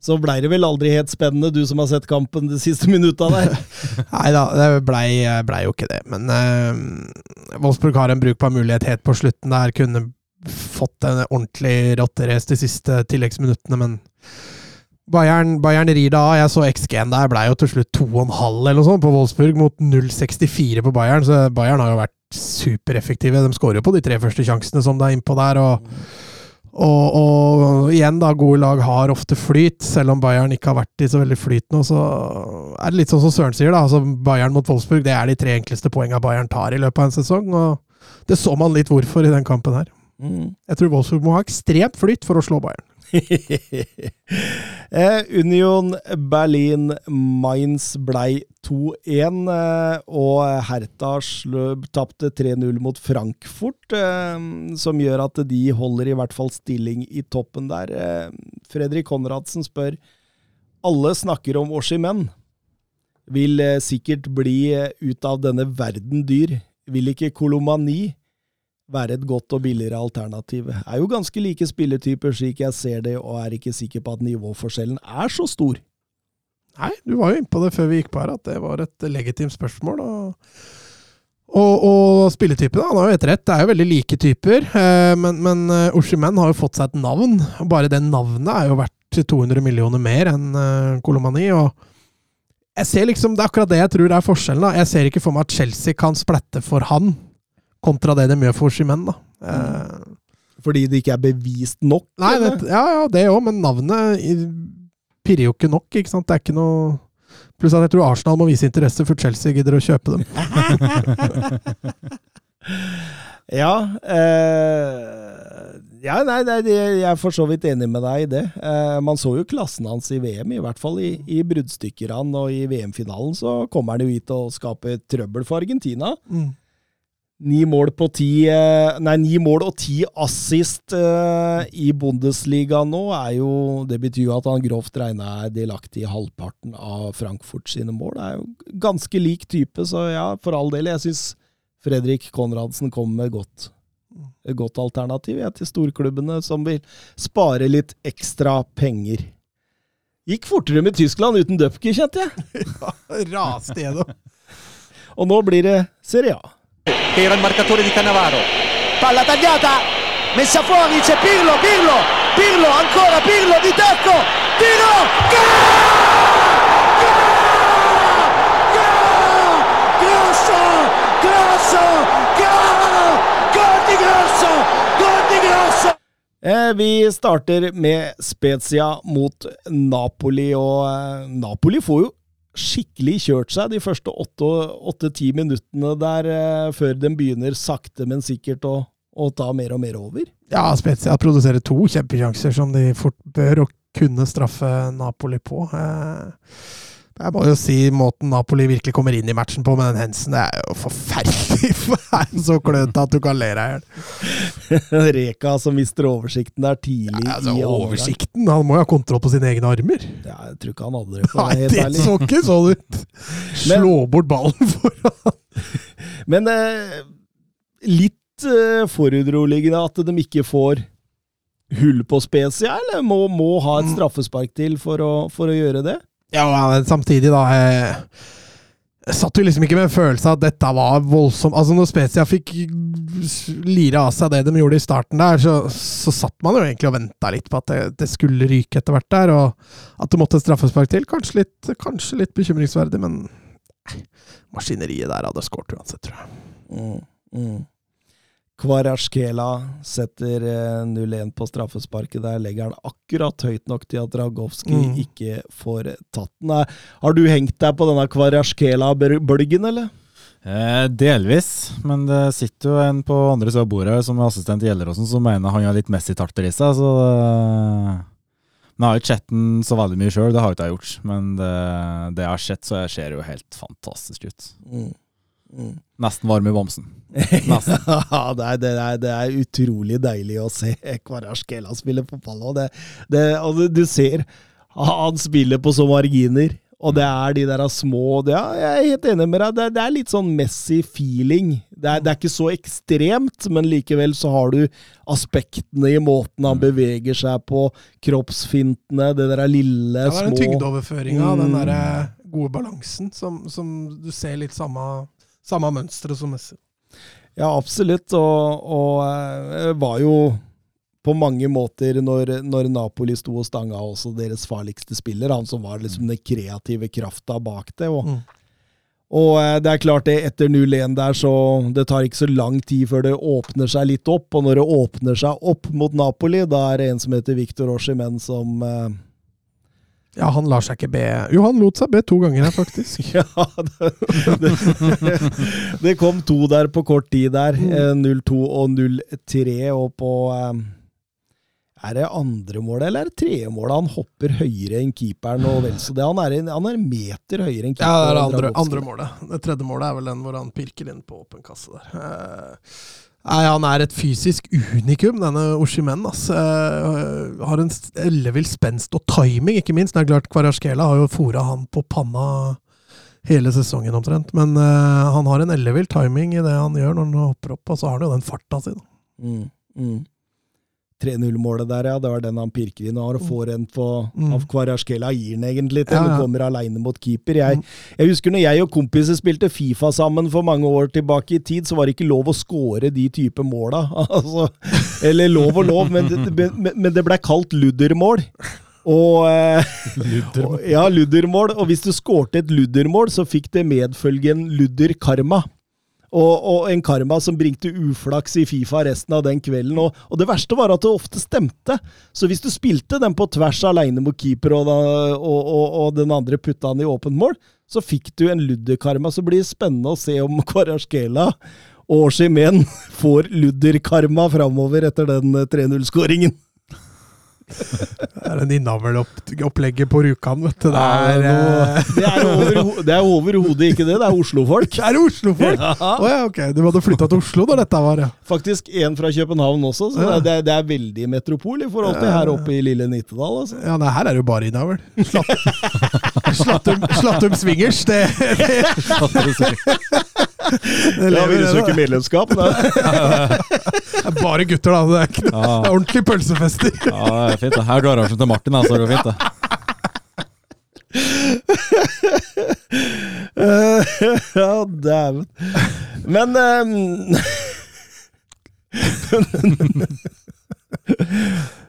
så blei det vel aldri helt spennende, du som har sett kampen de siste minutta der. Nei da, det blei ble jo ikke det. Men uh, Wolfsburg har en brukbar mulighet helt på slutten der. Kunne fått en ordentlig rotterace de siste tilleggsminuttene, men Bayern, Bayern rir det av. Jeg så XG-en der blei jo til slutt 2,5 eller noe sånt på Wolfsburg, mot 0,64 på Bayern. Så Bayern har jo vært supereffektive. De skårer jo på de tre første sjansene som det er innpå der. og og, og, igjen, da, gode lag har ofte flyt, selv om Bayern ikke har vært i så veldig flyt nå. Så er det litt sånn som Søren sier, da. altså Bayern mot Wolfsburg det er de tre enkleste poengene Bayern tar i løpet av en sesong. og Det så man litt hvorfor i den kampen her. Mm. Jeg tror Wolfsburg må ha ekstremt flyt for å slå Bayern. Eh, Union Berlin Mainz blei 2-1, eh, og Hertha tapte 3-0 mot Frankfurt, eh, som gjør at de holder i hvert fall stilling i toppen der. Fredrik Konradsen spør alle snakker om Oshimen. Vil sikkert bli ut av denne verden dyr. Vil ikke Kolomani være et godt og billigere alternativ. Er jo ganske like spilletyper slik jeg ser det, og er ikke sikker på at nivåforskjellen er så stor. Nei, du var jo inne på det før vi gikk på her, at det var et legitimt spørsmål. og... Og, og spilletypene, han har jo helt rett, det er jo veldig like typer. Eh, men, men eh, Oshimen har jo fått seg et navn. og Bare det navnet er jo verdt 200 millioner mer enn eh, Kolomani. og jeg ser liksom, Det er akkurat det jeg tror er forskjellen. da. Jeg ser ikke for meg at Chelsea kan splette for han kontra det de gjør for Skimen. da. Eh, Fordi det ikke er bevist nok? nei, det, ja, ja, det òg, men navnet pirrer jo ikke nok. ikke sant? Det er ikke noe Pluss at jeg tror Arsenal må vise interesse før Chelsea gidder å kjøpe dem. Ja, eh, ja nei, nei, jeg er for så vidt enig med deg i det. Eh, man så jo klassen hans i VM, i hvert fall i, i bruddstykkerne. Og i VM-finalen så kommer han jo hit og skaper trøbbel for Argentina. Ni mål på ti eh, Nei, ni mål og ti assist uh, i Bundesliga nå er jo Det betyr jo at han grovt regna er delaktig i halvparten av Frankfurt sine mål. Det er jo ganske lik type, så ja, for all del. Jeg syns Fredrik Konradsen kommer med godt, et godt alternativ ja, til storklubbene som vil spare litt ekstra penger. Gikk fortere med Tyskland uten Dupker, kjente jeg. Raste gjennom. Og nå blir det Serie A. che era il marcatore di Cannavaro. palla tagliata, messa fuori, c'è Pirlo, Pirlo, Pirlo, ancora Pirlo di tacco, tiro, Grosso, Grosso, gol, gol di Grosso, gol di Grosso. Vi starter med Spezia mot Napoli, og eh, Napoli får jo skikkelig kjørt seg de første åtte-ti minuttene der, eh, før den begynner sakte, men sikkert å, å ta mer og mer over. Ja, Spezia produserer to kjempesjanser som de fort bør og kunne straffe Napoli på. Eh, Jeg må jo si måten Napoli virkelig kommer inn i matchen på med den Hensen, det er jo forferdelig! Er så klønete at du kan le deg i hjel. Reka som mister oversikten der tidlig Ja, Altså, oversikten! Han må jo ha kontroll på sine egne armer. Ja, jeg tror ikke han hadde det. For Nei, helt det ærlig. så ikke sånn ut! Slå bort ballen foran Men eh, litt eh, foruroligende at de ikke får hull på Spezia, eller må, må ha Mm. et straffespark til for å, for å gjøre det? Ja, men samtidig, da Jeg, jeg satt jo liksom ikke med en følelse av at dette var voldsomt Altså, når Spezia fikk lire av seg det de gjorde i starten der, så, så satt man jo egentlig og venta litt på at det, det skulle ryke etter hvert der, og at det måtte et straffespark til. Kanskje litt, kanskje litt bekymringsverdig, men maskineriet der hadde skåret uansett, tror jeg. Mm, mm. Kvarasjkela setter eh, 0-1 på straffesparket. Der legger han akkurat høyt nok til at Dragowski Mm. ikke får tatt den. Eh, Har du hengt deg på denne Kvarasjkela-bølgen, eller? Eh, delvis, men det sitter jo en på andre siden av bordet som er assistent i Gjelleråsen som mener han har litt Messi-takter i seg, så det, Men jeg har ikke sett den så veldig mye sjøl, det har ikke jeg gjort. Men det, det jeg har sett, så ser jo helt fantastisk ut. Mm. Mm. Nesten varm i bamsen. Nesten. Ja, det er, det, er, det er utrolig deilig å se Kvarasjkela spille fotball. Og det, det, og du, du ser han spiller på så marginer, og det er de der små det, ja, Jeg er helt enig med deg. Det, det er litt sånn Messi-feeling. Det er, det er ikke så ekstremt, men likevel så har du aspektene i måten han beveger seg på, kroppsfintene, det der lille, Ja, det er den tyngdeoverføringa, mm. den Mm. der gode balansen, som, som du ser litt samme, samme mønsteret som Messi. Ja, absolutt. Og, og eh, var jo på mange måter, når, når Napoli sto og stanga, også deres farligste spiller. Han som var liksom den kreative krafta bak det. Og, Mm. og eh, det er klart, det etter 0-1 der, så det tar ikke så lang tid før det åpner seg litt opp. Og når det åpner seg opp mot Napoli, da er det en som heter Victor Oshimen som eh, Ja, han lar seg ikke be Jo, han lot seg be to ganger her, faktisk. Ja, det, det, det kom to der på kort tid der. eh, 0-2 og 0-3. Og på eh, Er det andre målet eller er det tredje målet? Han hopper høyere enn keeperen og vel så det. Han er, en, han er meter høyere enn keeperen. Ja, det er det andre, andre målet. Det tredje målet er vel den hvor han pirker inn på åpen kasse der. Nei, Han er et fysisk unikum, denne Oshimen. Altså. Har en ellevill spenst og timing, ikke minst. Det er klart Kvarasjkela har jo fora han på panna hele sesongen omtrent. Men uh, han har en ellevill timing i det han gjør når han hopper opp, og så har han jo den farta si. Mm, mm. 3-0-målet der, ja. Det var den han pirker inn og får en på Mm. av Kvarasjkela gir den egentlig til. Ja, ja. kommer aleine mot keeper. Jeg, Mm. jeg husker når jeg og kompiser spilte Fifa sammen for mange år tilbake i tid, så var det ikke lov å score de type måla. Altså, eller lov og lov, men det, men, det ble kalt luddermål. Og, eh, og Ja, luddermål. Og hvis du skårte et luddermål, så fikk det medfølgen ludderkarma. Og, og en karma som bringte uflaks i Fifa resten av den kvelden. Og, og det verste var at det ofte stemte. Så hvis du spilte den på tvers aleine mot keeper, og, da, og, den andre putta den i åpent mål, så fikk du en ludderkarma. Så blir det spennende å se om Kvarasjkela og Shimen får ludderkarma framover etter den eh, 3-0-skåringen. Det er en innavlopplegget på Rjukan, vet du. Det er, eh, Det er overho- det er overhodet ikke det. Det er Oslo-folk. det er Oslo-folk! Å ja, ok. Du hadde flytta til Oslo da dette var, ja. Faktisk en fra København også, så Ja. det, er, det er veldig metropol i forhold til her oppe i lille Nittedal. Altså. Ja, nei, her er det jo bare innavl. Slattum, Slattum swingers, det, det, det Ja, vil du det, medlemskap? Det er bare gutter, da. Det er, ikke, det er ordentlig pølsefester. Ja, det er fint. det. Her er garasjen til Martin, altså. Det går fint, det. Ja, dæven. Men ehm,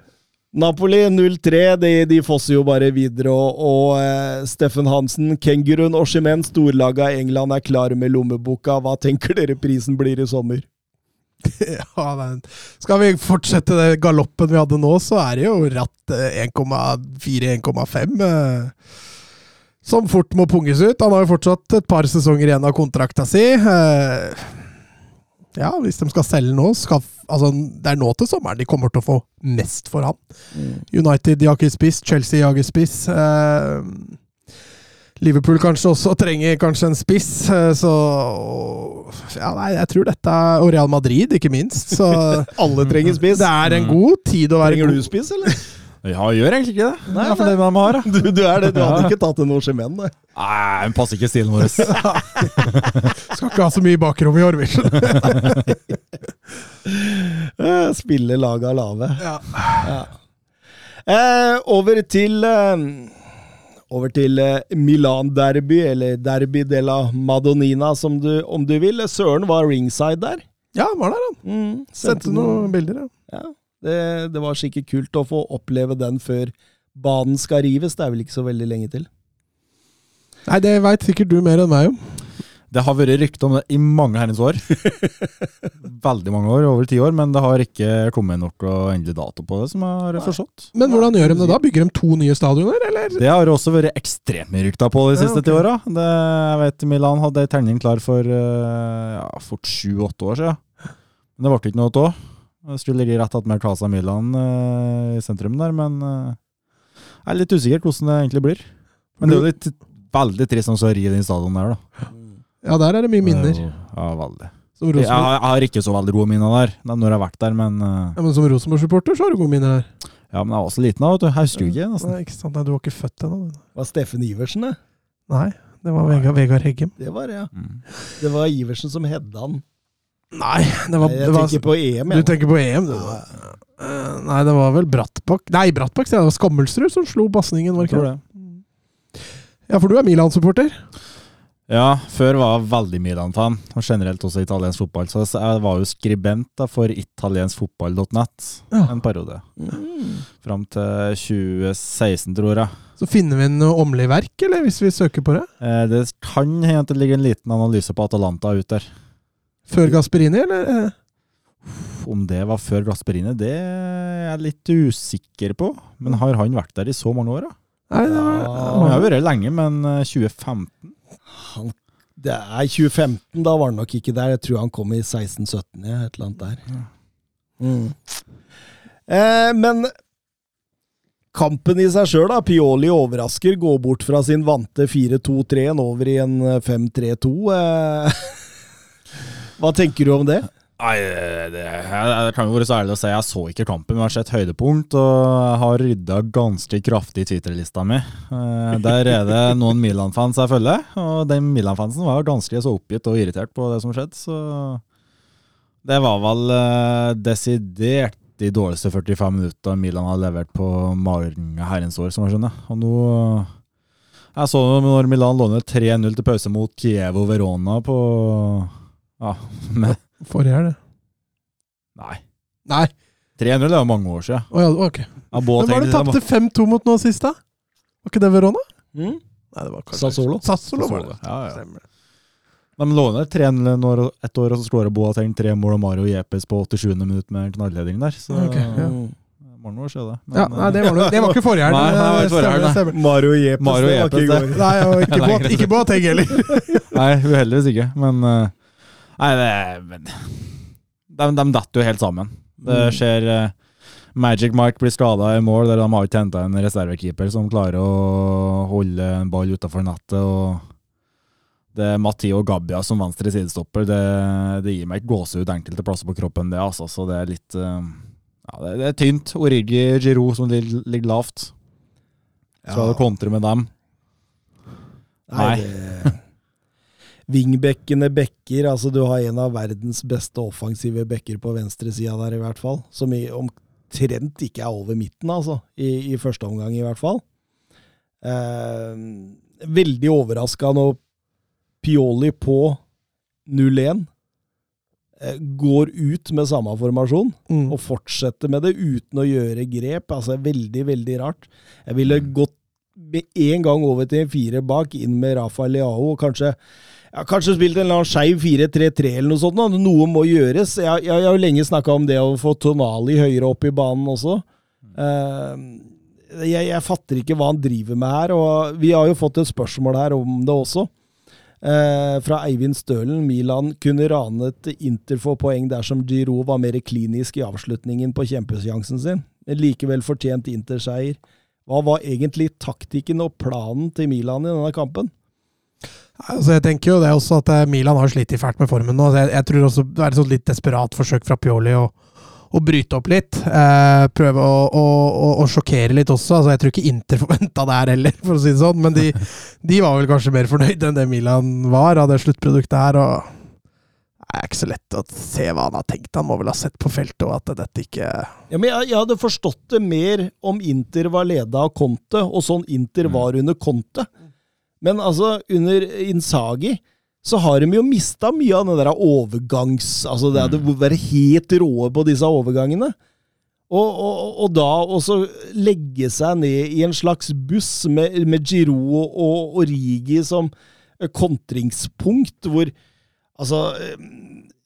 Napoli 0-3, de, de fosser jo bare videre. Og, og eh, Steffen Hansen, kenguruen Oshimen, storlaget av England, er klare med lommeboka. Hva tenker dere prisen blir i sommer? Ja, men skal vi fortsette det galoppen vi hadde nå, så er det jo ratt eh, 1,4-1,5. eh, Som fort må punges ut. Han har jo fortsatt et par sesonger igjen av kontrakta si. Eh, Ja, hvis de skal selge nå skal, altså, Det er nå til sommeren de kommer til å få mest for han. United jager spiss, Chelsea jager spiss. Eh, Liverpool kanskje også trenger kanskje en spiss, eh, så ja, nei, jeg tror dette er- Og Real Madrid, ikke minst. Så Alle trenger spiss. det er en god tid å være Trenger du spiss, eller? Ja, gjør egentlig ikke det. Nei, Nei, for det man har, da. Du, du er det. Du hadde ikke tatt en menn, nei. Nei, den passer ikke stilen vår. Skal ikke ha så mye bakrom i år, Vision. Eh, Spille laget lave. Ja. Eh, over til eh, Over til eh, Milan-derby, eller Derby della Madonnina, som du, om du vil. Søren var ringside der. ja, var der, han. Mm, Sendte noen bilder, ja. Ja, det, det var sikkert kult å få oppleve den før banen skal rives. Det er vel ikke så veldig lenge til. Nei, det veit sikkert du mer enn meg om. Det har vært rykte om det i mange herrens år. Veldig mange år, over ti år, men det har ikke kommet noe endelig dato på det, som jeg har forstått. Men hvordan gjør de det da? Bygger de to nye stadioner, eller? Det har også vært ekstremt mye rykter på de Ja, siste ti åra. Det- Jeg vet Milan hadde ei tegning klar for eh, ja, fort sju-åtte år siden. Men det ble ikke noe av. Skulle ligge rett attmed Casa Milan uh, i sentrum der, men uh, jeg er litt usikker hvordan det egentlig blir. Men det er jo litt veldig trist å ri den stadion der, da. Ja, der er det mye minner. Er Ja, veldig. Som Jeg, har- jeg har ikke så veldig gode minner der, når jeg har vært der, men eh, Ja, men som Rosenborg-supporter så har du gode minner der. Ja, men jeg var så liten da, vet du. Jeg husker ikke, nesten. Nei, ikke sant? Nei, du var ikke født ennå. Var Steffen Iversen, det? Nei, det var Vegard, Vegard Heggem. Det var det, ja. Mm. Det var Iversen som hedda han. Nei, det var, Jeg det var tenker på EM. Du tenker på EM, du. Ja. Nei, det var vel Brattbakk Nei, Brattbakk. Det var Skammelsrud som slo pasningen, var ikke det? det. Ja, for du er Milan-supporter? Ja, før var jeg veldig Milan-fan, og generelt også italiensk fotball. Så jeg var jo skribent da, for italienskfotball.net Ja. en periode. Mm. Fram til 2016, tror jeg. Så finner vi noe åmelig verk, eller, hvis vi søker på det? Eh, Det kan hende at det ligger en liten analyse på Atalanta ute der. Før Gasperini, eller? eh? Om det var før Gasperini, det er jeg litt usikker på. Men har han vært der i så mange år, da? Nei, det var, Han har vært lenge, men eh, 2015 Han, det er 2015, da var han nok ikke der. Jeg tror han kom i 16-17, ja, et eller annet der. Mm. Eh, men kampen i seg sjøl, da. Pioli overrasker, går bort fra sin vante 4-2-3-en over i en eh, 5-3-2. Eh, hva tenker du om det? Nei, det, jeg, kan jo være så ærlig å si jeg så ikke kampen, men jeg har sett høydepunkt, og har rydda ganske kraftig Twitter-lista mi. Eh, Der er det noen Milan-fans jeg følger, og den Milan-fansen var ganske så oppgitt og irritert på det som skjedde, så det var vel eh, desidert de dårligste 45 minutter Milan har levert på mange herrens år, som jeg skjønner. Og nå Jeg så når Milan låner 3-0 til pause mot Kievo Verona på Ja, med Forrige helg, det. Nei. Nei. 3-0 er jo mange år siden. Oh, ja, ok. Ja, Hvem var det tapte 5-2 mot nå sist, da? Var ikke det Verona? Mm? Nei, det var kanskje Sassolo. Sassolo, var det. Ja, ja. Stemmer det. De låner 3-0 en år- ett år, og så skårer Boateng tre mål og Mario Jepes på 87. minutt med en knallheading der. Så Ok, ja. mange år siden det. Men, Ja, nei, det var, det var ikke forrige helg. Nei, det var ikke forrige helg, nei. stemmer, stemmer. Mario Jepes, Mario det var ikke i går. Nei, og ikke, Nei, Boat, ikke Boateng heller. Nei, uheldigvis ikke. Men eh, Nei, det men, de, de detter jo helt sammen. Det Mm. skjer uh, Magic Mike blir skada i mål, der de har ikke henta en reservekeeper som klarer å holde en ball utafor nettet. og det er Matheo Gabbia som venstre sidestopper. Det, det gir meg ikke gåsehud enkelte plasser på kroppen, det, altså. Så det er litt uh, Ja, det, det er tynt. Origi Giroud som ligger, ligger lavt. Skal Ja. du kontre med dem? Nei. det- Vingbekkene bekker. altså Du har en av verdens beste offensive bekker på venstresida der, i hvert fall. Som i, omtrent ikke er over midten, altså. I, i første omgang, i hvert fall. Eh, veldig overraska når Pioli på 0-1 eh, går ut med samme formasjon Mm. og fortsetter med det uten å gjøre grep. Altså, veldig, veldig rart. Jeg ville gått med en gang over til fire bak, inn med Rafael Leao, og kanskje ja, Kanskje spilt en eller skeiv 4-3-3 eller noe sånt. da. Noe må gjøres. Jeg, jeg, jeg har jo lenge snakka om det å få Tonali høyere opp i banen også. Uh, jeg, jeg fatter ikke hva han driver med her, og vi har jo fått et spørsmål her om det også. Uh, fra Eivind Stølen. Milan kunne ranet Inter for poeng dersom Giro var mer klinisk i avslutningen på kjempesjansen sin. Men likevel fortjent Inter-seier. Hva var egentlig taktikken og planen til Milan i denne kampen? Altså, jeg tenker jo det også at eh, Milan har slitt fælt med formen nå. Jeg, jeg tror også det er et litt desperat forsøk fra Pioli å, å bryte opp litt. Eh, prøve å, å, å, å sjokkere litt også. Altså, jeg tror ikke Inter forventa det her heller, for å si det sånn. Men de, de var vel kanskje mer fornøyd enn det Milan var av det sluttproduktet her. og Det er ikke så lett å se hva han har tenkt. Han må vel ha sett på feltet og at dette ikke Ja, men jeg, jeg hadde forstått det mer om Inter var leda av Conte, og sånn Inter var under Conte. Men altså, under Insagi så har de jo mista mye av den der overgangs... Altså det å være helt råe på disse overgangene. Og, og, og da også legge seg ned i en slags buss med, med Giro og Origi som kontringspunkt, hvor altså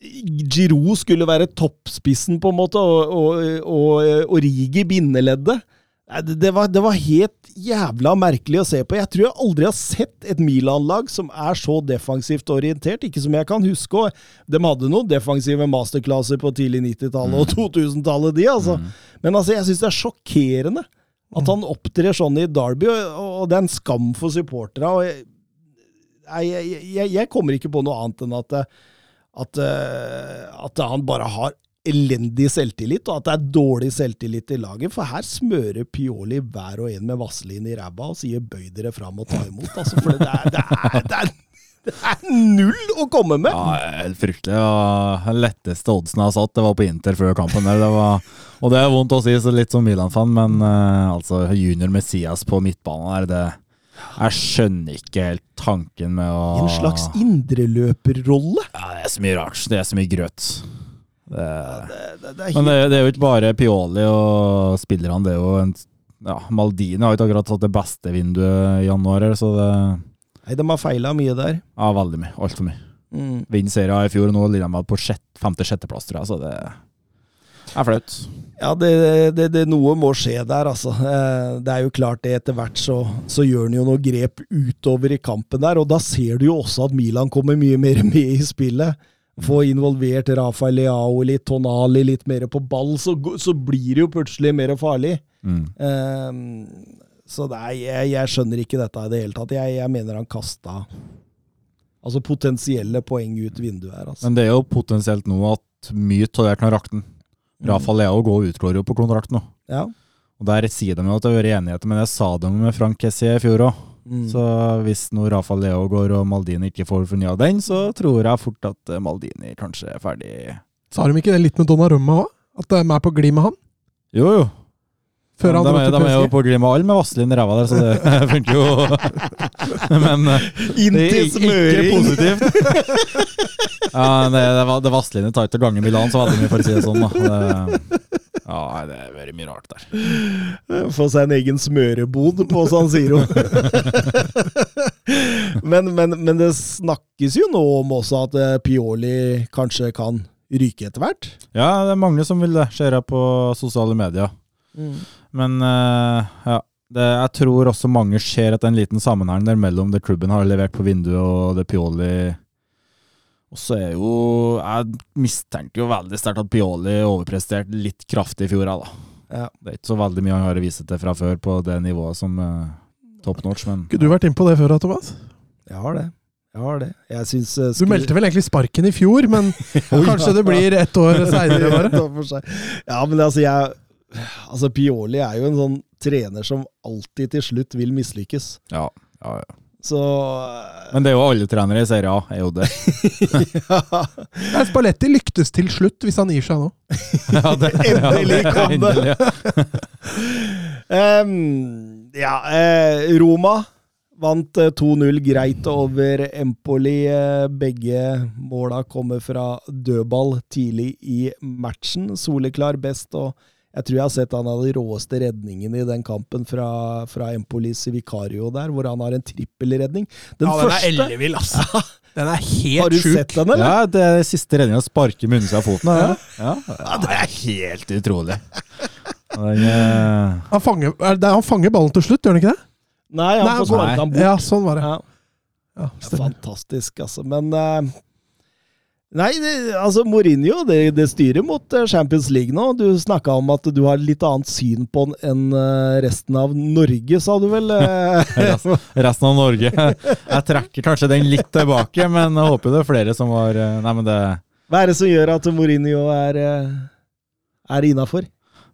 Giro skulle være toppspissen, på en måte, og, og, og Origi bindeleddet. Det, var, det var helt jævla merkelig å se på. Jeg tror jeg aldri har sett et Milan-lag som er så defensivt orientert. Ikke som jeg kan huske. De hadde noen defensive masterclasser på tidlig 90-tallet og 2000-tallet, de, altså. Men altså, jeg syns det er sjokkerende at han opptrer sånn i Derby, og, det er en skam for supporterne. jeg, jeg, jeg, jeg kommer ikke på noe annet enn at, at, at han bare har elendig selvtillit, og at det er dårlig selvtillit i laget. For her smører Pioli hver og en med vaselin i ræva og sier 'bøy dere fram og ta imot'. Altså, for det er, det, er, det, er, Det er null å komme med! Ja, helt fryktelig. Og Den letteste oddsen jeg har satt, det var på Inter før kampen. der. Det var, og det er vondt å si, så litt som Milan-fan, men uh, altså junior Messias på midtbanen der, det Jeg skjønner ikke helt tanken med å En slags indreløperrolle. Ja, det er så mye rart. Det er så mye grøt. Det, Det, det, det men det, er jo ikke bare Pioli og spillerne, det er jo en ja, Maldini har ikke akkurat tatt det beste vinduet i januar, så det Nei, de har feila mye der. Ja, veldig mye. Altfor mye. Mm. Vinner serien i fjor, og nå ligger de på femte-sjetteplass, tror jeg, så det er flaut. Ja, det, det, det, noe må skje der, altså. Eh, Det er jo klart det, etter hvert så, så gjør han jo noe grep utover i kampen der, og da ser du jo også at Milan kommer mye mer med i spillet. Få involvert Rafael Leao litt, Tonali litt mer på ball, så, så blir det jo plutselig mer farlig. Mm. Um, Så er, jeg, jeg skjønner ikke dette i det hele tatt. Jeg, jeg mener han kasta Altså potensielle poeng ut vinduet her, altså. Men det er jo potensielt nå at mye av det kan rakne. Rafa Leao går utgår jo på kontrakt nå. Ja. Og Der sier de jo at det har vært enigheter, men det sa de med Frank Kessie i fjor òg. Mm. Så hvis nå Rafa Leo går og Maldini ikke får fornya den, så tror jeg fort at eh, Maldini kanskje er ferdig. Sa de ikke det litt med Donnarumma òg? At de er på glid med han? Jo, jo. Før de, er, de er jo på glid med alle med Vazelin i ræva der, så det funker jo. Men eh, det er ikke positivt. Ja, det, det, var- det Vazelin tar ikke gange Milan så veldig mye, for å si det sånn. Da. Det, ja, det er veldig mye rart der. Få seg en egen smørebod på San Siro. men, men, men det snakkes jo nå om også at eh, Pioli kanskje kan ryke etter hvert. Ja, det er mange som vil det, ser jeg på sosiale medier. Men eh, ja, det, jeg tror også mange ser at det er en liten sammenheng der mellom det klubben har levert på vinduet og det Pioli Og så er jo Jeg mistenker jo veldig sterkt at Pioli overpresterte litt kraftig i fjor. jeg, Da. Ja. Det er ikke så veldig mye han har å vise til fra før på det nivået som uh, top notch, men Skulle du vært inne på det før, Thomas? Jeg har det. Jeg har det. Jeg syns eh, Du meldte vel egentlig sparken i fjor, men kanskje det blir ett år seinere, bare? Ja, men altså, jeg Altså, Pioli er jo en sånn trener som alltid til slutt vil mislykkes. ja, ja, ja. Så Men det er jo alle trenere i Serie A, er jo det. ja. Spalletti lyktes til slutt, hvis han gir seg nå. Ja, det, Endelig kom det. endelig, ja. um, ja, eh, Roma vant eh, 2-0 greit over Empoli. Eh, begge måla kommer fra dødball tidlig i matchen. Soleklar best, og jeg tror jeg har sett han av de råeste redningene i den kampen fra, fra Empolis Vicario der, hvor han har en trippelredning. Den første ellevill, altså. Den er helt Har du sjuk. sett den, eller? Ja, det er siste redninga sparker munnen seg av foten. Ja. Ja. ja, det er helt utrolig. Den, uh... Han fanger, er det, han fanger ballen til slutt, gjør han ikke det? Nei, han Nei, får sparket han bort. Ja, sånn var det. Ja. Ja, er fantastisk, altså. Men eh, Nei, det, altså Mourinho, det, det styrer mot eh, Champions League nå. Du snakka om at du har litt annet syn på den enn eh, resten av Norge, sa du vel? eh? resten, resten av Norge. Jeg trekker kanskje den litt tilbake, men jeg håper det er flere som var Nei, men det Hva er det som gjør at Mourinho er, er innafor?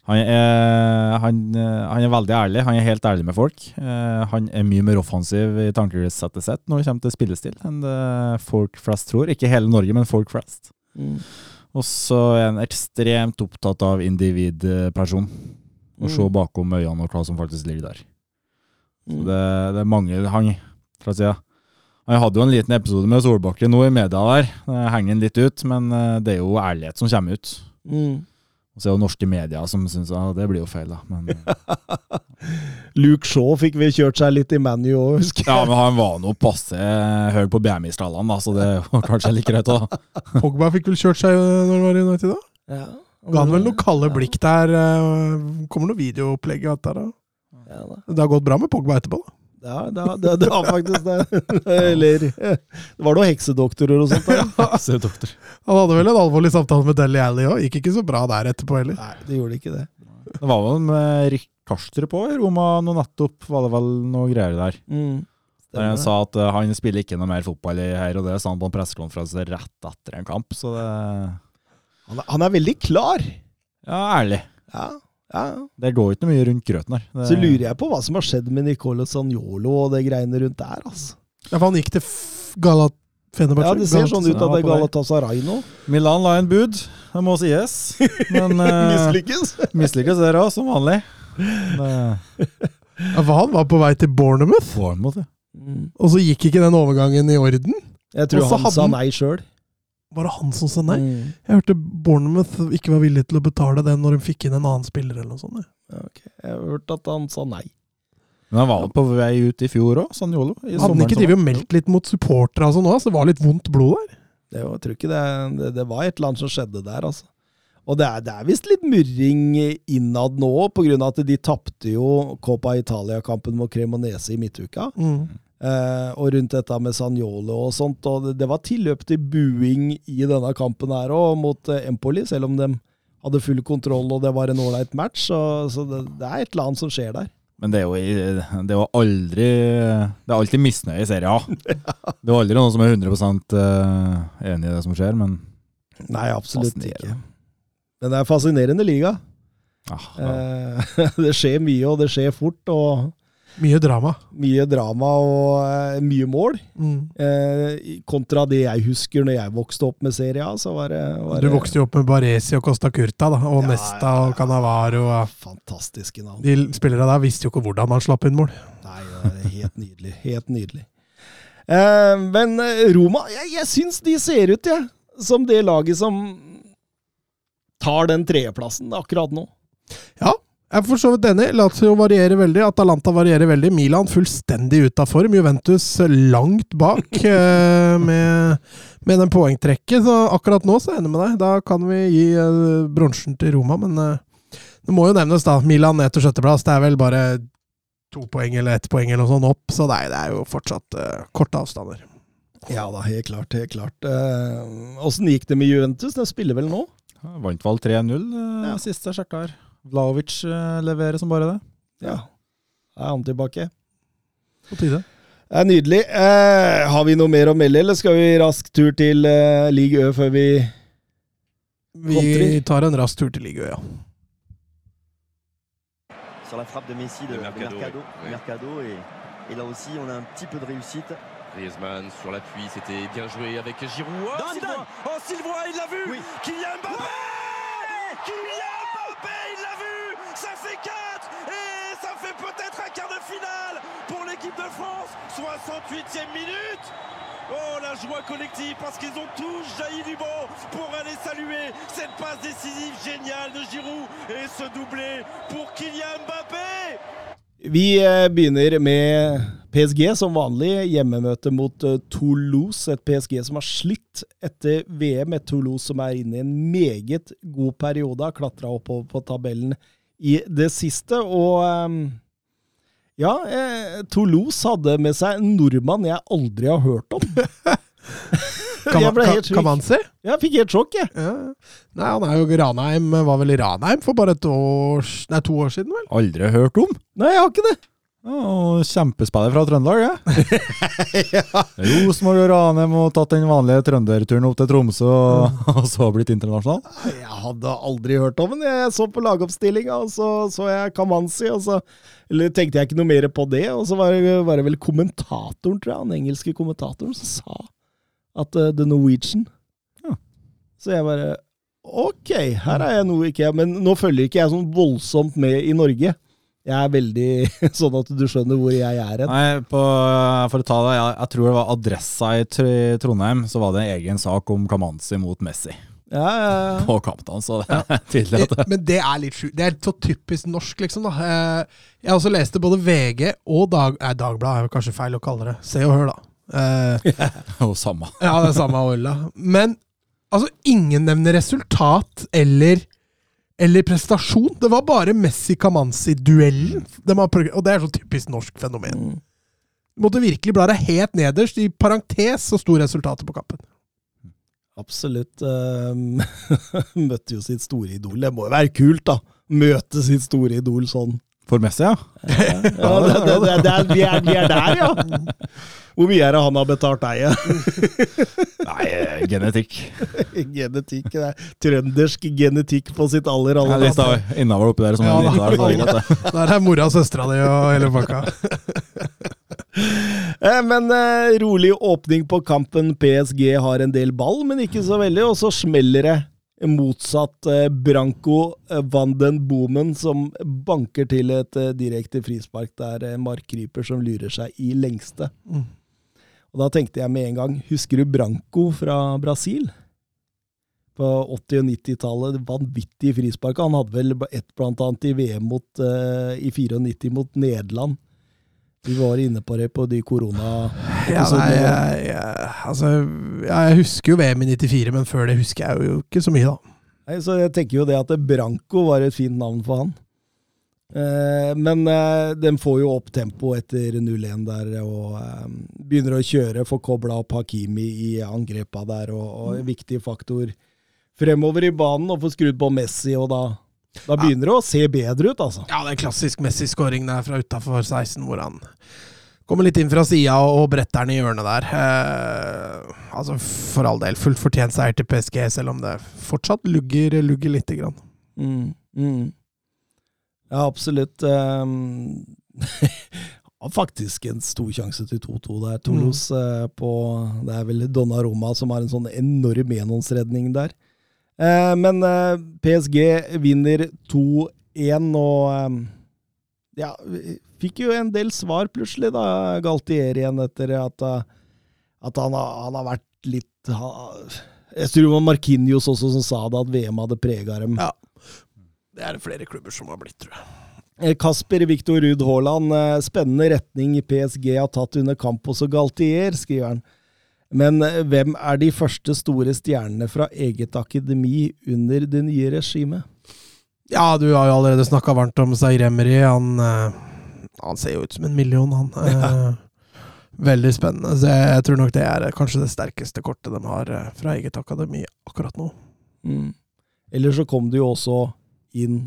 Han er, han, han er veldig ærlig. Han er helt ærlig med folk. Eh, Han er mye mer offensiv i tankesettet sitt når det kommer til spillestil enn det folk flest tror. Ikke hele Norge, men folk flest. Og så er han ekstremt opptatt av individperson. Se Mm. bakom øynene og hva som faktisk ligger der. Mm. det, det er mange Han fra sida. jeg hadde jo en liten episode med Solbakken nå i media der. Det henger litt ut, men eh, det er jo ærlighet som kommer ut. Mm. Og så er det norske medier som syns at det blir jo feil, da. Men, eh, Luke Shaw fikk vi kjørt seg litt i ManU òg, husker jeg. ja, men han var nå passe høy på BMI-skallene, da, så det var kanskje like greit òg. Pogba fikk vel kjørt seg øh, når han var i United, da? Ja. Ga han vel noen kalde blikk der. øh, Kommer noe videoopplegg av dette der, da? Ja, da. Det har gått bra med Pogba etterpå, da. Ja, det, det, det var faktisk det. Eller Det var noen heksedoktorer og sånt. Da. Ja, heksedoktor. Han hadde vel en alvorlig samtale med Deli Alli òg. Gikk ikke så bra der etterpå heller. Nei, det gjorde ikke det. Det var vel med Rick Karstrup òg Roma nå nettopp, var det vel noe greier der. Mm. Der han sa at eh, han spiller ikke noe mer fotball i her, og det sa han på en pressekonferanse rett etter en kamp, så det Han, er- han er veldig klar. Ja, ærlig. Ja, ja. Det går ikke mye rundt grøten her. Det, Så lurer jeg på hva som har skjedd med Nicolo Sanjolo og det greiene rundt der, altså. Ja, for han gikk til Galat Fenerbahçe. Ja, det ser sånn ut at det er. Galatasaray nå. Milan la en bud, det må sies. Men uh, Mislykkes. mislykkes dere òg, som vanlig. Det, Ja, for han var på vei til Bournemouth, Bournemouth, ja. og så gikk ikke den overgangen i orden. Jeg tror han hadde sa nei sjøl. Var det han som sa nei? Mm. Jeg hørte Bournemouth ikke var villig til å betale det når de fikk inn en annen spiller eller noe sånt. Ja, ok. Jeg har hørt at han sa nei. Men han var på vei ut i fjor òg, Sanjolo. i Hadde han ikke drevet og meldt litt mot supportere altså, nå? så det var litt vondt blod der? Det var, jeg tror ikke det, det, det var et eller annet som skjedde der, altså. Og det er, det er visst litt murring innad nå, av at de tapte jo Copa Italia-kampen mot Cremonese i midtuka. Mm. Eh, og rundt dette med Sanjolo og sånt. Og det, var tilløp til buing i denne kampen her òg, mot eh, Empoli, selv om de hadde full kontroll og det var en ålreit match. Så, så det, det er et eller annet som skjer der. Men det er jo, det er aldri Det er alltid misnøye i Serie A. Det er aldri noen som er 100 eh, enig i det som skjer, men Nei, absolutt ikke. Men det er fascinerende liga. ah, ja. uh, det skjer mye, og det skjer fort. og Mye drama. Mye drama og uh, mye mål. Mm. Uh, kontra det jeg husker når jeg vokste opp med Serie A, så var det, var Du vokste jo opp med Baresi og Costa Curta, da, og Ja, Nesta ja, ja. og Canavaro. Og fantastiske navn. de spillerne der visste jo ikke hvordan han slapp inn mål. Nei, helt nydelig. Helt nydelig. Uh, men Roma, jeg, jeg syns de ser ut, jeg, som det laget som tar den tredjeplassen akkurat nå. Ja, jeg er for så vidt enig. Lazio varierer veldig, Atalanta varierer veldig. Milan fullstendig ute av form. Juventus langt bak eh, med, med den poengtrekket. Så akkurat nå så er jeg enig med deg. Da kan vi gi eh, bronsen til Roma, men eh, det må jo nevnes, da. Milan ned til sjetteplass. Det er vel bare to poeng eller ett poeng eller noe sånt opp, så nei, det er jo fortsatt eh, korte avstander. Ja da, helt klart. helt klart. Åssen gikk det med Juventus? De spiller vel nå? Vant vel 3-0 eh, Ja. siste jeg sjekka her. Vlaovic eh, leverer som bare det. Ja. Er han tilbake? På tide. Det er nydelig. Eh, har vi noe mer å melde, eller skal vi rask tur til eh, Ligue Ø før vi Vi tar en rask tur til Ligøya. sur la frappe de Messi de, De de Mercado, Mercado, oui. Mercado, et, et là aussi on a un petit peu de réussite. Griezmann sur l'appui, c'était bien joué avec Giroud. Oh, Sylvain Oh, Sylvain, il l'a vu Oui. Kylian Mbappé Kylian Ça fait 4 Et ça fait peut-être un quart de finale pour l'équipe de France 68e minute Oh, la joie collective parce qu'ils ont tous jailli du banc pour aller saluer cette passe décisive géniale de Giroud et ce doublé pour Kylian Mbappé Vi eh, begynner med PSG som vanlig. Hjemmemøte mot eh, Toulouse. Et PSG som har slitt etter VM. Et Toulouse som er inne i en meget god periode. Har klatra oppover på tabellen i det siste. Og eh, ja, Toulouse hadde med seg en nordmann jeg aldri har hørt om. Kan, jeg ble kan, helt kan man se? Jeg fikk helt sjokk, jeg. Ja. Nei, han er jo Ranheim, var vel i Ranheim for bare et år, nei, to år siden, vel? Aldri hørt om. Nei, jeg har ikke det. Oh, kjempespiller fra Trøndelag, ja. Rosenborg og Ranheim og tatt den vanlige trønderturen opp til Tromsø, og, så blitt internasjonal. Jeg hadde aldri hørt om den. Jeg så på lagoppstillinga, og så så jeg Kamanzi, og så eller tenkte jeg ikke noe mer på det. Og så var det, var det vel kommentatoren, tror jeg, den engelske kommentatoren, som sa at uh, The Norwegian Ja. Så jeg bare Ok, her er jeg noe ikke Men nå følger ikke jeg sånn voldsomt med i Norge. Jeg er veldig sånn at du skjønner hvor jeg er hen. Nei, på, for å ta det, jeg, jeg tror det var Adressa i Trondheim, så var det en egen sak om Kamanzi mot Messi Ja, ja, ja. på kampen, så det er tydelig at det Men det er litt sjukt. Det er så typisk norsk, liksom. da. Eh, Jeg også leste både VG og Dag... Nei, Dagbladet er jo kanskje feil å kalle det. Se og hør, da. Eh, jo samme. Ja, det er samme Ola. Men altså, ingen nevner resultat eller, eller prestasjon. Det var bare Messi-Kamanzi-duellen. De Og det er så typisk norsk fenomen. Du måtte virkelig bla deg helt nederst. I parentes så sto resultatet på kampen. Absolutt. ehm, møtte jo sitt store idol. Det må jo være kult, da. Møte sitt store idol sånn. For Messi, ja. Ja, det, det, det, det er, vi, er, vi er der, ja. Hvor mye er det han har betalt deg? ja? Nei, eh, genetikk. Genetikk. Det er trøndersk genetikk på sitt aller, aller lista innavl oppi der som Ja, er, der, der, er. Der er mora og søstera di og hele pakka. Eh, Men eh, rolig åpning på kampen. PSG har en del ball, men ikke så veldig. Og så smeller det motsatt Branko Branco eh, van den Boomen, som banker til et eh, direkte frispark. Er eh, Mark Kryper som lurer seg i lengste. Mm. Og da tenkte jeg med en gang, husker du Branco fra Brasil? På 80- og 90-tallet, vanvittig frispark. Han hadde vel ett blant annet i VM mot, eh, i 94 mot Nederland. Vi var inne på det på de korona... Ja, nei, jeg, jeg, altså, jeg husker jo VM i 94, men før det husker jeg jo ikke så mye, da. Nei, så jeg tenker jo det at Branco var et fint navn for han. Eh, men eh, den får jo opp tempo etter 0-1 der, og eh, begynner å kjøre, får kobla opp Hakimi i angrepa der, og, og en viktig faktor fremover i banen, og får skrudd på Messi, og da, da begynner det å se bedre ut, altså. Ja, det er klassisk Messi-skåring der fra utafor 16, hvor han kommer litt inn fra sida og bretter den i hjørnet der. Eh, altså, for all del, fullt fortjent seier til PSG, selv om det fortsatt lugger, lugger lite grann. Mm, mm. Ja, absolutt. Um, faktisk en stor sjanse til 2-2 der. Toulouse mm. på Det er vel Donnaroma som har en sånn enorm enhåndsredning der. Eh, men eh, PSG vinner 2-1, og eh, ja, fikk jo en del svar plutselig, da, Galtier igjen, etter at, at han, har, han har vært litt han, Jeg tror det var Markinios også som sa det, at VM hadde prega dem. Ja. Det er det flere klubber som har blitt, tror jeg. Kasper Viktor Ruud Haaland, spennende retning PSG har tatt under Campos og Galtier, skriver han. Men eh, hvem er de første store stjernene fra eget akademi under det nye regimet? Ja, du har jo allerede snakka varmt om Zaire Emery. Han, eh, han ser jo ut som en million, han. Ja. Veldig spennende. Så jeg, tror nok det er kanskje det sterkeste kortet de har eh, fra eget akademi akkurat nå. Mm. Eller så kom det jo også inn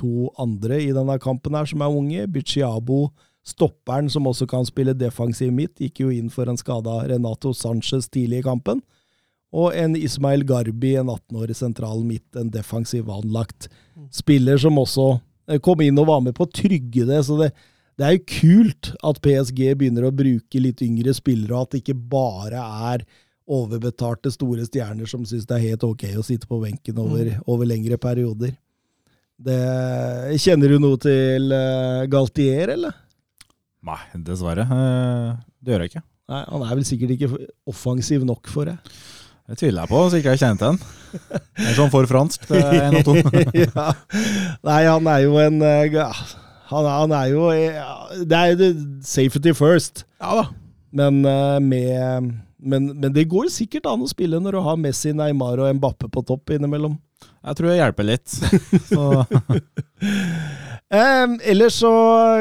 to andre i denne kampen her som er unge. Bichiabo, stopperen som også kan spille defensiv midt, gikk jo inn for en skada Renato Sanchez tidlig i kampen. Og en Ismail Garbi, en 18-årig sentral midt, en defensiv anlagt spiller som også eh, kom inn og var med på å trygge det. Så det, det er jo kult at PSG begynner å bruke litt yngre spillere, og at det ikke bare er overbetalte store stjerner som syns det er helt ok å sitte på benken over, over lengre perioder. Det, kjenner du noe til eh, Galtier, eller? Nei, dessverre. Eh, Det gjør jeg ikke. Nei, Han er vel sikkert ikke offensiv nok for det. Det tviler jeg på, så ikke jeg kjente. Det er sånn for fransk. Det er en og to. ja. Nei, han er jo en eh, han, er- han er jo eh, Det er jo safety first. Ja da. Men, med, men, men det går sikkert an å spille når du har Messi, Neymar og Mbappe på topp innimellom. Jeg tror jeg hjelper litt. Så Eh, ellers så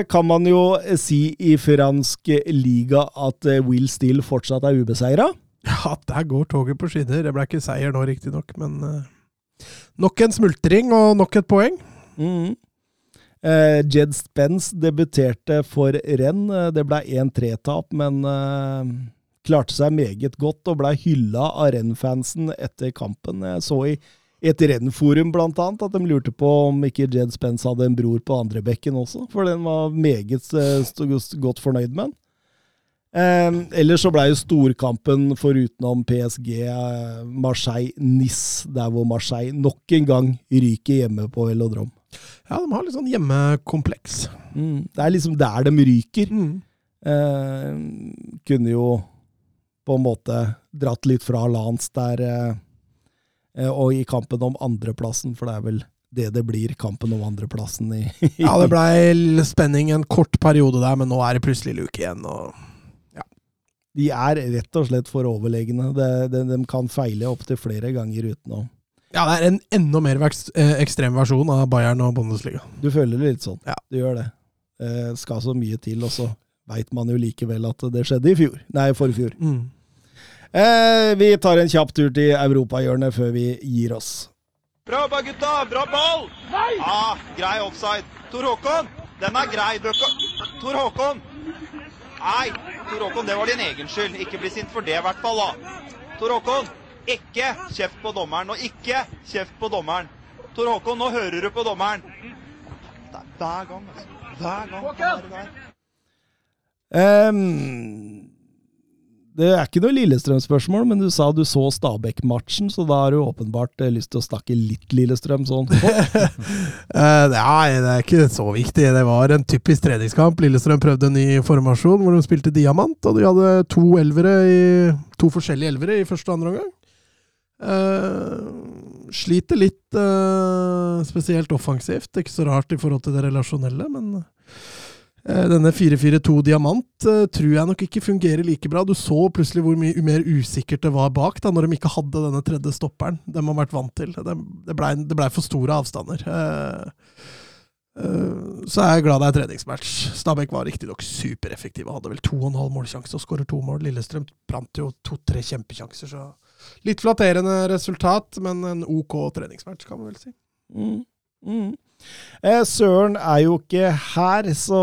kan man jo si i fransk liga at eh, Will Steele fortsatt er ubeseira. Ja, der går toget på skinner. Det ble ikke seier nå, riktignok, men eh, Nok en smultring og nok et poeng. Mhm. Eh, Jed Spence debuterte for renn. Det ble 1-3-tap, men eh, klarte seg meget godt og ble hylla av renn-fansen etter kampen. Jeg så i et rennforum blant annet at de lurte på om ikke Jed Spence hadde en bror på andre bekken også, for den var meget eh, godt fornøyd med den. Eh, ellers så ble jo storkampen forutenom PSG eh, Marseille-Nice, der hvor Marseille nok en gang ryker hjemme på velodrom. Ja, de har litt sånn hjemmekompleks. Mm. Det er liksom der de ryker. Mm. Eh, kunne jo på en måte dratt litt fra Lance der, eh, og i kampen om andreplassen, for det er vel det det blir, kampen om andreplassen i Ja, det blei spenning en kort periode der, men nå er det plutselig luke igjen. Og De er rett og slett for overlegne. De, de, de kan feile opptil flere ganger uten å ja, det er en enda mer eh, ekstrem versjon av Bayern og Bundesliga. Du føler det litt sånn. Ja. Du gjør det. Eh, skal så mye til, og så veit man jo likevel at det skjedde i fjor. Nei, forfjor. Mm. Eh, vi tar en kjapp tur til europahjørnet før vi gir oss. Bra jobba, gutta! Bra ball! Nei! Ah, grei offside. Tor Håkon, den er grei. Du. Tor Håkon! Nei, Tor Håkon, det var din egen skyld. Ikke bli sint for det, i hvert fall. da. Tor Håkon, ikke kjeft på dommeren. Og ikke kjeft på dommeren. Tor Håkon, nå hører du på dommeren. Det er hver gang, altså. Hver gang. Hver gang. Ehm, det er ikke noe Lillestrøm-spørsmål, men du sa du så Stabæk-matchen, så da har du åpenbart eh, lyst til å snakke litt Lillestrøm sånn. Eh, Nei, det er ikke så viktig. Det var en typisk treningskamp. Lillestrøm prøvde en ny formasjon hvor de spilte diamant, og de hadde to elvere i to forskjellige elvere i første og andre omgang. Uh, sliter litt, uh, spesielt offensivt. Ikke så rart i forhold til det relasjonelle, men eh, denne 4-4-2 diamant eh, tror jeg nok ikke fungerer like bra. Du så plutselig hvor mye mer usikkert det var bak, da, når de ikke hadde denne tredje stopperen de har vært vant til. Det, det ble for store avstander. Eh, eh, så er jeg glad det er treningsmatch. Stabæk var riktignok supereffektive. Hadde vel to og en halv målsjanse og skårer to mål. Lillestrøm brant jo to-tre kjempekjanser, så litt flatterende resultat, men en OK treningsmatch, kan man vel si. Mm. Mm. Eh, Søren er jo ikke her, så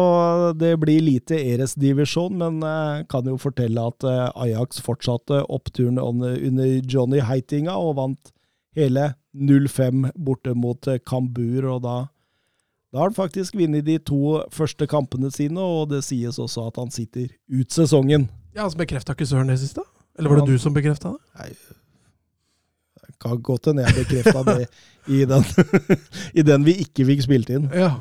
det blir lite Eres-divisjon, men eh, kan jo fortelle at eh, Ajax fortsatte oppturen under, Johnny Heitinga og vant hele 0-5 borte mot Kambur, og da da har han faktisk vunnet de to første kampene sine, og det sies også at han sitter ut sesongen. Ja, altså Bekrefta ikke Søren det siste? Eller var det du som bekrefta det? Nei, kan godt hende jeg bekrefta det i den, i den vi ikke fikk spilt inn. Ja.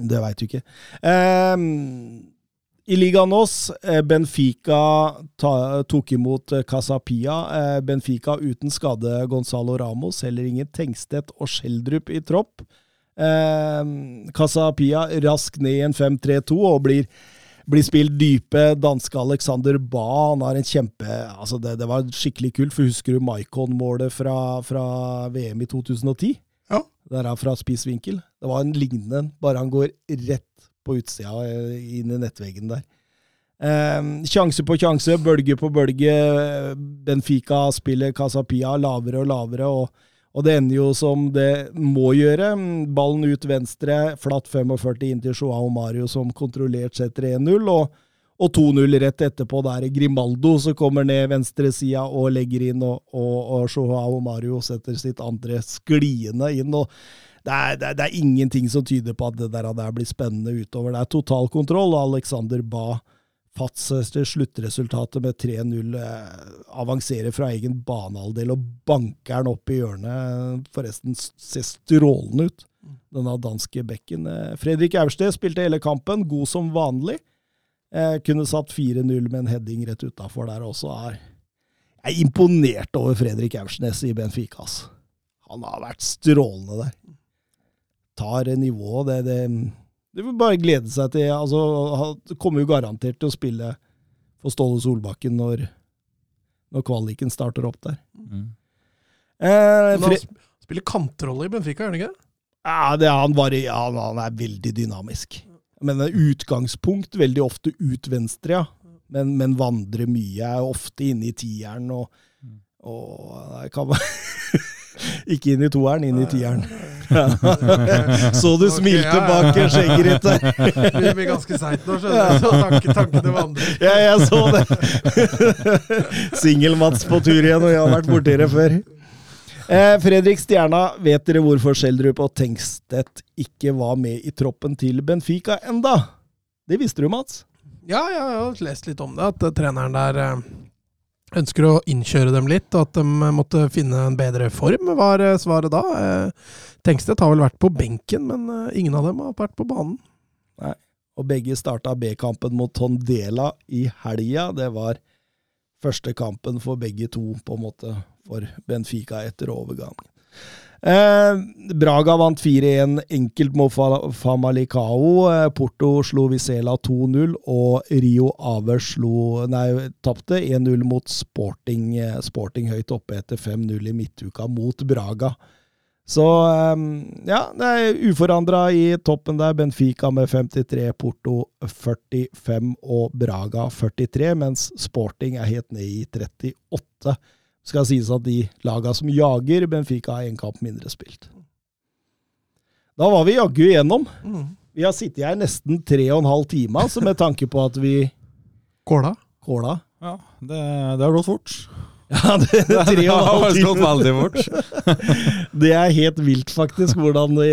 Det veit du ikke. Um, I ligaen oss, eh, Benfica ta, tok imot eh, Casapia. Eh, Benfica uten skade Gonzalo Ramos, heller ingen Tengstedt og Skjeldrup i tropp. Eh, Casapia raskt ned i en 5-3-2 og blir blir spilt dype. Danske Alexander Ba han har en kjempe altså det, det var skikkelig kult, for husker du Maikon-målet fra, fra VM i 2010? Ja. Der er fra spiss vinkel. Det var en lignende, bare han går rett på utsida, eh, inn i nettveggen der. Eh, sjanse på sjanse, bølge på bølge. Benfica spiller Casapia lavere og lavere, og, og det ender jo som det må gjøre. Ballen ut venstre, flatt 45 inn til Joao Mario, som kontrollert setter 1-0. og og 2-0 rett etterpå. Da er det Grimaldo som kommer ned venstresida og legger inn, og, og, og Joao Mario setter sitt andre skliende inn. og det er, det, er, det er, ingenting som tyder på at det der, blir spennende utover. Det er totalkontroll, og Alexander Ba fatser til sluttresultatet med 3-0. Eh, avanserer fra egen banehalvdel og banker den opp i hjørnet. Forresten ser strålende ut, denne danske bekken. Eh, Fredrik Aursted spilte hele kampen, god som vanlig. Eh, kunne satt 4-0 med en heading rett utafor der også. Er, jeg er imponert over Fredrik Aursnes i Benfica. Altså. Han har vært strålende der. Tar nivået. Det, det, det vil bare glede seg til altså, Han kommer jo garantert til å spille for Ståle Solbakken når, når kvaliken starter opp der. Mm. Eh, han spiller kantrolle i Benfica, gjør han ikke? Ja, det, han, vari- ja, han, han er veldig dynamisk. Men utgangspunkt veldig ofte ut venstre, ja. Men, men vandrer mye, er ofte inne i tieren og, og det kan være Ikke inn i toeren, inn i tieren. Så du smilte bak der. Det blir ganske seint nå, skjønner du. Så tankene vandrer. Ja, jeg så det. Singel-Mats på tur igjen, og jeg har vært borti det før. Eh, Fredrik Stjerna, vet dere hvorfor Schjelderup og Tengstedt ikke var med i troppen til Benfica enda? Det visste du, Mats? Ja, ja, jeg har lest litt om det. At eh, treneren der eh, ønsker å innkjøre dem litt, og at de eh, måtte finne en bedre form, var eh, svaret da. Tenkstedt har vel vært på benken, men eh, ingen av dem har vært på banen. Nei. Og begge starta B-kampen mot Tondela i helga. Det var første kampen for begge to, på en måte, for Benfica etter overgang. Eh, Braga vant 4-1 enkelt mot Famalicao. Eh, Porto slo Vizela 2-0, og Rio Ave slo Nei, tapte 1-0 mot Sporting, eh, Sporting høyt oppe etter 5-0 i midtuka mot Braga. Så eh, ja, det er uforandra i toppen der. Benfica med 53, Porto 45 og Braga 43, mens Sporting er helt ned i 38. Skal sies at de laga som jager, Benfica har én kamp mindre spilt. Da var vi jaggu igjennom. Vi har sittet her nesten tre og en halv time, altså med tanke på at vi Kåla? Kåla. Ja, det, det har gått fort. Ja, det, det, tre og en Det har halv gått veldig fort. Det er helt vilt, faktisk, hvordan de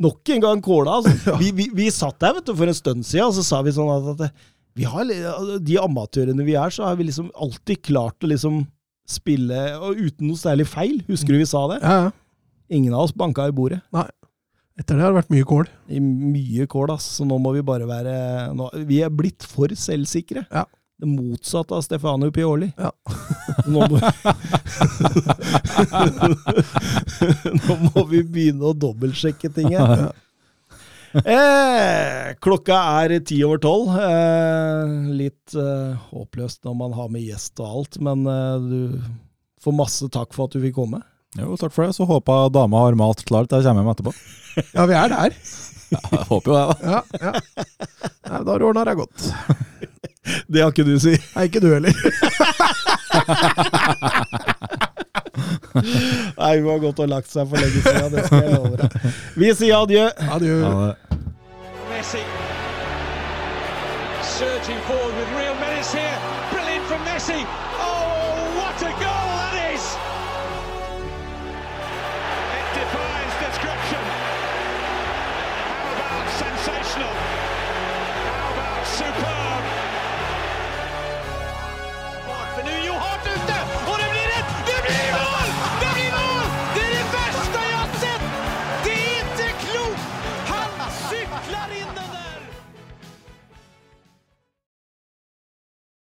Nok en gang kåla. Altså. Vi, vi, vi satt der vet du, for en stund siden, og så sa vi sånn at, at vi har, De amatørene vi er, så har vi liksom alltid klart å liksom spille og uten noe særlig feil. Husker du vi sa det? Ja, ja. Ingen av oss banka i bordet. Etter det har det vært mye kål. I mye kål, ass. Så nå må vi bare være nå, Vi er blitt for selvsikre. Ja. Det motsatte av Stefano Pioli. Ja. Nå må, nå må vi begynne å dobbeltsjekke ting her. Eh, klokka er ti over tolv. Eh, litt eh, håpløst når man har med gjest og alt, men eh, du får masse takk for at du fikk komme. Jo, takk for det. Så håper jeg dama har malt klart til jeg kommer hjem etterpå. Ja, vi er der. Jeg håper jo det, da. Ja, ja. Nei, da har du ordna deg godt. Det har ikke du si. Nei, ikke du heller. Nei, hun har gått og lagt seg for lenge siden, det skal jeg love deg. Vi sier adjø. Adjø. Messi surging forward with